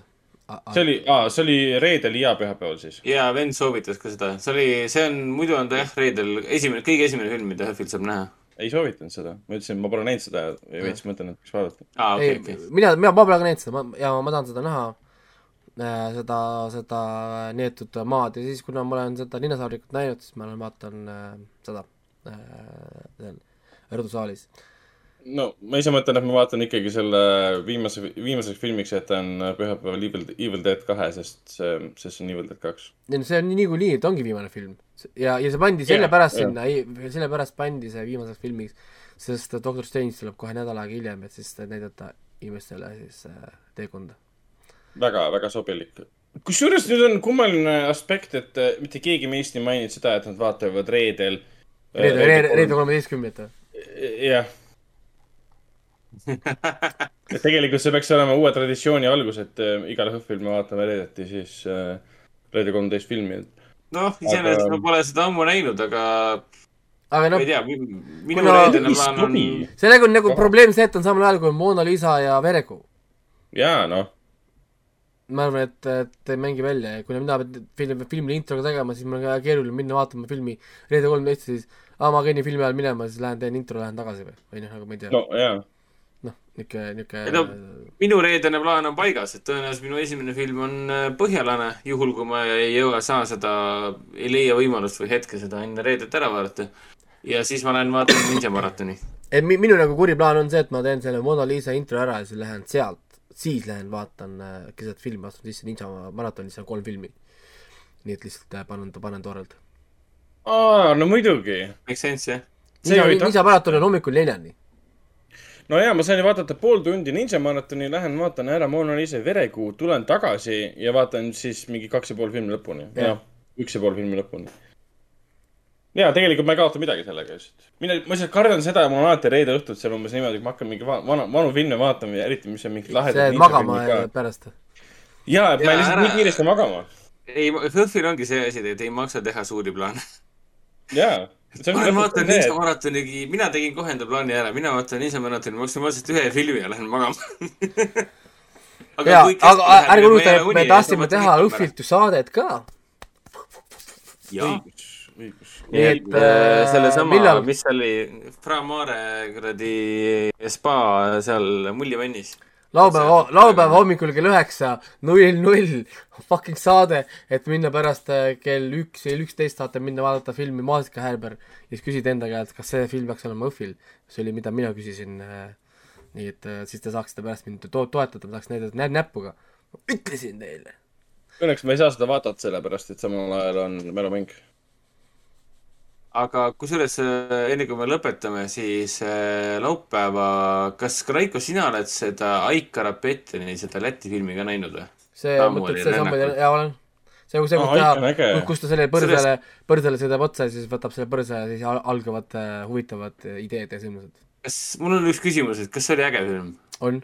See oli, see oli reedel ja pühapäeval siis. ja vend soovitas ka seda, see oli, see on, muidu on ta jah, reedel esimene, kõige esimene film, mida HÖFFil saab näha. ei soovitanud seda, ma ütlesin, ma pole näinud seda ja veits mõtlen, et võiks vaadata. aa, okei, ei okei., mina, mina, ma pole ka näinud seda, ma, ja ma tahan seda näha, seda, seda Neetud maad ja siis, kuna ma olen seda Ninasarvikut näinud, siis ma lähen vaatan äh, seda äh, seal Rõdu saalis. No ma ise mõtlen, et ma vaatan ikkagi selle viimase, viimaseks filmiks jätan pühapäeval Evil, Evil Dead kahe, sest see, sest see on Evil Dead kaks. ei no see on niikuinii, et ongi viimane film. ja, ja see pandi sellepärast sinna, sellepärast pandi see viimaseks filmiks, sest Doctor Strange tuleb kohe nädal aega hiljem, et siis näidata inimestele siis äh, teekonda. väga, väga sobilik. kusjuures nüüd on kummaline aspekt, et äh, mitte keegi meist ei maininud seda, et nad vaatavad reedel. reede, reede, reede. kolmeteistkümnendat või? jah. et tegelikult see peaks olema uue traditsiooni algus, et äh, igal õhtul me vaatame reedeti siis äh, reede kolmteist filmi. noh, iseenesest Aga- ma pole seda ammu näinud, aga aga ma noh ei, tea, minu kuna- reedene plaan on sellega on nagu probleem see, et on samal ajal kui Mona Lisa ja Verekuu. jaa, noh. ma arvan, et, et ei mängi välja ja kuna mina pean filmi, filmile introga tegema, siis mul on väga keeruline minna vaatama filmi reede kolmteist, siis aa, ma kõnnin filmi ajal minema, siis lähen teen intro, lähen tagasi või, või noh, nagu ma ei tea no jaa. noh, niisugune, Ei niisugune no, minu reedene plaan on paigas, et tõenäoliselt minu esimene film on äh, Põhjalane, juhul kui ma ei jõua, saa seda, ei leia võimalust või hetke seda enne reedet ära vaadata. ja siis ma lähen vaatan Ninja maratoni. et mi-, minu nagu kuri plaan on see, et ma teen selle Mona Lisa intro ära ja siis lähen sealt, siis lähen vaatan äh, keset filmi, astun sisse Ninja maratonis, seal on kolm filmi. nii et lihtsalt äh, panen, panen toorelt. aa, no muidugi. Make sense, jah? See Ninja Ninja maraton on hommikul neljani. No jaa, ma sain vaadata pool tundi Ninja maratoni, lähen vaatan ära Mona Lisa verekuu, tulen tagasi ja vaatan siis mingi kaks ja pool filmi lõpuni. Jah. jah, üks ja pool filmi lõpuni. jaa, tegelikult ma ei kaota midagi sellega just. mina, ma lihtsalt kardan seda ja mul on alati reede õhtud seal umbes niimoodi, et ma hakkan mingi va- vana, vanu filme vaatama ja eriti, mis on mingid lahedad see ninja magama pärast. jaa, et ma ei lihtsalt ära- nii kiiresti magama. ei, HÖFFil ongi see asi, et ei maksa teha suuri plaane. jaa. Ma lähen vaatan Ninja maratonigi, mina tegin kohe enda plaani ära, mina vaatan Ninja maratoni maksimaalselt ühe filmi ja lähen magama. jaa, aga ärge unustage, et me tahtsime teha Õhvilt ju saadet ka. jaa, õigus, õigus. nii et äh, sellesama, millal, mis oli, Fra Mare kuradi spa seal Mullivannis. laupäeva, laupäeva hommikul kell üheksa, null null, fucking saade, et minna pärast äh, kell üks või üksteist saate minna vaadata filmi Maasikahärber ja siis küsida enda käest, kas see film peaks olema Õhvil. see oli, mida mina küsisin. nii et äh, siis te saaksite pärast mind to toetada, ma saaks näidata nä näpuga. ütlesin teile. Õnneks ma ei saa seda vaadata, sellepärast et samal ajal on mälumäng. Aga kusjuures äh, enne kui me lõpetame, siis äh, laupäeva, kas Raiko, sina oled seda Aika Rapetini, seda Läti filmi ka näinud või? see, mõtled see samm, rännakul. jaa olen. see, see, kus ta kus ta selle põrsale, põrsale sõidab otsa ja siis võtab selle põrsa ja siis al- algavad äh, huvitavad ideed ja sündmused. kas, mul on üks küsimus, et kas see oli äge film? on.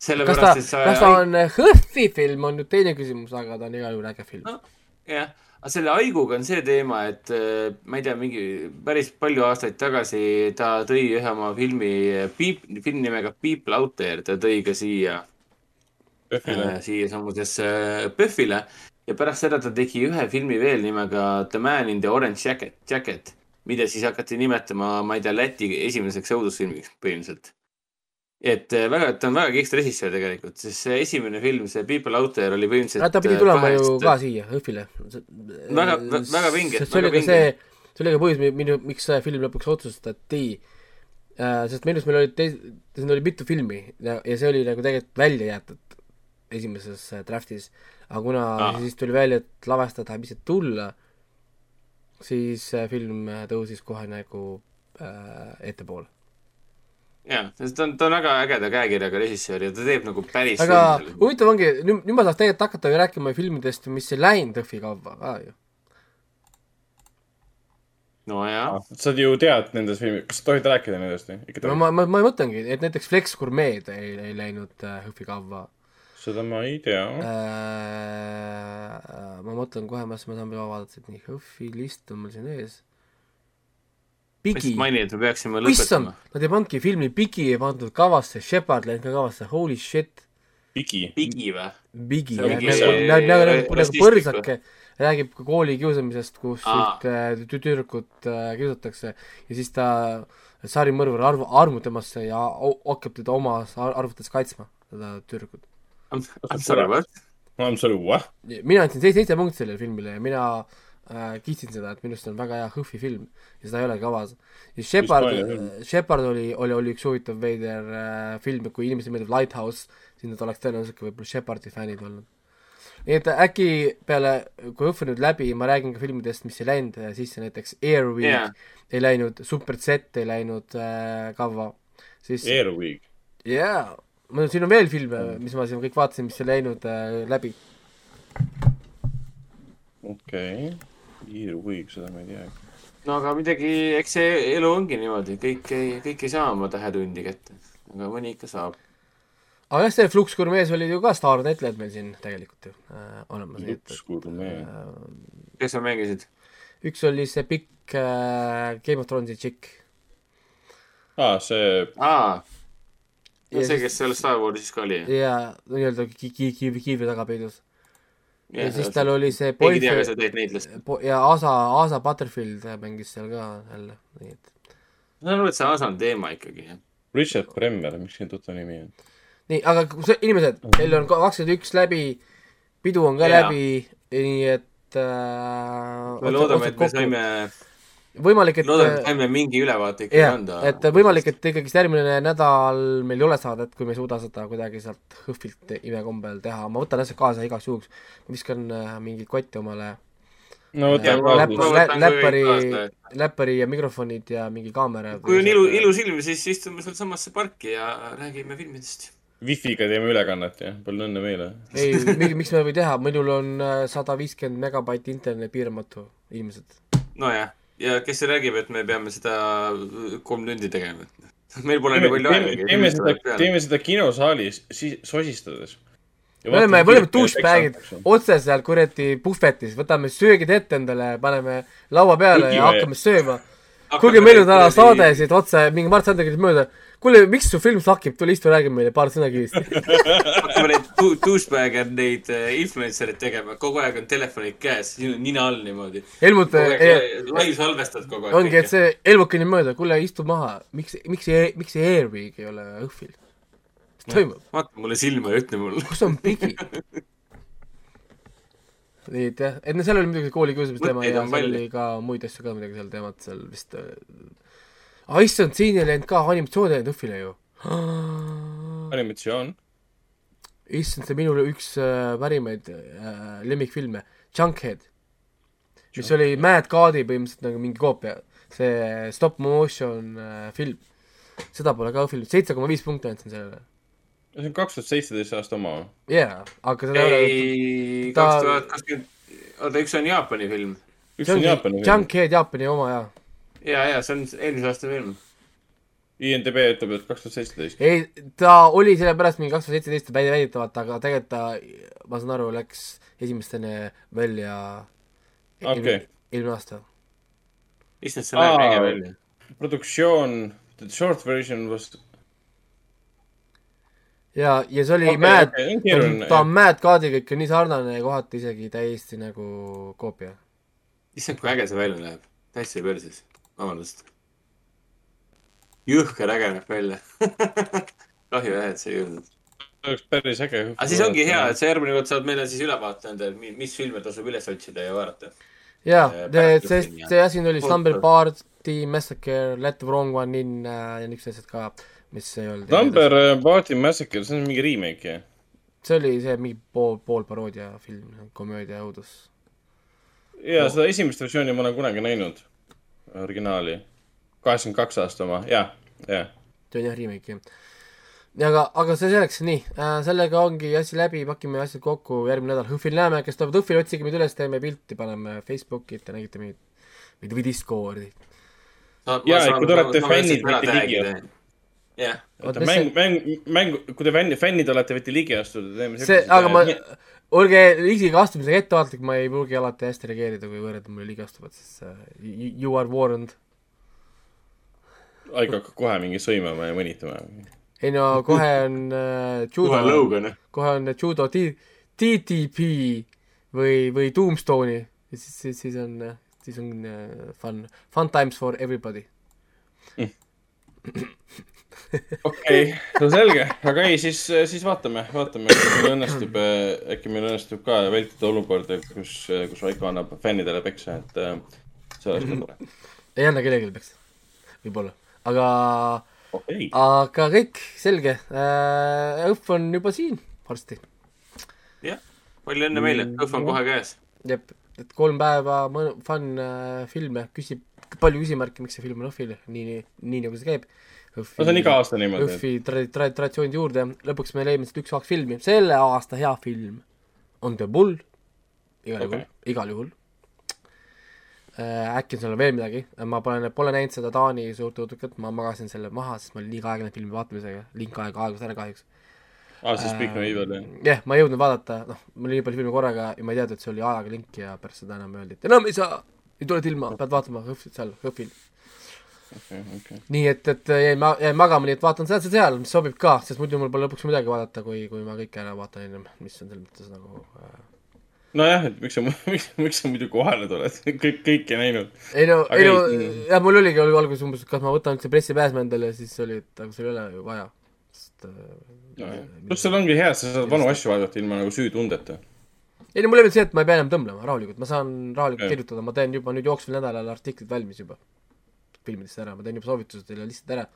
kas ta, kas ta on Hõhvi film, on nüüd teine küsimus, aga ta on igal juhul äge film. jah, aga selle haiguga on see teema, et äh, ma ei tea, mingi päris palju aastaid tagasi ta tõi ühe oma filmi, Piip, film nimega People Out There, ta tõi ka siia, PÖFFile. siia samusesse PÖFFile ja pärast seda ta tegi ühe filmi veel nimega The Man in the Orange Jacket, Jacket, mida siis hakati nimetama, ma ei tea, Läti esimeseks õudusfilmiks põhimõtteliselt. Et äh, väga, ta on väga kihvt režissöör tegelikult, sest see esimene film, see People Out There oli põhimõtteliselt. ta pidi tulema ju ka siia Hõhvile. Väga- väga vinge, see oli ka see, see oli ka põhjus, minu, miks see film lõpuks otsustati äh,. sest minu arust meil olid teis-, siin oli mitu filmi ja, ja see oli nagu tegelikult välja jäetud esimeses draft'is. aga kuna ah. siis tuli välja, et lavastajad tahab ise tulla, siis film tõusis kohe nagu äh, ettepoole. jaa, sest ta on, ta on väga ägeda käekirjaga režissöör ja ta teeb nagu päris aga huvitav ongi, nüüd, nüüd ma saaks tegelikult hakata ju rääkima filmidest, mis ei läinud Õhvi kavva ka ju. nojah, sa ju tead nendest filmidest, kas sa tohid rääkida nendest või? ikka ma, ma, ma, ma mõtlengi, et näiteks Flex Gourmet ei, ei läinud äh, Õhvi kavva seda ma ei tea. äh,. ma mõtlen kohe, ma saan veel vaadata, et nii, Õhvi list on mul siin ees. Ma Bigi lihtsalt, mainin, et me peaksime lõpetama., nad ei pannudki filmi Bigi ei pandud kavasse, Shepard läinud ka kavasse, holy shit. Bigi. Bigi või? Bigi, See nagu, nagu, nagu, nagu, nagu põrsake räägib ka kooli kiusamisest, kus ühte tü- tüdrukut äh, kiusatakse ja siis ta, sarimõrvar arv-, armub temasse ja hakkab teda oma ar- arvates kaitsma, seda tüdrukut. I m sorry, what? I m sorry, what? mina andsin seitse, seitse punkti sellele filmile ja mina äh, kiitsin seda, et minu arust on väga hea Hõhvi film ja seda ei ole kavas. ja Shepard Shepard oli, oli, oli üks huvitav veider äh, film, kui inimesele meeldib Lighthouse, siis nad oleks tõenäoliselt ka võib-olla Shepardi fännid olnud. nii et äkki peale, kui Hõhv on nüüd läbi, ma räägin ka filmidest, mis ei läinud äh, sisse, näiteks Air Week Jaa. yeah. ei läinud, Super Z ei läinud äh, kavva, siis Airwig. jaa, ma, siin on veel filme, mis ma siin kõik vaatasin, mis ei läinud äh, läbi okei okay.. Airwig, seda ma ei teagi. no aga midagi, eks see elu ongi niimoodi, kõik ei, kõik ei saa oma tähetundi kätte, aga mõni ikka saab. aga jah, see Flux Gourmet's olid ju ka staarnäitlejad meil siin tegelikult ju äh, olemas, nii et Lux Gourmet. äh, kes sa mängisid? üks oli see pikk äh, Game of Thronesi tšikk. aa, see, aa, Ja see, kes seal Star Warsis ka oli. ja nii-öelda ki- ki- kiivi, kiivi taga peidus. Ja Jah, siis tal oli see keegi ei tea, kes boyfriend sa teed näitlast. po- ja Asa, Asa Butterfield mängis seal ka jälle, nii et ma saan aru, et see Asa on teema ikkagi, jah. Richard Bremmer, miks see tuttav nimi on? nii, aga kui see, inimesed, teil on kakskümmend üks läbi, pidu on ka Jaa. läbi, nii et äh, me loodame, et me saime, võimalik, et loodame, et saime mingi ülevaate ikkagi jah anda., et võimalik, et ikkagist järgmine nädal meil ei ole saadet, kui me ei suuda seda kuidagi sealt Hõhvilt imekombel teha, ma võtan asja kaasa igaks juhuks, ma viskan äh, mingi kotti omale no võta kõik läppari kaasa,, läppari ja mikrofonid ja mingi kaamera. kui on ilu, ilus ilm, siis istume sealsamasse parki ja räägime filmidest. Wifi'ga teeme ülekannet ja palju õnne meile. ei, miks me ei või teha, minul on äh, sada viiskümmend megabaiti internet piiramatu, inimesed. nojah, ja kes see räägib, et me peame seda kolm tundi tegema? meil pole nii palju aega. teeme seda, teeme seda kinosaalis, siis sosistades. me oleme, me oleme douchebag'id otse seal kuradi puhvetis, võtame söögid ette endale, paneme laua peale ja Kukime. hakkame sööma. kuulge, meil on täna saade siit otse, mingi Mart Sander käis mööda. kuule, miks su film sakib, tule istu, räägi meile paar sõna kivist. hakkame neid douchebag'e, neid äh, influencer'id tegema, kogu aeg on telefonid käes, nina all niimoodi. Helmut, kogu aeg live salvestad kogu aeg. ongi, et see Helmut kõnnib mööda, kuule, istu maha, miks, miks miks see Airwig ei ole õhvil? mis toimub? vaata mulle silma ja ütle mulle. kus on Bigi? nii et jah, et no seal oli muidugi koolikiusamise teema ja seal oli ka muid asju ka midagi seal teemat seal vist issand, siin ei läinud ka animatsioon ei läinud õhvile ju. animatsioon. issand, see minu üks äh, parimaid äh, lemmikfilme, Junkhead, mis oli Mad Gadi põhimõtteliselt nagu mingi koopia, see stop motion äh, film. seda pole ka õhvil, seitse koma viis punkti andsin sellele. see on kaks tuhat seitseteist aasta oma või? jaa, aga seda ei ole kaks tuhat kakskümmend, oota, üks on Jaapani film. üks see on Jaapani film. Junkhead Jaapani oma jaa. ja, ja see on eelmise aasta film. INDB ütleb, et kaks tuhat seitseteist. ei, ta oli sellepärast mingi kaks tuhat seitseteist väide- väidetavalt, aga tegelikult ta, ma saan aru, läks esimesteni välja Okei. eelmine- aasta. issand, see näeb äge välja. produktsioon, the short version was ja, ja see oli okay, Mad okay,, ta on Mad Gadiga ikka nii sarnane ja kohati isegi täiesti nagu koopia. issand, kui äge see välja näeb. täitsa perses. vabandust. jõhker äge näeb välja. kahju jah, et see ei jõudnud. oleks päris äge. aga siis ongi hea, et sa järgmine kord saad meile siis ülevaate anda, et mi- mis filme tasub üles otsida ja vaadata. jaa Äh,, see, see, see asi oli jah. Slumber Party Massacre, Let the wrong one in äh, ja niisugused asjad ka, mis ei olnud. Number äh, Party Massacre, see on mingi remake ju. see oli see mingi pool, pool paroodia film, komöödia õudus. ja seda esimest versiooni ma olen kunagi näinud, originaali. kaheksakümmend kaks aasta oma, jah, jah. see on jah remake jah. ja aga, aga see selleks, nii äh,, sellega ongi asi läbi, pakime asjad kokku, järgmine nädal Hõhvil näeme, kes tuleb Hõhvil, otsige meid üles, teeme pilti, paneme Facebooki, te nägite meid, meid või Discordi. Jaa, et kui te olete fännid, võite ligi jah, oota, mäng, mäng, mäng, kui te fänn, fännid olete, võite ligi astuda, teeme see, aga ma, olge ligiga astumisega ettevaatlik, ma ei pruugi alati hästi reageerida, kui võõrad mulle ligi astuvad, siis uh, you, you are warned. Aeg hakkab kohe mingi sõimama ja mõnitama. ei no kohe on uh, judo kohe, Logan. kohe on judo TTP või, või Tombstone'i ja siis, siis, siis on, siis on uh, fun, fun times for everybody. okei, no selge, aga ei, siis, siis vaatame, vaatame, äkki meil õnnestub, äkki meil õnnestub ka vältida olukorda, kus, kus Raiko annab fännidele peksa, et äh, see oleks ka tore. ei anna kellelegi peksa, võib-olla, aga okei, aga kõik selge. Uh,, õhv on juba siin varsti. jah, palju õnne meile, kõhv on kohe käes. jep, et kolm päeva fun äh, filme, küsib palju küsimärke, miks see film on õhvil, nii, nii, nii nagu see käib. No see on iga aasta niimoodi. õhvi tra-, tra-, traditsioonide juurde, lõpuks me leiame sealt üks-kaks filmi, selle aasta hea film on The Bull, igal juhul okay., igal juhul äh,. äkki on seal veel midagi, ma pole, pole näinud seda Taani suurt õudukat, ma magasin selle maha, sest ma olin liiga aeglane filmi vaatamisega, link aeg aegus ära kahjuks. aa, siis Speak No Evil, jah. jah, ma ei jõudnud vaadata, noh, mul oli nii palju filme korraga ja ma ei teadnud, et see oli ajaga link ja pärast seda enam öeldi, et enam ei saa, ei tule ilma, pead vaatama Hõhv- seal, Hõhvil. okei, okei. nii et, et jäin ma-, jäin magama, nii et vaatan seda, seda seal, mis sobib ka, sest muidu mul pole lõpuks midagi vaadata, kui, kui ma kõike ära vaatan ennem, mis on selles mõttes nagu äh... nojah, et miks sa, miks, miks sa muidu kohale tuled, kõik, kõike näinud. ei no, ei no ei-, jah, mul oligi oli alguses umbes, kas ma võtan üldse pressipääsme endale ja siis oli, et aga sul ei ole ju vaja, sest äh, pluss seal ongi hea, sa saad vanu asju vaadata ilma nagu süütundeta. ei no mul oli see, et ma ei pea enam tõmblema rahulikult, ma saan rahulikult kirjutada, ma teen juba nüüd jooksval nädalal artiklid valmis juba filmidest ära, ma teen juba soovitused teile lihtsalt ära.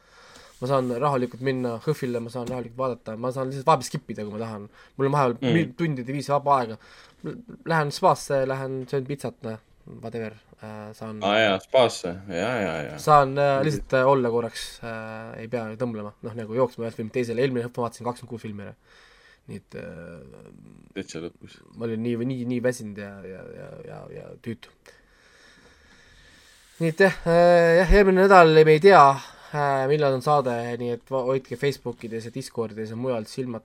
ma saan rahulikult minna Hõhvile, ma saan rahulikult vaadata, ma saan lihtsalt vahepeal skip ida, kui ma tahan. mul on vahepeal Mm. tundide viisi vaba aega. Lähen spaasse, lähen söön pitsat, noh, whatever äh,, saan aa jaa, spaasse, ja, ja, ja. saan äh, lihtsalt äh, olla korraks äh,, ei pea tõmblema, noh nagu jooksma ühelt filmilt teisele, eelmine õhtu ma vaatasin kakskümmend kuus filmi ära. nii et äh, täitsa lõpus. ma olin nii, nii, nii väsinud ja, ja, ja, ja, ja tüütu. Nii et jah äh,, jah, eelmine nädal me ei tea äh,, millal on saade, nii et hoidke Facebookides ja Discordides ja mujal silmad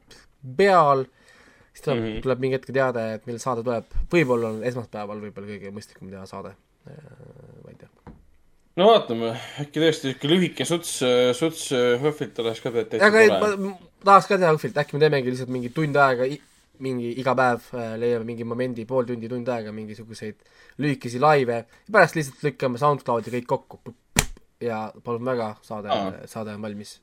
peal, siis tuleb mm. -hmm. tuleb mingi hetk teada, et millal saade tuleb, võib-olla on esmaspäeval võib-olla kõige mõistlikum teha saade äh,, ma ei tea. no vaatame, äkki tõesti ikka lühike suts, suts Hõhvilt oleks ka täitsa aga ei, tore. ma tahaks ka teha õhvilt, äkki me teemegi lihtsalt mingi tund aega, mingi iga päev äh, leiame mingi momendi, pool tundi, tund aega mingisuguseid lühikesi laive ja pärast lihtsalt lükkame SoundCloudi kõik kokku ja palun väga, saade Aa., saade on valmis.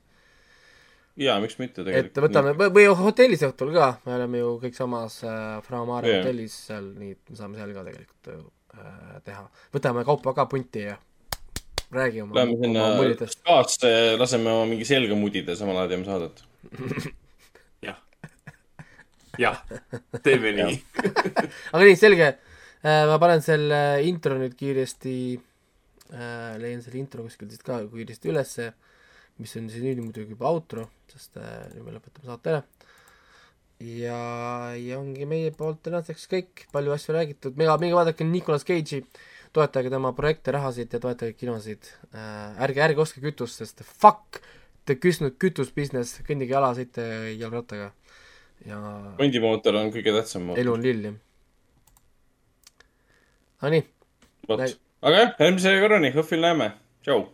jaa, miks mitte et tegelikult. võtame, või hotellis õhtul ka, me oleme ju kõik samas äh, Fra Mare Jah. hotellis seal, nii et me saame seal ka tegelikult äh, teha. võtame kaupa ka punti ja räägi oma, Läheme sinna spaasse, laseme oma mingi selga mudida, samal ajal teeme saadet. jah, teeme nii. aga nii, selge. ma panen selle intro nüüd kiiresti äh,, leian selle intro kuskilt siit ka kiiresti ülesse, mis on siis nüüd muidugi juba outro, sest äh, nüüd me lõpetame saate ära. ja, ja ongi meie poolt tänaseks kõik, palju asju räägitud, minge, minge vaadake Nicolas Cage'i, toetage tema projekte, rahasid ja toetage kinosid äh,. ärge, ärge ostke kütust, sest fuck, te küsnud kütusbusiness, kõndige jala, sõite jalgrattaga. Ja hundimootor on kõige tähtsam mootor. elu on lill, jah. Nonii, vot, aga jah, järgmise korrani, Hõhvil näeme, tšau.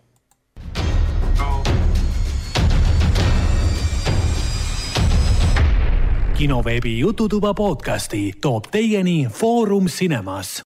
kinoveebi Jututuba podcasti toob teieni Foorum Cinemas.